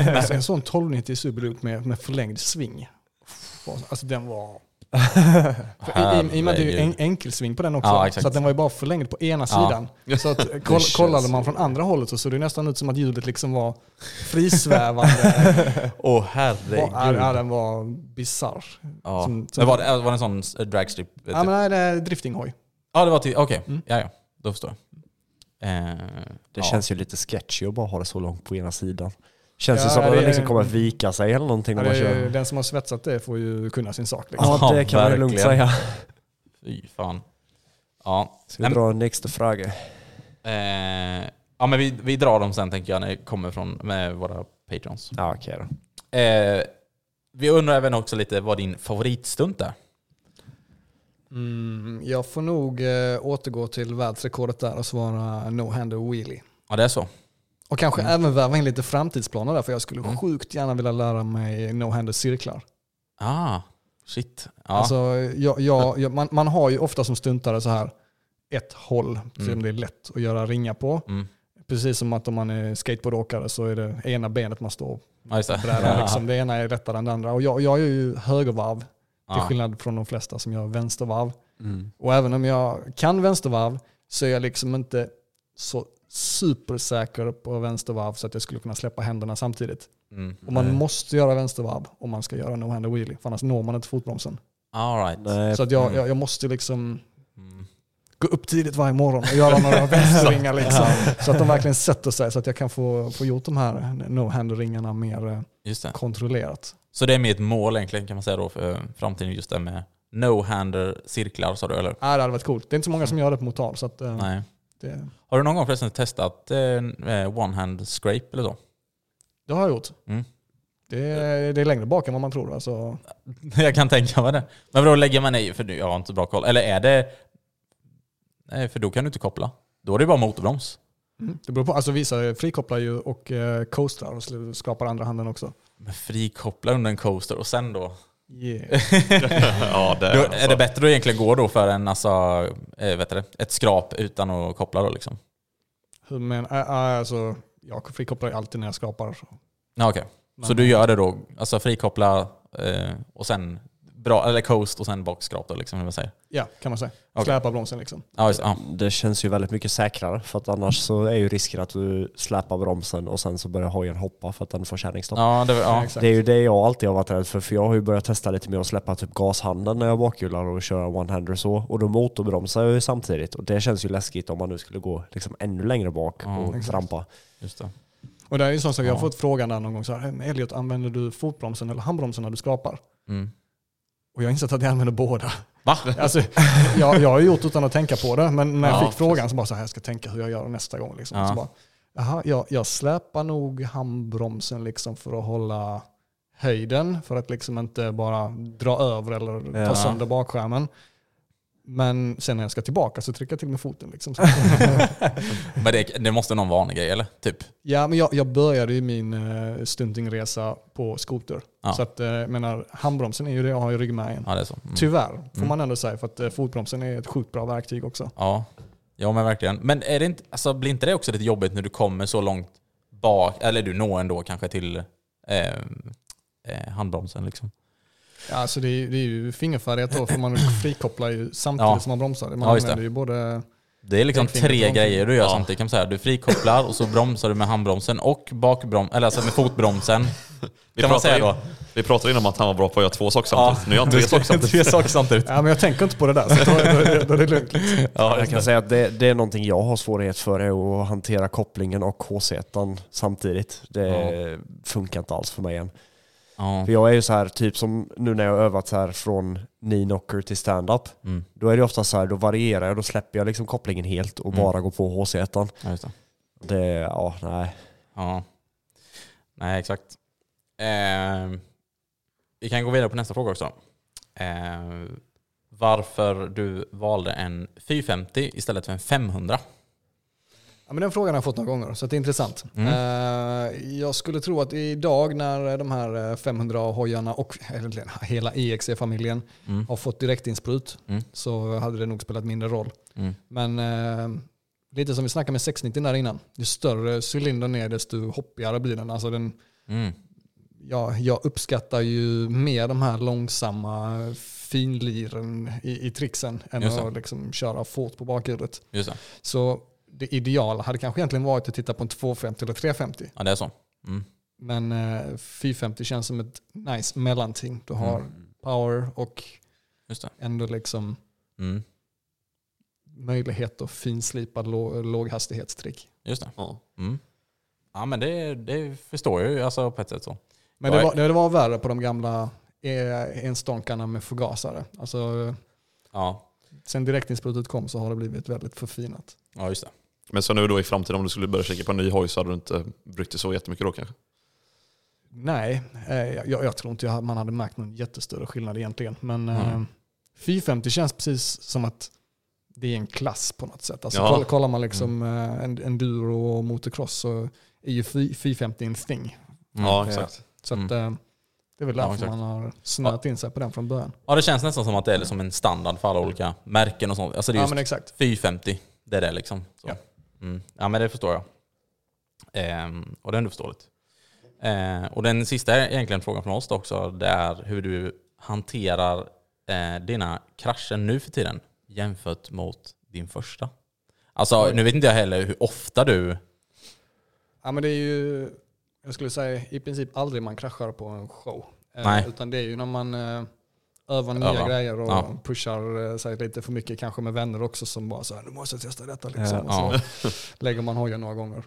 Alltså, en sån 1290 Superduke med, med förlängd sving. Alltså den var... I, och med att det är en, enkelsving på den också. Ja, så att den var ju bara förlängd på ena Ja. sidan. Så att koll, kollade man från andra hållet så såg det nästan ut som att hjulet liksom var frisvävande. Åh ja, herregud. ja, den var bisarr. Ja. Som- som- var det, var det en sån eh, dragstrip? Ja, typ? men nej, det är driftinghoj. Ja, det var till... Okej, Mm. ja, ja. Då förstår jag. Eh, Det ja. känns ju lite sketchy att bara ha det så långt på ena sidan. Känns Ja, ju som att det den liksom kommer att vika sig eller någonting Ja, när man det kör. den som har svetsat det får ju kunna sin sak. Liksom. Ja, det kan man lugnt säga. Fy fan. Ja. Ska vi dra nästa fråga? Eh, ja, men vi, vi drar dem sen tänker jag när det kommer från med våra patrons. Ja, okej då. Eh, vi undrar även också lite vad din favoritstunt är. Mm, jag får nog eh, återgå till världsrekordet där och svara no-hander wheelie. Ja, det är så. Och kanske även väva in lite framtidsplaner där, för jag skulle Mm. sjukt gärna vilja lära mig no-hander cirklar. Ah, shit. Ja. Alltså, jag, jag, jag, man, man har ju ofta som stuntare så här ett håll som Mm. det är lätt att göra ringa på. Mm. Precis som att om man är skateboardåkare så är det ena benet man står Ja, på brädan. Liksom. Det ena är lättare än det andra. Och jag, jag är ju högervarv, till Ja. skillnad från de flesta som gör vänstervarv. Mm. Och även om jag kan vänstervarv så är jag liksom inte så supersäker på vänstervarv så att jag skulle kunna släppa händerna samtidigt. Mm. Och man måste göra wänstervarv om man ska göra no-hander wheelie, för annars når man inte fotbromsen. All right. Nej, Så att jag, Mm. jag, jag måste liksom Mm. gå upp tidigt varje morgon och göra några vänsterringar liksom. Så att de verkligen sätter sig så att jag kan få, få gjort de här no-hander-ringarna mer eh, Just det. kontrollerat. Så det är mitt mål egentligen kan man säga då för framtiden just det med no-hander cirklar sa du eller? Ja, det hade varit coolt. Det är inte så många som gör det på motal. Så att, eh, Nej. Det, Har du någon gång förresten testat eh, eh, one-hand scrape eller så? det har jag gjort. Mm. Det, är, det är längre bak än vad man tror. Alltså, Jag kan tänka mig det. Men vadå lägger man i? För jag har inte bra koll. Eller är det... Nej, för då kan du inte koppla. Då är det bara motorbroms. mm, det beror på. Alltså vissa frikopplar ju och eh, coastrar och skapar andra handen också. Men frikoppla under en coaster och sen då? Yeah. ja, det då är, är det bättre att egentligen gå då för en, alltså, eh, vet du, det, ett skrap utan att koppla då liksom? Hur men, äh, äh, alltså, jag frikopplar ju alltid när jag skrapar. Ja, okej. Så Men- du gör det då, alltså frikoppla eh, och sen bra, eller coast och sen bakskrap då liksom, hur man säger? Ja, kan man säga. Okej. Släpa bromsen liksom. Ja, just, ja. Det känns ju väldigt mycket säkrare för att annars så är ju risken att du släpar bromsen och sen så börjar hojen hoppa för att den får kärringstopp. Ja, det, Ja. Det är ju det jag alltid har varit rädd för, för jag har ju börjat testa lite mer att släppa typ gashanden när jag bakhjular och köra one-hander så. Och då motorbromsar jag ju samtidigt och det känns ju läskigt om man nu skulle gå liksom ännu längre bak Ja, och exakt. trampa. just det. Och det är ju sånt som jag har Ja. fått frågan där någon gång. Så här, "Men Elliot, använder du fotbromsen eller handbromsen när du skrapar? Mm. Och jag har insett att jag använder båda. Va? Alltså, jag, jag har gjort utan att tänka på det, men när jag Ja, fick frågan så bara så här, jag ska tänka hur jag gör nästa gång. Liksom. Ja. Så bara, Jaha, jag, jag släpar nog handbromsen liksom för att hålla höjden, för att liksom inte bara dra över eller ta Ja. sönder bakskärmen. Men sen när jag ska tillbaka så trycker jag till med foten. Liksom. Men det, det måste någon vanlig grej eller? Typ? ja, men jag, jag började ju min uh, stuntingresa på skoter. Ja. Så att, uh, menar, handbromsen är ju det jag har i ryggmärgen. Ja, det är så. Mm. Tyvärr, får Mm. man ändå säga, för att uh, fotbromsen är ett sjukt bra verktyg också. Ja. ja, men verkligen. Men är det inte, alltså, blir inte det också lite jobbigt när du kommer så långt bak, eller du når ändå kanske till eh, eh, handbromsen liksom? Ja, alltså det, är, det är ju fingerfärdighet då, för man frikopplar ju samtidigt Ja. som man bromsar. Man Ja, just det. använder ju både... Det är liksom tre grejer du gör Ja. samtidigt kan man säga. Du frikopplar och så bromsar du med handbromsen och bakbrom, eller alltså med fotbromsen. vi, kan man säga pratade, då. vi pratade innan om att han var bra på att göra två saker samtidigt. Nu gör han tre saker samtidigt. tre saker samtidigt. Ja, men jag tänker inte på det där, så då, då, då är det lugnt. Ja, Jag kan säga att det, det är någonting jag har svårighet för, är att hantera kopplingen och HZ samtidigt. Det funkar inte alls för mig än. Ja. För jag är ju så här, typ som nu när jag har övat så här från knee knocker till stand-up. Mm. Då är det ofta så här, då varierar jag, då släpper jag liksom kopplingen helt och Mm. bara går på HZ. ja, just det. Det, ja, nej. Ja. Nej, exakt. Eh, vi kan gå vidare på nästa fråga också. Eh, varför du valde en 450 istället för en 500? Ja, men den frågan har jag fått några gånger, så det är intressant. Mm. Eh, jag skulle tro att idag när de här eh, 500-hojarna och egentligen hela EXE-familjen Mm. har fått direktinsprut Mm. så hade det nog spelat mindre roll. Mm. Men eh, lite som vi snackade med 690 där innan. Ju större cylindern är desto hoppigare blir den. Alltså den Mm. ja, jag uppskattar ju mer de här långsamma finliren i, i tricksen än att liksom köra fort på bakhjulet. Så det ideala hade kanske egentligen varit att titta på en 250 eller 350. Ja, det är så. Mm. Men eh, 450 känns som ett nice mellanting. Du har Mm. power och Just det. ändå liksom Mm. möjlighet att finslipa lå- låghastighetstrick. Just det. Ja. Mm. Ja men det, det förstår jag ju alltså, på ett sätt så. Men det var, det var värre på de gamla eh, enstånkarna med förgasare. Alltså, Ja, sen direktinsprutet kom så har det blivit väldigt förfinat. ja just det. Men så nu då i framtiden om du skulle börja kika på en ny hoj så hade du inte brytt dig så jättemycket då kanske? Nej, eh, jag, jag tror inte jag, man hade märkt någon jättestörre skillnad egentligen. Men eh, Mm. 450 känns precis som att det är en klass på något sätt. Alltså, Ja. koll- Kollar man liksom eh, en, enduro och motocross så är ju 450 en. Mm. Ja, exakt. Så att, Mm. eh, det är väl Ja, därför exakt. man har snöat in sig på den från början. Ja det känns nästan som att det är liksom en standard för alla olika märken och sånt. Alltså det är Ja just men exakt. 450, det är det liksom. Så. Ja. Mm. ja men det förstår jag. Ehm, och det är ändå förståeligt. Ehm, och den sista egentligen frågan från oss då också, det är hur du hanterar eh, dina krascher nu för tiden jämfört mot din första. Alltså nu vet inte jag heller hur ofta du... Ja men det är ju, jag skulle säga i princip aldrig man kraschar på en show. Eh, Nej. Utan det är ju när man eh, övar nya Övar. grejer och Ja. pushar eh, sig lite för mycket, kanske med vänner också som bara så här, nu måste jag testa detta liksom. Ja. Och så lägger man hojen några gånger.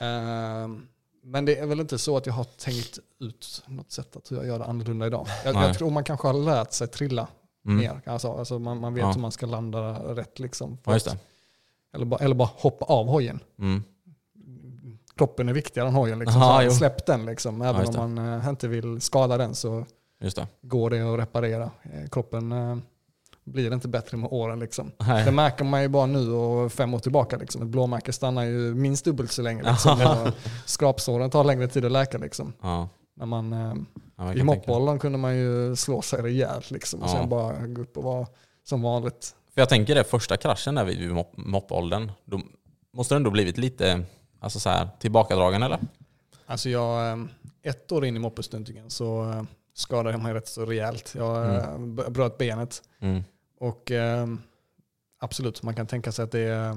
Ehm, men det är väl inte så att jag har tänkt ut något sätt att jag gör det annorlunda idag. Jag, jag tror man kanske har lärt sig trilla Mm. mer. Alltså, alltså man, man vet Ja. hur man ska landa rätt liksom. Ja, det. Eller, bara, eller bara hoppa av hojen Mm. kroppen är viktigare än hojen. Liksom. Aha, släpp den liksom. Även just om man eh, inte vill skada den så Just det. går det att reparera. Eh, kroppen eh, blir inte bättre med åren. Liksom. Nej. Det märker man ju bara nu och fem år tillbaka. Liksom. Ett blåmärke stannar ju minst dubbelt så länge. Liksom. skrapsåren tar längre tid att läka. Liksom. Ja. När man, eh, Ja, I moppbollen kunde man ju slå sig rejält liksom, och Ja. sen bara gå upp och vara som vanligt. För jag tänker det, första kraschen där vid vid mopp- moppåldern, då måste det ändå blivit lite alltså så här, tillbakadragen eller? Alltså jag, ett år in i moppestuntingen så skadade jag mig rätt så rejält. Jag eh, b- bröt benet. Mm. Och eh, absolut, man kan tänka sig att det eh,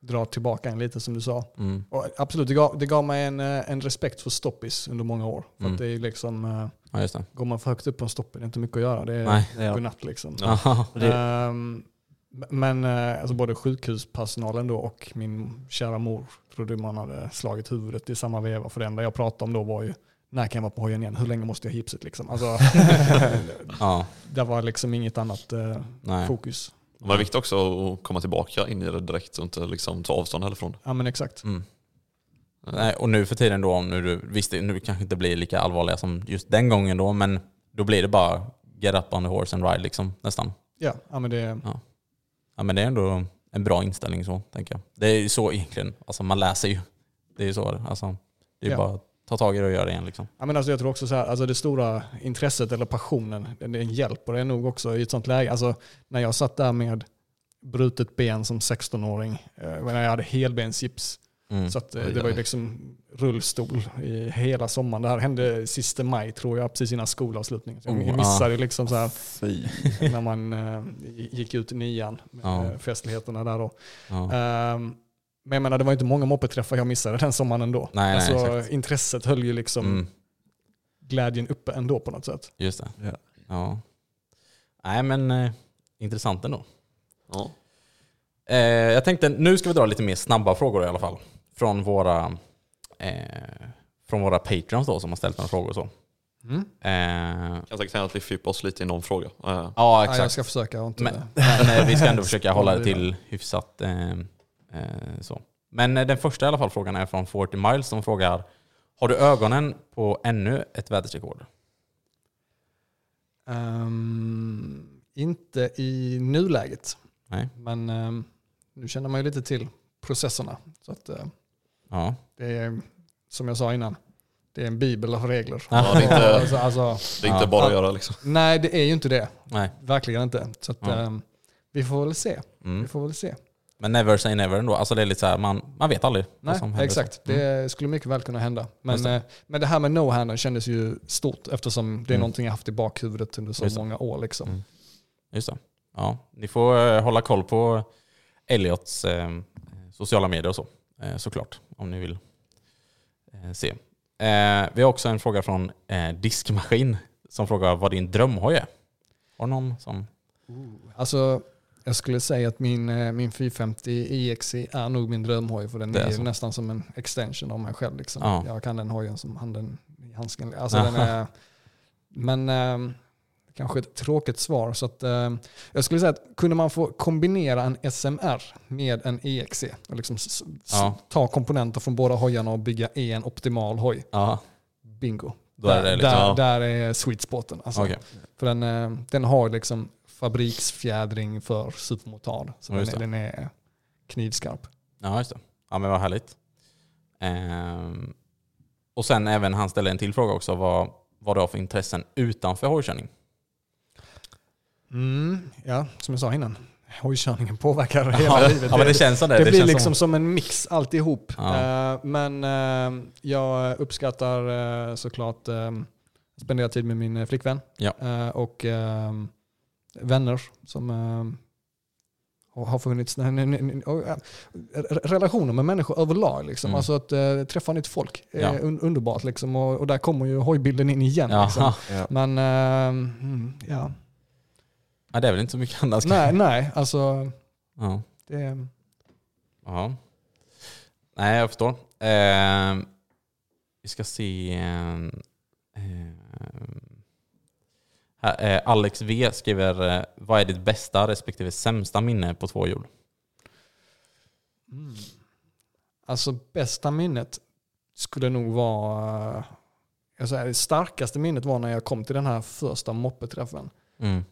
drar tillbaka en lite som du sa. Mm. Och absolut, det gav, det gav mig en, eh, en respekt för stoppis under många år. För Mm. att det är liksom, eh, Ja just det. går man för högt upp på en stoppis, det är inte mycket att göra. Det är Nej. Godnatt liksom. Ja. Ehm, men eh, alltså både sjukhuspersonalen då och min kära mor trodde man hade slagit huvudet i samma veva. För det enda jag pratade om då var ju, när kan jag vara på hojen igen? Hur länge måste jag ha gipset liksom? Alltså, ja. det var liksom inget annat eh, Nej. fokus. Men det är viktigt också att komma tillbaka in i det direkt och inte liksom ta avstånd härifrån. Ja men exakt. Mm. Nej, och nu för tiden då, nu du, visst nu kanske inte blir lika allvarliga som just den gången då, men då blir det bara get up on the horse and ride liksom nästan. Ja, ja men det, Ja men det är ändå en bra inställning så, tänker jag. Det är ju så egentligen, alltså man läser ju. Det är ju så, alltså, det är Ja. bara ta tag i det och göra det igen liksom. Ja, men alltså jag tror också så här, alltså det stora intresset eller passionen, det hjälper det nog också i ett sånt läge. Alltså när jag satt där med brutet ben som 16-åring, eh, när jag hade helbensgips, Mm. så att, eh, det var ju liksom rullstol i hela sommaren. Det här hände sista maj tror jag, precis innan skolavslutningen. Så jag Oh, missade ju liksom så här när man eh, gick ut i nian, med Ja. eh, festligheterna där då. Ja. Ehm, men jag menar, det var inte många moppeträffar jag missade den sommaren ändå. Nej, nej, alltså, exakt. intresset höll ju liksom Mm. glädjen uppe ändå på något sätt. Just det. Ja. Ja. Nej men eh, intressant ändå. Ja. Eh, jag tänkte, nu ska vi dra lite mer snabba frågor i alla fall. Från våra, eh, från våra patreons då som har ställt några frågor och så. Eh, Jag tänkte att vi fördjupar oss lite i någon fråga. Eh, ja Ja, exakt. jag ska försöka inte... Men, men eh, vi ska ändå försöka hålla det till hyfsat eh, så. Men eh, den första i alla fall frågan är från 40 Miles som frågar Har du ögonen på ännu ett världsrekord? Ehm, inte i nuläget, Nej. men ehm, nu känner man ju lite till processerna. Så att, eh, Ja. det är, som jag sa innan, det är en bibel av regler. Ja, det är inte- alltså, alltså, Det är inte Ja. bara att göra liksom. nej, det är ju inte det. Nej. Verkligen inte. Så att, Ja. ehm, vi får väl se. Mm. Vi får väl se. Men never say never ändå. Alltså det är lite så här, man, man vet aldrig vad Nej, som händer. exakt. Mm. Det skulle mycket väl kunna hända. Men, det. eh, men det här med no-handern kändes ju stort eftersom det är Mm. någonting jag haft i bakhuvudet under så många år. Liksom. Mm. Just det. Ja, ni får eh, hålla koll på Elliots eh, sociala medier och så, eh, såklart, om ni vill eh, se. Eh, vi har också en fråga från Diskmaskin som frågar vad din drömhoj är. Har någon som... Alltså, jag skulle säga att min, eh, min 450 EXI är nog min drömhoj för den Det är är, nästan som en extension av mig själv. Liksom. Ja. Jag kan den hojen som handen i handsken. Alltså, den är, men eh, kanske ett tråkigt svar. Så att, eh, jag skulle säga att kunde man få kombinera en SMR med en EXI och liksom Ja. ta komponenter från båda hojarna och bygga en optimal hoj. Ja, Bingo. Då är där, det liksom- där, där är sweet spoten. Alltså. okej. För den, eh, den har liksom fabriksfjädring för supermotard. Så den, är, det. den är knivskarp. Ja, just det. Ja, men vad härligt. Ehm, och sen även han ställer en till fråga också, vad, vad du har för intressen utanför hojkörning. Mm, ja, som jag sa innan. Hojkörningen påverkar hela Ja, livet. ja, men det känns som det. Det, Det blir liksom som- som... en mix alltihop. Ja. Eh, men eh, jag uppskattar uh, såklart spendera tid med min eh, flickvän. Ja. Eh, och eh, vänner som eh, har- funnits. nej, nej, nej, nej, och, eh, re- relationer med människor överlag. Liksom. Mm. Alltså att uh, träffa nytt folk är Ja. un- underbart. Liksom. Och, och där kommer ju hojbilden in igen. Ja. Liksom. Ja. Men eh, mm, ja, Ja, det är väl inte så mycket annat. nej, nej, alltså Ja. det. Ja. Nej, jag förstår. Ehm, vi ska se. eh, Alex V skriver, eh, vad är ditt bästa respektive sämsta minne på två hjul? Mm. Alltså bästa minnet skulle nog vara, jag säger, det starkaste minnet var när jag kom till den här första moppeträffen. Mm.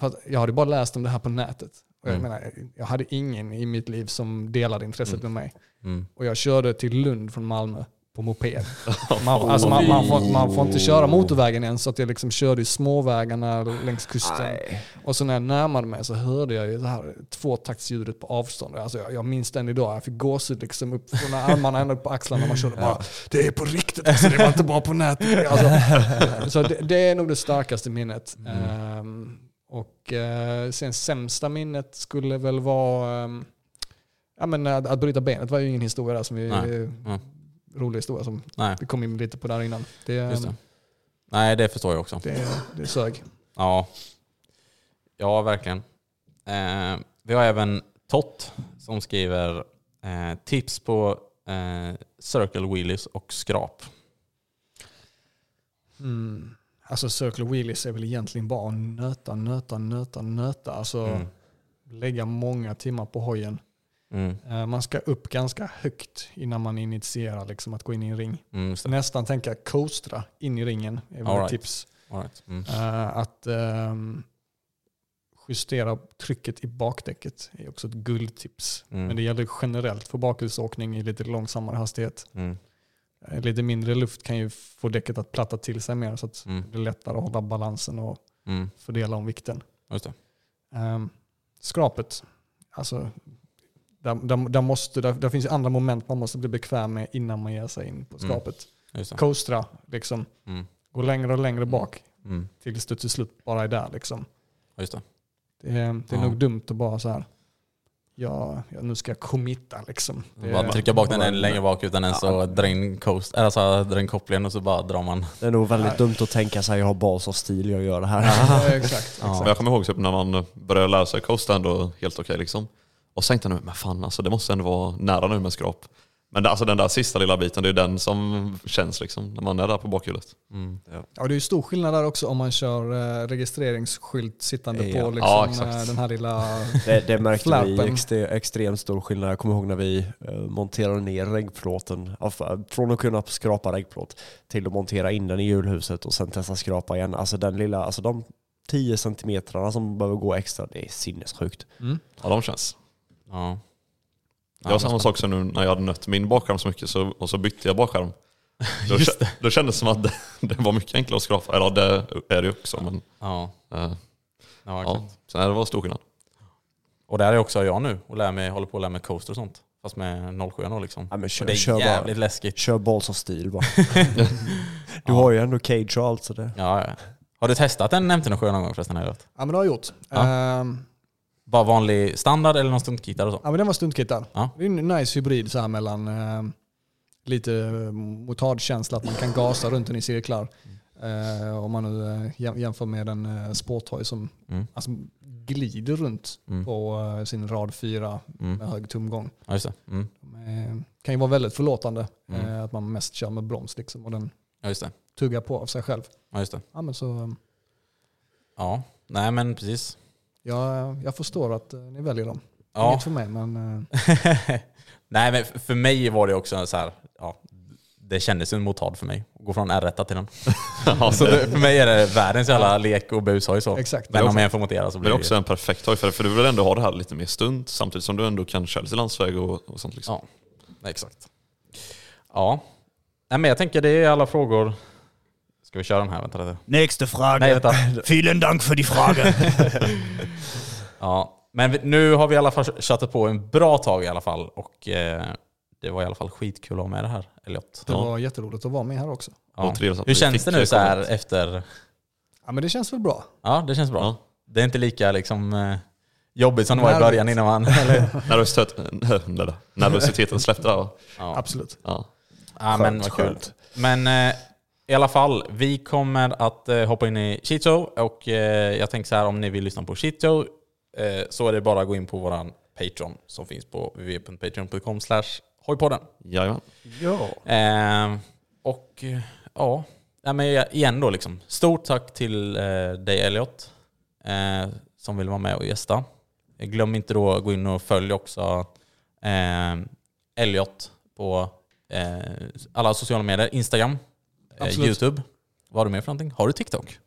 För jag hade bara läst om det här på nätet. Och jag, Mm. menar, jag hade ingen i mitt liv som delade intresset Mm. med mig. Mm. Och jag körde till Lund från Malmö på moped. Man, alltså man, man, får, man får inte köra motorvägen än så att jag liksom körde i småvägarna längs kusten. Och så när jag närmade mig så hörde jag ju det här tvåtaktsljudet på avstånd. Alltså jag, jag minns den idag. Jag fick gåshud liksom upp från armarna ända upp på axlarna. Man körde bara, det är på riktigt, alltså, det var inte bara på nätet. Alltså, så det, det är nog det starkaste minnet. Ehm, och eh, sen sämsta minnet skulle väl vara, ehm, ja men att, att bryta benet var ju ingen historia där som vi, Nej. Rolig historia som Nej, vi kom in lite på där innan. Det, just det. Nej, det förstår jag också. det, det sög. Ja, ja verkligen. Eh, vi har även Tott som skriver eh, tips på eh, circle wheelies och skrap. Mm. Alltså circle wheelies är väl egentligen bara att nöta, nöta, nöta, nöta. Alltså Mm. lägga många timmar på hojen. Mm. Eh, Man ska upp ganska högt innan man initierar liksom att gå in i en ring. Mm. Nästan tänka coastra in i ringen är ett right. tips. Right. mm. Eh, Att ehm, justera trycket i bakdäcket är också ett guldtips. Mm. Men det gäller generellt för bakhjulsåkning i lite långsammare hastighet. Mm. Eh, Lite mindre luft kan ju få däcket att platta till sig mer så att Mm. det blir lättare att hålla balansen och fördela om vikten. Just det. Um, skrapet, alltså där, där, där, måste, där, där finns andra moment man måste bli bekväm med innan man ger sig in på Mm. Just det. Coastra, liksom. Mm. Gå längre och längre bak Mm. tills du till slut bara är där. Liksom. Just det. Det är, det är Ja. nog dumt att bara så här, ja, ja nu ska jag committa liksom. Det, Bara trycka bak den än längre bak utan ens så dra in, coast, eller alltså, dra in kopplingen och så bara drar man. Det är nog väldigt dumt att tänka sig jag har bas och stil, jag gör det här. Ja, exakt. Ja. Men jag kommer ihåg typ när man började lära sig coasta ändå helt okej liksom. Och så tänkte jag men fan alltså det måste ändå vara nära nu med skrap. Men det, alltså den där sista lilla biten, det är den som känns liksom när man är där på bakhjulet. Mm. Ja, det är ju stor skillnad där också om man kör eh, registreringsskylt sittande Ja. på liksom, Ja, eh, den här lilla... Det, det märkte vi Flappen. extre, extremt stor skillnad. Jag kommer ihåg när vi eh, monterade ner reggplåten. Av- Från att kunna skrapa reggplåt till att montera in den i hjulhuset och sen testa skrapa igen. Alltså den lilla, alltså de 10 centimetrarna som behöver gå extra, det är sinnessjukt. Mm. Ja, de känns. Ja. Det var samma sak som nu när jag hade nött min bakskärm så mycket så, och så bytte jag bakskärm. Då, Just kä- då kändes det som att det, det var mycket enklare att skrapa. Eller det är det ju också men Ja. eh, Ja, ja, är det var stor skillnad. Och där är också jag nu och lär mig, håller på att lära mig coaster och sånt. fast med 07 då liksom. Ja, men kör, och det är kör bara. jävligt läskigt. Kör balls of steel bara. du Ja. har ju ändå cage och allt så det... Ja, ja. Har du testat en MT-07 någon gång förresten? Ja men det har jag gjort. Ja. Ehm, Bara vanlig standard eller någon stuntkittad och så? ja men den var stuntkitad. Ja. Det är en nice hybrid så här mellan ehm, lite eh, motardkänsla, att man kan gasa runt den i cirklar. Eh, om man nu eh, jäm- jämför med en uh, sporthoj som Mm. alltså, glider runt Mm. på eh, sin rad 4 Mm. med hög tumgång. Ja. Mm. Eh, kan ju vara väldigt förlåtande Mm. eh, att man mest kör med broms liksom, och den Ja, tuggar på av sig själv. Ja, just det. Ja, men så, eh, Ja, nej men precis. Jag, jag förstår att eh, ni väljer dem. Ja. Inget för mig men eh, nej men för mig var det också så här, ja, det kändes en motard för mig. Att gå från R1 till den. Ja, så det, för mig är det världens jävla lek och bushoj så. exakt. Men om jag får montera så Men blir det det är också en perfekt hoj för för du vill ändå ha det här lite mer stunt samtidigt som du ändå kan köra lite landsväg och, och sånt. Liksom. Ja, exakt. Ja, nej, men jag tänker det är alla frågor. Ska vi köra den här? Vänta lite. Nästa fråga. Nej, vänta. Vielen Dank för die Frage. Ja, men vi- nu har vi i alla fall kört på en bra tag i alla fall. Och eh, det var i alla fall skitkul att ha med det här, Elliot. Det Ja. var jätteroligt att vara med här också. Ja. Och trevligt att Hur känns det nu så här efter... Ja men det känns väl bra. Ja, det känns bra. Ja. Det är inte lika liksom, eh, jobbigt som det var i början innan man... Nervositet, nervositeten släppte där? Ja, Absolut. Ja. ja men vad kul. skönt. Men eh, i alla fall, vi kommer att eh, hoppa in i Cheat Show och eh, jag tänker så här om ni vill lyssna på Cheat Show eh, så är det bara att gå in på våran Patreon som finns på www.patreon.com hojpodden. Jajamän. Ja. Eh, och ja, ja men igen då liksom. Stort tack till eh, dig Elliot eh, som vill vara med och gästa. Glöm inte då att gå in och följ också eh, Elliot på eh, alla sociala medier. Instagram, Absolut. YouTube. Vad har du mer för någonting? Har du TikTok?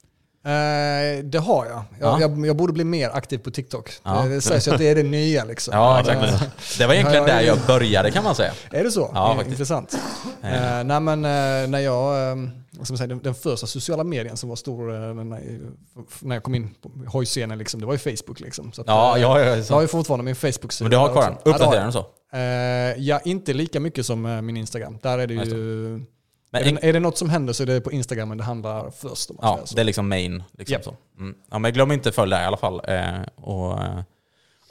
Eh, det har jag. Ja. Jag, jag. jag borde bli mer aktiv på TikTok. Ja. Det, sägs ju att det är det nya liksom. Ja, Eh, exakt. Det var egentligen där ja. jag började kan man säga. Är det så? Ja, Eh, faktiskt. Intressant. Eh. Eh, nej men eh, när jag, eh, man säga, den, den första sociala medien som var stor eh, när, jag kom in på hojscenen, liksom, det var ju Facebook. Liksom. Så att, Ja, eh, ja, ja, Jag har ju fortfarande min Facebook-sida. Men du har kvar den? Uppdaterar jag. den så? Eh, ja, inte lika mycket som eh, min Instagram. Där är det ju... Men är, det, är det något som händer så är det på Instagram det handlar först. Om Ja, det är liksom main. Liksom Japp. så. Mm. Ja, men glöm inte följ där i alla fall. Eh, och, eh,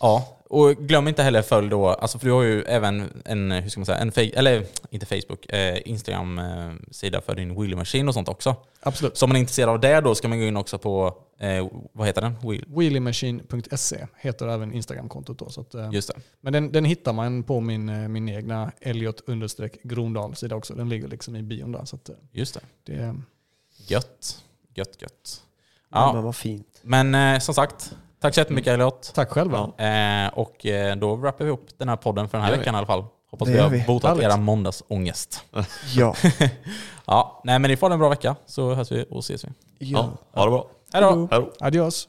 ja, och glöm inte heller följ då, alltså för du har ju även en, hur ska man säga, en eller inte Facebook, eh, Instagram-sida för din Wheelie Machine och sånt också. Absolut. Så om man är intresserad av det då ska man gå in också på, eh, vad heter den? Wheel. Wheeliemachine.se heter även Instagram-kontot då. Så att, eh, Just det. Men den, den hittar man på min, eh, min egna Elliot Grondal sida också. Den ligger liksom i bion där. Så att, eh, Just det. det, Gött. Gött, gött. Ja. Ja, Men vad fint. men eh, som sagt, tack så jättemycket Elliot. tack själva. Eh, och eh, då wrappar vi upp den här podden för den här veckan i alla fall. Hoppas Det vi har vi. botat Härligt. era måndagsångest. Ja. ja, nej men ni får ha en bra vecka så hörs vi och ses vi. Ja, ha det bra. Hej då! Hej då. Adios.